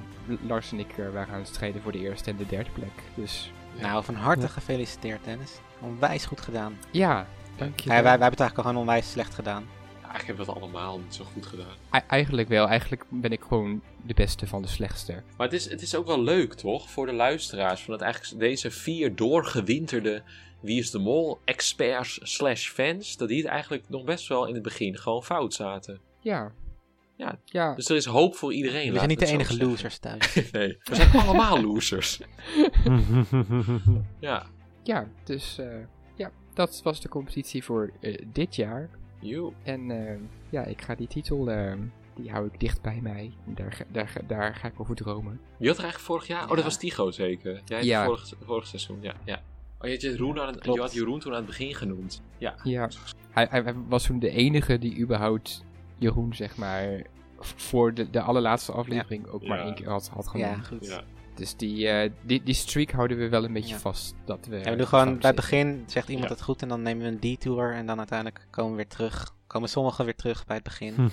C: Lars en ik waren aan het strijden voor de eerste en de derde plek. Dus
A: Nou, van harte
D: Ja.
A: gefeliciteerd, Dennis. Onwijs goed gedaan.
C: ja, dank je
A: Ja, wij, wij hebben het eigenlijk al gewoon onwijs slecht gedaan.
B: Eigenlijk hebben we het allemaal niet zo goed gedaan.
C: Eigenlijk wel. Eigenlijk ben ik gewoon de beste van de slechtste.
B: Maar het is, het is ook wel leuk, toch? Voor de luisteraars. Van dat eigenlijk deze vier doorgewinterde Wie is de Mol experts slash fans. Dat die het eigenlijk nog best wel in het begin gewoon fout zaten.
C: Ja.
B: Ja.
C: Ja.
B: Dus er is hoop voor iedereen.
A: We zijn niet de enige losers thuis.
B: Nee, we zijn allemaal losers. Ja.
C: Ja, dus eh, ja, dat was de competitie voor eh, dit jaar.
B: Joe.
C: En eh, ja, ik ga die titel, eh, die hou ik dicht bij mij. Daar, ga- daar, ga- daar ga ik over dromen.
B: Wie had er eigenlijk vorig jaar? Oh, dat was Tigo zeker. Jij
C: Ja.
B: vorig, vorig seizoen, ja. ja. Oh, je had, Jeroen aan het, je had Jeroen toen aan het begin genoemd. Ja.
C: Ja, hij, hij hij was toen de enige die überhaupt Jeroen, zeg maar, voor de, de allerlaatste aflevering ook maar één keer had, had
A: Ja,
C: genoemd.
A: goed.
B: ja.
C: Dus die, eh, die, die streak houden we wel een beetje
A: Ja.
C: vast. Dat we
A: Ja, we doen gewoon bij het begin zegt iemand
B: Ja.
A: het goed en dan nemen we een detour en dan uiteindelijk komen we weer terug. Komen sommigen weer terug bij het begin.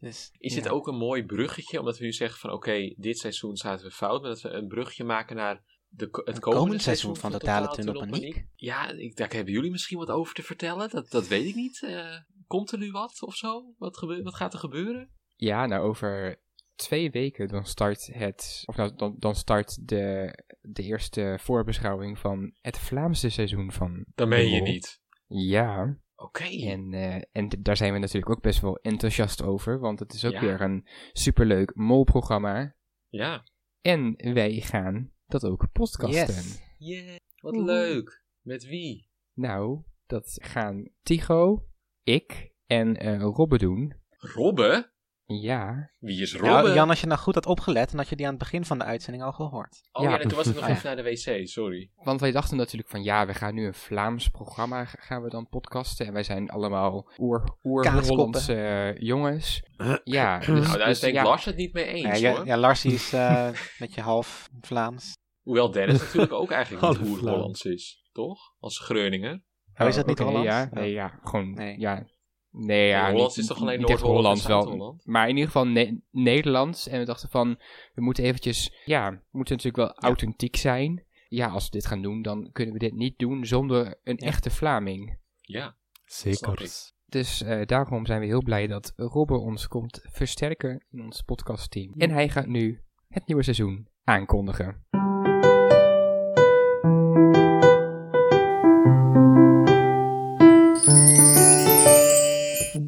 A: dus,
B: Is
A: ja.
B: dit ook een mooi bruggetje, omdat we nu zeggen van oké, dit seizoen zaten we fout, maar dat we een bruggetje maken naar de, het
A: Een
B: komende
A: komend seizoen van Totale
B: Totale
A: Tunnelpaniek?
B: Ja, ik, daar hebben jullie misschien wat over te vertellen, dat, dat weet ik niet. Eh, komt er nu wat of zo? Wat, gebe- wat gaat er gebeuren?
C: Ja, nou over twee weken dan start het, of nou, dan, dan start de, de eerste voorbeschouwing van het Vlaamse seizoen van
B: Dan meen je niet.
C: Ja,
B: Oké.
C: en, eh, en d- daar zijn we natuurlijk ook best wel enthousiast over, want het is ook
B: Ja.
C: weer een superleuk molprogramma.
B: Ja.
C: En wij gaan dat ook podcasten.
A: Yes.
B: Yeah, wat leuk. Met wie?
C: Nou, dat gaan Tigo, ik en eh Robbe doen.
B: Robbe?
C: Ja,
B: Wie is Robbe?
A: Nou, Jan, als je nou goed had opgelet, dan had je die aan het begin van de uitzending al gehoord.
B: oh ja,
C: Ja.
B: en toen was ik nog
A: Ah, ja.
B: even naar de wc, sorry.
C: Want wij dachten natuurlijk van ja, we gaan nu een Vlaams programma gaan we dan podcasten. En wij zijn allemaal oer- oer-Hollandse eh, jongens. Ja, dus,
B: nou, daar
C: dus
B: is denk ik
C: ja,
B: Lars het niet mee eens
A: Ja, ja,
B: hoor.
A: ja, Lars is eh met je half Vlaams.
B: Hoewel Dennis natuurlijk ook eigenlijk niet
D: Vlaams.
B: Hollands is, toch? Als Groninger.
A: Oh, is dat niet
C: oké,
A: Hollands?
C: Ja,
A: Oh.
C: nee, ja, gewoon,
A: Nee.
C: ja. Nee, ja,
B: Hollands
C: niet-
B: is toch alleen Noord-Holland
C: wel. Maar in ieder geval Ne- Nederlands. En we dachten van, we moeten eventjes, ja, we moeten natuurlijk wel authentiek zijn. Ja, als we dit gaan doen, dan kunnen we dit niet doen zonder een
A: Ja.
C: echte Vlaming.
B: Ja.
D: Zeker.
C: Dus eh, daarom zijn we heel blij dat Robbe ons komt versterken in ons podcastteam. En hij gaat nu het nieuwe seizoen aankondigen.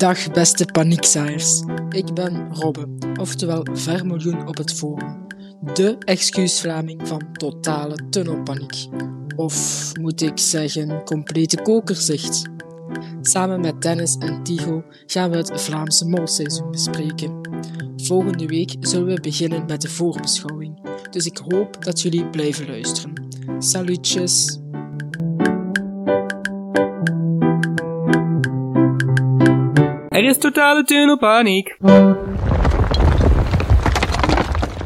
E: Dag beste paniekzaaiers. Ik ben Robbe, oftewel Vermiljoen op het forum. De excuus-Vlaming van totale tunnelpaniek. Of moet ik zeggen, complete kokerzicht. Samen met Dennis en Tigo gaan we het Vlaamse molseizoen bespreken. Volgende week zullen we beginnen met de voorbeschouwing, dus ik hoop dat jullie blijven luisteren. Salutjes!
C: Totale tunnelpaniek.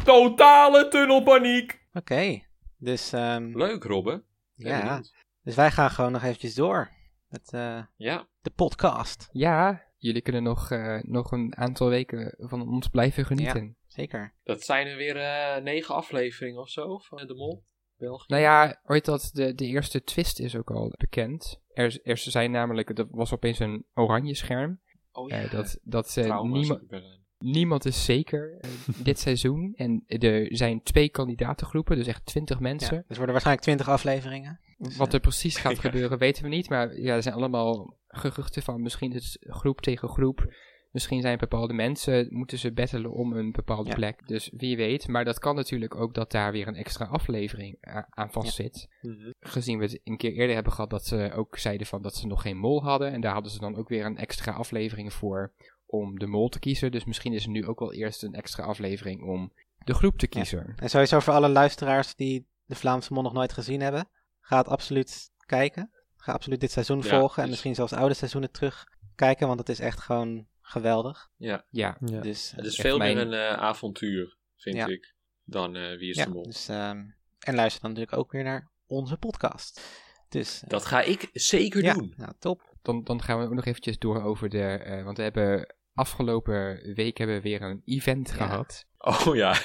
B: Totale tunnelpaniek!
A: Oké, dus, ehm,
B: Leuk, Robbe. Ben
A: ja, dus wij gaan gewoon nog eventjes door met eh,
B: Ja.
A: de podcast.
C: Ja, jullie kunnen nog, eh, nog een aantal weken van ons blijven genieten.
A: Zeker.
B: Dat zijn er weer eh, negen afleveringen of zo van De Mol. België.
C: Nou ja, ooit dat de, de eerste twist is ook al bekend. Er, er zijn namelijk, er was opeens een oranje scherm.
B: Oh
C: Eh, dat dat eh, niemand, is zeker eh, dit seizoen. En er zijn twee kandidatengroepen, dus echt twintig mensen.
A: Ja, dus worden waarschijnlijk 20 afleveringen. Dus,
C: Wat
A: eh,
C: er precies gaat
B: Ja.
C: gebeuren weten we niet. Maar ja, er zijn allemaal geruchten van misschien is het groep tegen groep. Misschien zijn bepaalde mensen, moeten ze battelen om een bepaalde
A: Ja.
C: plek. Dus wie weet. Maar dat kan natuurlijk ook dat daar weer een extra aflevering aan vast zit.
B: Mhm.
C: Gezien we het een keer eerder hebben gehad dat ze ook zeiden van dat ze nog geen mol hadden. En daar hadden ze dan ook weer een extra aflevering voor om de mol te kiezen. Dus misschien is er nu ook wel eerst een extra aflevering om de groep te
A: Ja.
C: kiezen.
A: En sowieso voor alle luisteraars die de Vlaamse Mol nog nooit gezien hebben, ga het absoluut kijken. Ga absoluut dit seizoen
B: Ja,
A: volgen en
B: dus-
A: misschien zelfs oude seizoenen terugkijken, want het is echt gewoon geweldig.
B: Ja,
C: Ja,
D: Ja.
A: Dus, eh,
B: het is
C: echt
B: veel
C: mijn-
B: meer een eh, avontuur, vind
A: Ja.
B: ik, dan eh, Wie is
A: ja,
B: de Mol.
A: dus, ehm, en luister dan natuurlijk ook weer naar onze podcast. Dus eh,
B: Dat ga ik zeker
A: ja,
B: doen.
A: nou, top.
C: dan, dan gaan we ook nog eventjes door over de... eh, want we hebben afgelopen week hebben we weer een event
A: Ja.
C: gehad.
B: Oh ja.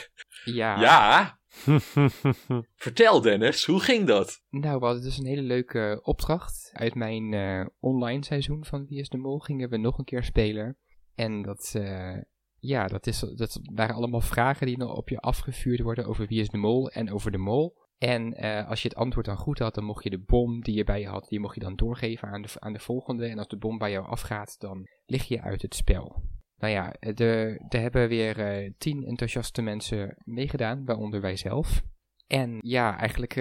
C: Ja.
B: Ja, vertel Dennis, hoe ging dat?
C: Nou, we hadden dus een hele leuke opdracht. Uit mijn eh, online seizoen van Wie is de Mol gingen we nog een keer spelen. En dat, eh, ja, dat, is, dat waren allemaal vragen die op je afgevuurd worden over Wie is de Mol en over de Mol. En eh, als je het antwoord dan goed had, dan mocht je de bom die je bij je had, die mocht je dan doorgeven aan de, aan de volgende. En als de bom bij jou afgaat, dan lig je uit het spel. Nou ja, er hebben weer eh, tien enthousiaste mensen meegedaan, waaronder wij zelf. En ja, eigenlijk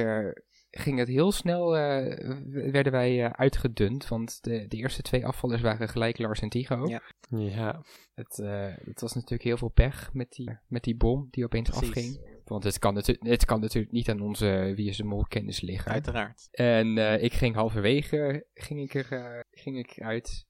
C: ging het heel snel, eh, werden wij eh, uitgedund. Want de, de eerste twee afvallers waren gelijk Lars en Tigo.
A: Ja.
D: ja.
C: Het, eh, het was natuurlijk heel veel pech met die, met die bom die opeens
A: Precies.
C: afging. Want het kan, het kan natuurlijk niet aan onze Wie is de Mol kennis liggen.
A: Uiteraard.
C: En eh, ik ging halverwege ging ik er, eh, ging ik uit.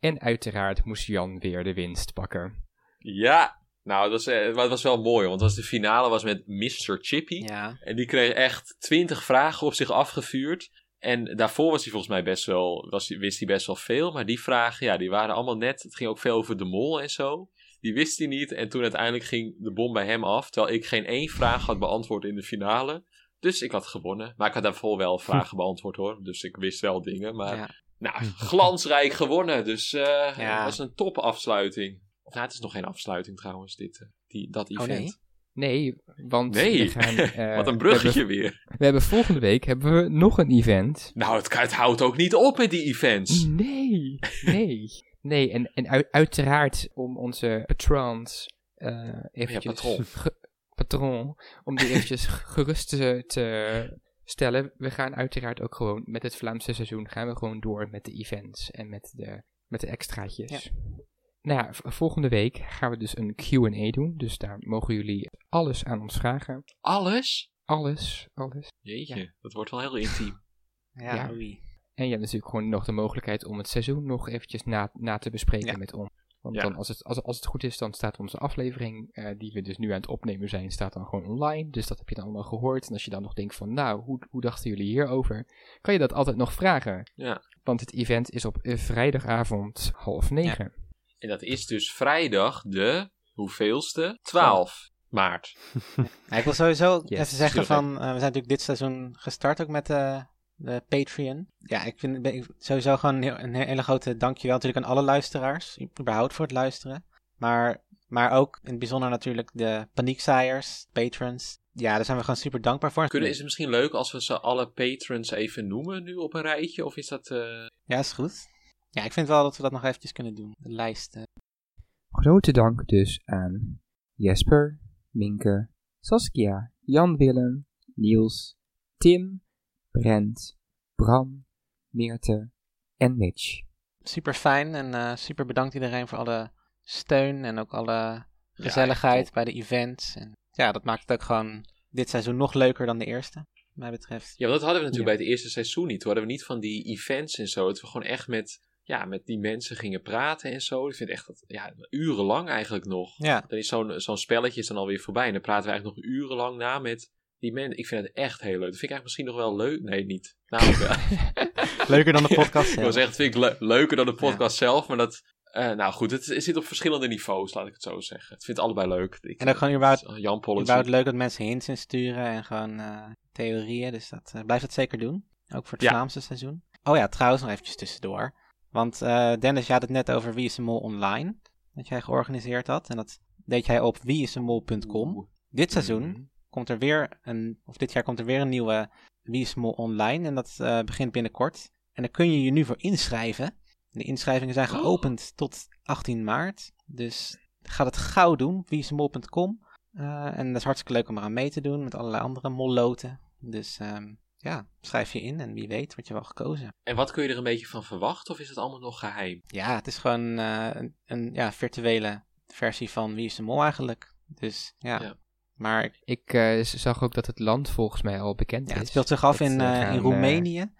C: En uiteraard moest Jan weer de winst pakken.
B: Ja, nou, dat was, eh, maar het was wel mooi, want het was de finale was met Mr. Chippy.
A: Ja,
B: En die kreeg echt twintig vragen op zich afgevuurd. En daarvoor was hij volgens mij best wel, was, wist hij best wel veel. Maar die vragen, ja, die waren allemaal net. Het ging ook veel over de mol en zo. Die wist hij niet. En toen uiteindelijk ging de bom bij hem af. Terwijl ik geen één vraag had beantwoord in de finale. Dus ik had gewonnen. Maar ik had daarvoor wel vragen beantwoord hoor. Dus ik wist wel dingen. Maar
A: Ja.
B: nou, glansrijk gewonnen. Dus
A: Ja.
B: het was een top afsluiting. Of nou, het is nog geen afsluiting trouwens, dit, eh, die, dat
A: Oh,
B: event.
A: nee?
C: Nee, want
B: Nee,
C: we gaan... eh,
B: wat een
C: we
B: bruggetje
C: hebben-
B: weer.
C: We hebben volgende week hebben we nog een event.
B: Nou, het, het houdt ook niet op met die events.
C: Nee, nee. Nee, en, en ui- uiteraard om onze patrons eh eventjes...
B: patron.
C: ge- patron, om die eventjes gerust te, te stellen. We gaan uiteraard ook gewoon met het Vlaamse seizoen gaan we gewoon door met de events en met de, met de extraatjes. Nou ja, volgende week gaan we dus een Q&A doen. Dus daar mogen jullie alles aan ons vragen.
B: Alles?
C: Alles, alles.
B: Jeetje, dat wordt wel heel intiem.
A: Ja,
C: Ja. En je hebt natuurlijk gewoon nog de mogelijkheid om het seizoen nog eventjes na, na te bespreken
A: Ja.
C: met ons. Want
B: Ja.
C: dan als het, als, als het goed is, dan staat onze aflevering, eh, die we dus nu aan het opnemen zijn, staat dan gewoon online. Dus dat heb je dan allemaal gehoord. En als je dan nog denkt van, nou, hoe, hoe dachten jullie hierover? Kan je dat altijd nog vragen.
B: Ja.
C: Want het event is op vrijdagavond half negen.
B: En dat is dus vrijdag de hoeveelste? 12 maart.
A: Ja, ik wil sowieso
C: Yes,
A: even zeggen van, eh, we zijn natuurlijk dit seizoen gestart ook met de, de Patreon. Ja, ik vind ben ik sowieso gewoon een, heel- een hele grote dankjewel natuurlijk aan alle luisteraars, überhaupt voor het luisteren. Maar, maar ook in het bijzonder natuurlijk de paniekzaaiers, patrons. Ja, daar zijn we gewoon super dankbaar voor.
B: Kunnen, is het misschien leuk als we ze alle patrons even noemen nu op een rijtje? Of is dat... eh,
A: Ja, is goed. Ja, ik vind wel dat we dat nog eventjes kunnen doen. De lijst. eh.
C: Grote dank dus aan Jesper, Minke, Saskia, Jan Willem, Niels, Tim, Brent, Bram, Meerte en Mitch.
A: super fijn en eh, super bedankt iedereen voor alle steun en ook alle gezelligheid bij de events. En ja, dat maakt het ook gewoon dit seizoen nog leuker dan de eerste, wat mij betreft.
B: Ja, want dat hadden we natuurlijk
C: Ja.
B: bij het eerste seizoen niet. Toen hadden we niet van die events en zo. Dat we gewoon echt met, ja, met die mensen gingen praten en zo. Ik vind echt dat, ja, urenlang eigenlijk nog.
A: Ja,
B: Dan is zo'n zo'n spelletje is dan alweer voorbij. En dan praten we eigenlijk nog urenlang na met die mensen. Ik vind het echt heel leuk. Dat vind ik eigenlijk misschien nog wel leuk. Nee, niet. Namelijk
A: leuker dan de podcast
B: ik
A: zelf.
B: wil zeggen, dat vind ik le- leuker dan de podcast zelf. Maar dat, eh, nou goed, het, het zit op verschillende niveaus, laat ik het zo zeggen. Ik vind het allebei leuk. Ik,
A: En ook gewoon überhaupt-
B: Jan Policy.
A: Überhaupt leuk dat mensen hints insturen en gewoon eh, theorieën. Dus dat eh, blijft dat zeker doen. Ook voor het
B: Ja.
A: Vlaamse seizoen. Oh ja, trouwens nog eventjes tussendoor. Want eh, Dennis, je had het net over Wie is de Mol online. Dat jij georganiseerd had. En dat deed jij op wieisdemol.com. Dit seizoen
B: Mhm.
A: komt er weer een, of dit jaar komt er weer een nieuwe Wie is de Mol online. En dat eh, begint binnenkort. En daar kun je je nu voor inschrijven. De inschrijvingen zijn
B: Oh.
A: geopend tot 18 maart. Dus ga het gauw doen, wieisdemol.com. Eh, en dat is hartstikke leuk om eraan mee te doen met allerlei andere molloten. Dus ehm, ja, schrijf je in en wie weet word je wel gekozen.
B: En wat kun je er een beetje van verwachten? Of is het allemaal nog geheim?
A: Ja, het is gewoon eh, een, een ja, virtuele versie van Wie is de Mol eigenlijk. Dus ja,
B: Ja.
A: maar ik-
C: Ik eh, zag ook dat het land volgens mij al bekend
A: ja,
C: is.
A: het speelt zich af in,
C: eh, gaan,
A: in Roemenië.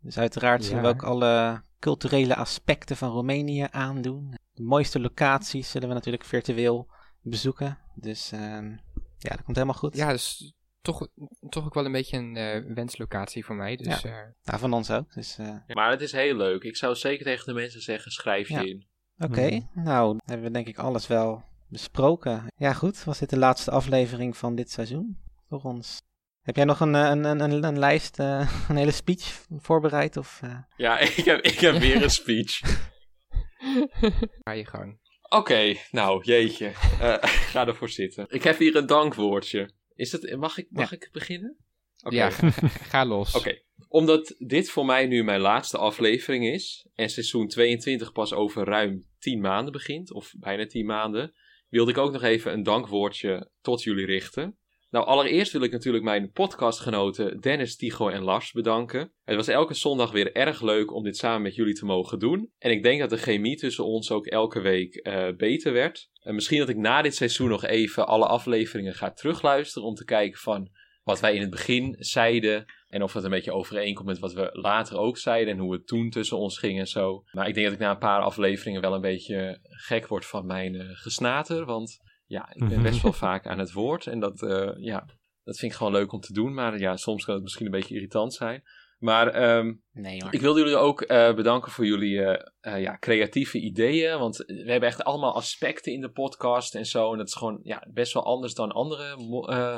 A: Dus uiteraard zullen we ook alle culturele aspecten van Roemenië aandoen. De mooiste locaties zullen we natuurlijk virtueel bezoeken. Dus ehm, ja, dat komt helemaal goed.
C: Ja, dus toch, toch ook wel een beetje een eh, wenslocatie voor mij. Dus eh,
A: Nou, van ons ook. Dus eh,
B: Maar het is heel leuk. Ik zou zeker tegen de mensen zeggen, schrijf je
A: Ja.
B: in.
A: Oké,
C: Mhm.
A: nou dan hebben we denk ik alles wel besproken. Ja goed, was dit de laatste aflevering van dit seizoen? Voor ons. Heb jij nog een, een, een, een, een lijst, eh, een hele speech voorbereid? Of, eh?
B: Ja, ik heb, ik heb weer een speech.
C: ga je gang.
B: Oké, nou, jeetje. Eh, ga ervoor zitten. Ik heb hier een dankwoordje. Is het, mag ik, mag ik beginnen? Oké.
C: Ja, ga, ga los.
B: Oké, omdat dit voor mij nu mijn laatste aflevering is en seizoen 22 pas over ruim 10 maanden begint, of bijna 10 maanden, wilde ik ook nog even een dankwoordje tot jullie richten. Nou, allereerst wil ik natuurlijk mijn podcastgenoten Dennis, Tigo en Lars bedanken. Het was elke zondag weer erg leuk om dit samen met jullie te mogen doen. En ik denk dat de chemie tussen ons ook elke week eh, beter werd. En misschien dat ik na dit seizoen nog even alle afleveringen ga terugluisteren om te kijken van wat wij in het begin zeiden en of dat een beetje overeenkomt met wat we later ook zeiden en hoe het toen tussen ons ging en zo. Maar ik denk dat ik na een paar afleveringen wel een beetje gek word van mijn eh, gesnater. Want ja, ik ben best wel vaak aan het woord. En dat, eh, ja, dat vind ik gewoon leuk om te doen. Maar ja, soms kan het misschien een beetje irritant zijn. Maar ehm,
A: Nee
B: ik wilde jullie ook eh, bedanken voor jullie eh, ja, creatieve ideeën. Want we hebben echt allemaal aspecten in de podcast en zo. En dat is gewoon ja, best wel anders dan andere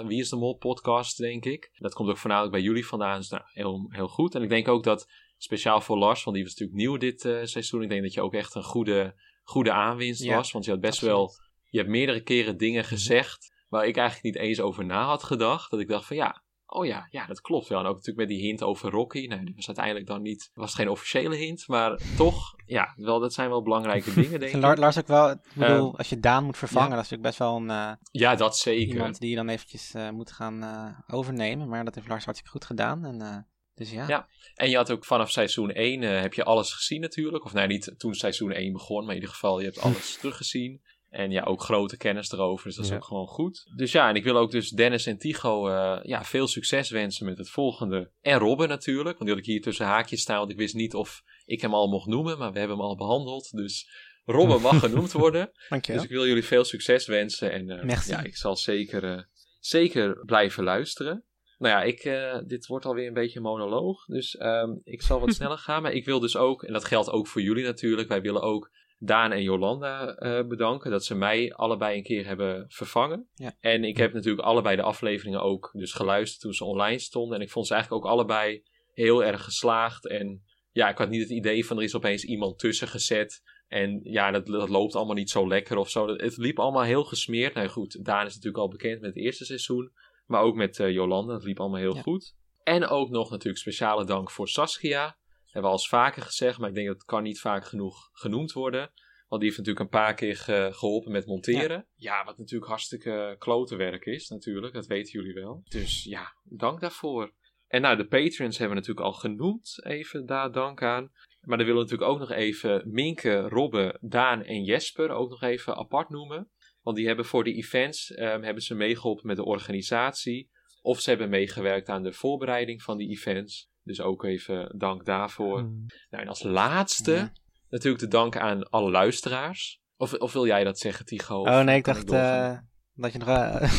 B: Wie is de Mol podcast, denk ik. Dat komt ook voornamelijk bij jullie vandaan. Dus nou, heel, heel goed. En ik denk ook dat, speciaal voor Lars, want die was natuurlijk nieuw dit seizoen. Ik denk dat je ook echt een goede, goede aanwinst
A: Ja,
B: was. Want je had best
A: absoluut.
B: wel... Je hebt meerdere keren dingen gezegd waar ik eigenlijk niet eens over na had gedacht. Dat ik dacht van ja, Oh ja, ja, dat klopt wel. En ook natuurlijk met die hint over Rocky. Nou, die was uiteindelijk dan niet, was geen officiële hint, maar toch, ja, wel, dat zijn wel belangrijke dingen, denk ik.
A: Lars ook wel, ik bedoel,
B: Ehm,
A: als je Daan moet vervangen,
B: ja.
A: dat is natuurlijk best wel een, eh,
B: Ja, dat zeker.
A: iemand die je dan eventjes eh, moet gaan eh, overnemen. Maar dat heeft Lars hartstikke goed gedaan. En, dus ja.
B: Ja. En je had ook vanaf seizoen 1 eh, heb je alles gezien natuurlijk. Of nee, niet toen seizoen 1 begon, maar in ieder geval je hebt alles teruggezien. En ja, ook grote kennis erover, dus dat is
D: Ja.
B: ook gewoon goed. Dus ja, en ik wil ook dus Dennis en Tycho eh, ja, veel succes wensen met het volgende. En Robben natuurlijk, want die had ik hier tussen haakjes staan, want ik wist niet of ik hem al mocht noemen, maar we hebben hem al behandeld. Dus Robben mag genoemd worden.
A: Dankjewel.
B: Dus ik wil jullie veel succes wensen. En eh, ja, ik zal zeker, eh, zeker blijven luisteren. Nou ja, ik, dit wordt alweer een beetje monoloog. Dus ehm, ik zal wat sneller gaan. Maar ik wil dus ook, en dat geldt ook voor jullie natuurlijk. Wij willen ook Daan en Jolanda eh, bedanken. Dat ze mij allebei een keer hebben vervangen.
A: Ja.
B: En ik heb natuurlijk allebei de afleveringen ook dus geluisterd toen ze online stonden. En ik vond ze eigenlijk ook allebei heel erg geslaagd. En ja, ik had niet het idee van er is opeens iemand tussen gezet. En ja, dat, dat loopt allemaal niet zo lekker of zo. Het liep allemaal heel gesmeerd. Nou goed, Daan is natuurlijk al bekend met het eerste seizoen. Maar ook met eh, Jolanda. Dat liep allemaal heel
A: Ja.
B: goed. En ook nog natuurlijk speciale dank voor Saskia. Hebben we al eens vaker gezegd. Maar ik denk dat het kan niet vaak genoeg genoemd worden. Want die heeft natuurlijk een paar keer ge- geholpen met monteren. Ja. wat natuurlijk hartstikke klote werk is natuurlijk. Dat weten jullie wel. Dus ja, dank daarvoor. En nou, de patrons hebben we natuurlijk al genoemd. Even daar dank aan. Maar dan willen we natuurlijk ook nog even Minke, Robbe, Daan en Jesper ook nog even apart noemen. Want die hebben voor de events ehm, hebben ze meegeholpen met de organisatie. Of ze hebben meegewerkt aan de voorbereiding van die events. Dus ook even dank daarvoor. Nou, en als laatste
A: Ja.
B: natuurlijk de dank aan alle luisteraars. Of, of wil jij dat zeggen, Tigo?
A: Oh nee, ik dacht eh, dat je nog eh,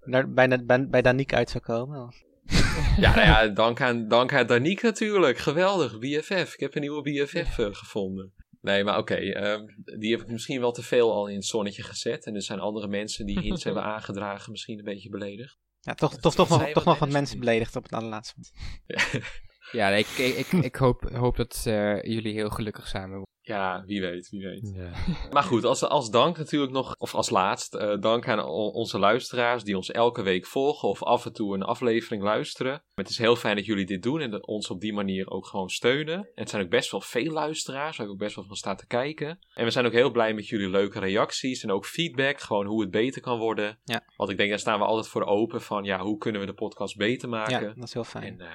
A: daar, bij, bij, bij Danique uit zou komen.
B: Ja, nou ja, dank aan, dank aan Danique natuurlijk. Geweldig, BFF. Ik heb een nieuwe BFF eh, gevonden. Nee, maar oké, ehm, die heb ik misschien wel te veel al in het zonnetje gezet. En er zijn andere mensen die hints hebben aangedragen, misschien een beetje beledigd.
A: Ja, toch, toch, toch, nog, toch
B: wat,
A: nog wat mensen beledigd op het allerlaatste moment.
C: Ja, nee, ik, ik, ik, ik hoop, hoop dat eh, jullie heel gelukkig samen worden.
B: Ja, wie weet, wie weet.
D: Ja.
B: Maar goed, als, als dank natuurlijk nog, of als laatst, eh, dank aan onze luisteraars die ons elke week volgen of af en toe een aflevering luisteren. Het is heel fijn dat jullie dit doen en dat ons op die manier ook gewoon steunen. En het zijn ook best wel veel luisteraars, waar ik ook best wel van sta te kijken. En we zijn ook heel blij met jullie leuke reacties en ook feedback, gewoon hoe het beter kan worden.
A: Ja.
B: Want ik denk, daar staan we altijd voor open van, ja, hoe kunnen we de podcast beter
A: Ja,
B: maken?
A: dat is heel fijn.
B: En eh,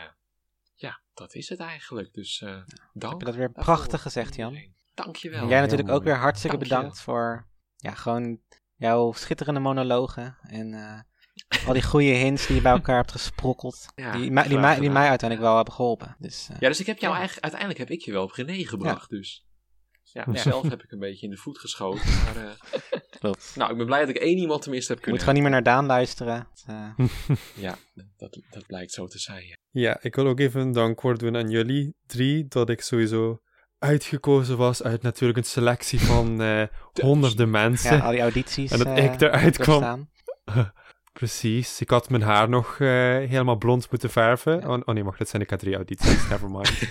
B: ja, dat is het eigenlijk. Dus eh dank.
A: Heb je dat weer
B: daarvoor
A: prachtig gezegd, Jan.
B: iedereen. Dankjewel.
A: En jij natuurlijk ook weer hartstikke
B: Dankjewel.
A: bedankt voor ja, gewoon jouw schitterende monologen. En eh, al die goede hints die je bij elkaar hebt gesprokkeld.
B: Ja,
A: die, mij- die, mij, die mij uiteindelijk wel hebben geholpen. Dus, eh,
B: Ja, dus ik heb jou
A: Ja.
B: eigenlijk, uiteindelijk heb ik je wel op René gebracht, dus. Ja,
D: Ja.
B: mezelf heb ik een beetje in de voet geschoten. Maar, eh,
A: klopt.
B: nou, ik ben blij dat ik één iemand tenminste heb
A: je moet
B: kunnen.
A: gewoon niet meer naar Daan luisteren. Eh,
B: Ja, dat, dat blijkt zo te zijn. ja.
D: Ja, ik wil ook even een dankwoord doen aan jullie drie, dat ik sowieso uitgekozen was uit natuurlijk een selectie van eh, honderden mensen.
A: ja, al die audities.
D: en dat ik eruit kwam. Precies, ik had mijn haar nog eh, helemaal blond moeten verven. Oh, oh nee, wacht, dat zijn de K3 audities, never mind.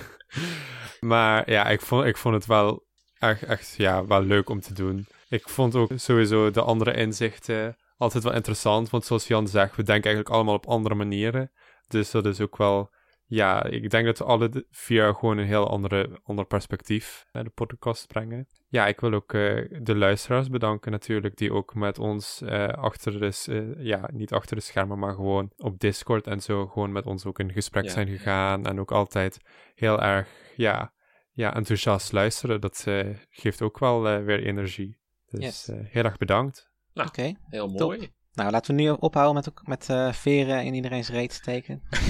D: maar ja, ik vond, ik vond het wel echt, echt ja, wel leuk om te doen. Ik vond ook sowieso de andere inzichten altijd wel interessant. Want zoals Jan zegt, we denken eigenlijk allemaal op andere manieren. Dus dat is ook wel... Ja, ik denk dat we alle vier gewoon een heel andere, ander perspectief naar de podcast brengen. Ja, ik wil ook eh, de luisteraars bedanken natuurlijk, die ook met ons eh, achter de... eh, ja, niet achter de schermen, maar gewoon op Discord en zo gewoon met ons ook in gesprek
B: Ja.
D: zijn gegaan. En ook altijd heel erg, ja, ja enthousiast luisteren. Dat geeft ook wel eh, weer energie. Dus
A: Yes.
D: eh, heel erg bedankt.
A: Oké,
B: Heel
A: Top. Nou, laten we nu ophouden met, met eh, veren in iedereen's reet steken. dat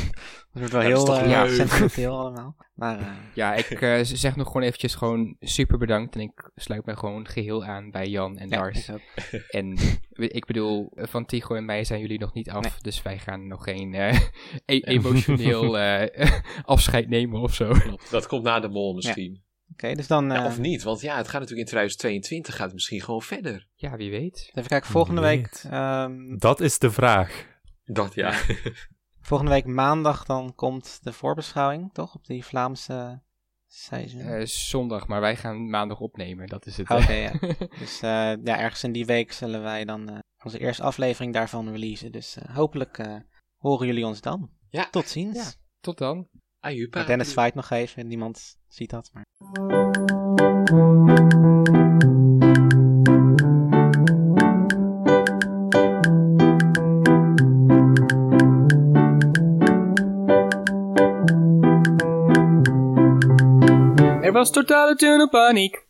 A: wordt wel
B: Ja,
A: heel
B: leuk.
A: sentimenteel allemaal. Maar eh,
C: Ja, ik eh, zeg nog gewoon eventjes gewoon super bedankt. En ik sluit mij gewoon geheel aan bij Jan en
A: ja,
C: Lars.
A: ik.
C: En ik bedoel, van Tigo en mij zijn jullie nog niet af.
A: Nee.
C: Dus wij gaan nog geen eh, e- emotioneel eh, afscheid nemen of zo.
B: Dat komt na de mol misschien.
A: Oké, dus dan
B: Ja,
A: eh,
B: of niet, want ja, het gaat natuurlijk in 2022 gaat het misschien gewoon verder.
C: Ja, wie weet.
A: even kijken. Volgende
D: Wie
A: week, ehm,
D: Dat is de vraag.
B: Dat ja.
A: volgende week maandag dan komt de voorbeschouwing, toch? Op die Vlaamse seizoen.
C: Eh, zondag, maar wij gaan maandag opnemen. Dat is het.
A: Oké,
C: hè.
A: ja. Dus eh, ja, ergens in die week zullen wij dan eh, onze eerste aflevering daarvan releasen. Dus eh, hopelijk eh, horen jullie ons dan.
B: Ja.
A: Tot ziens.
C: Ja. Tot dan.
B: Ajupa.
A: Maar Dennis zwaait nog even, niemand ziet dat. Maar...
C: Er was totale tunnelpaniek.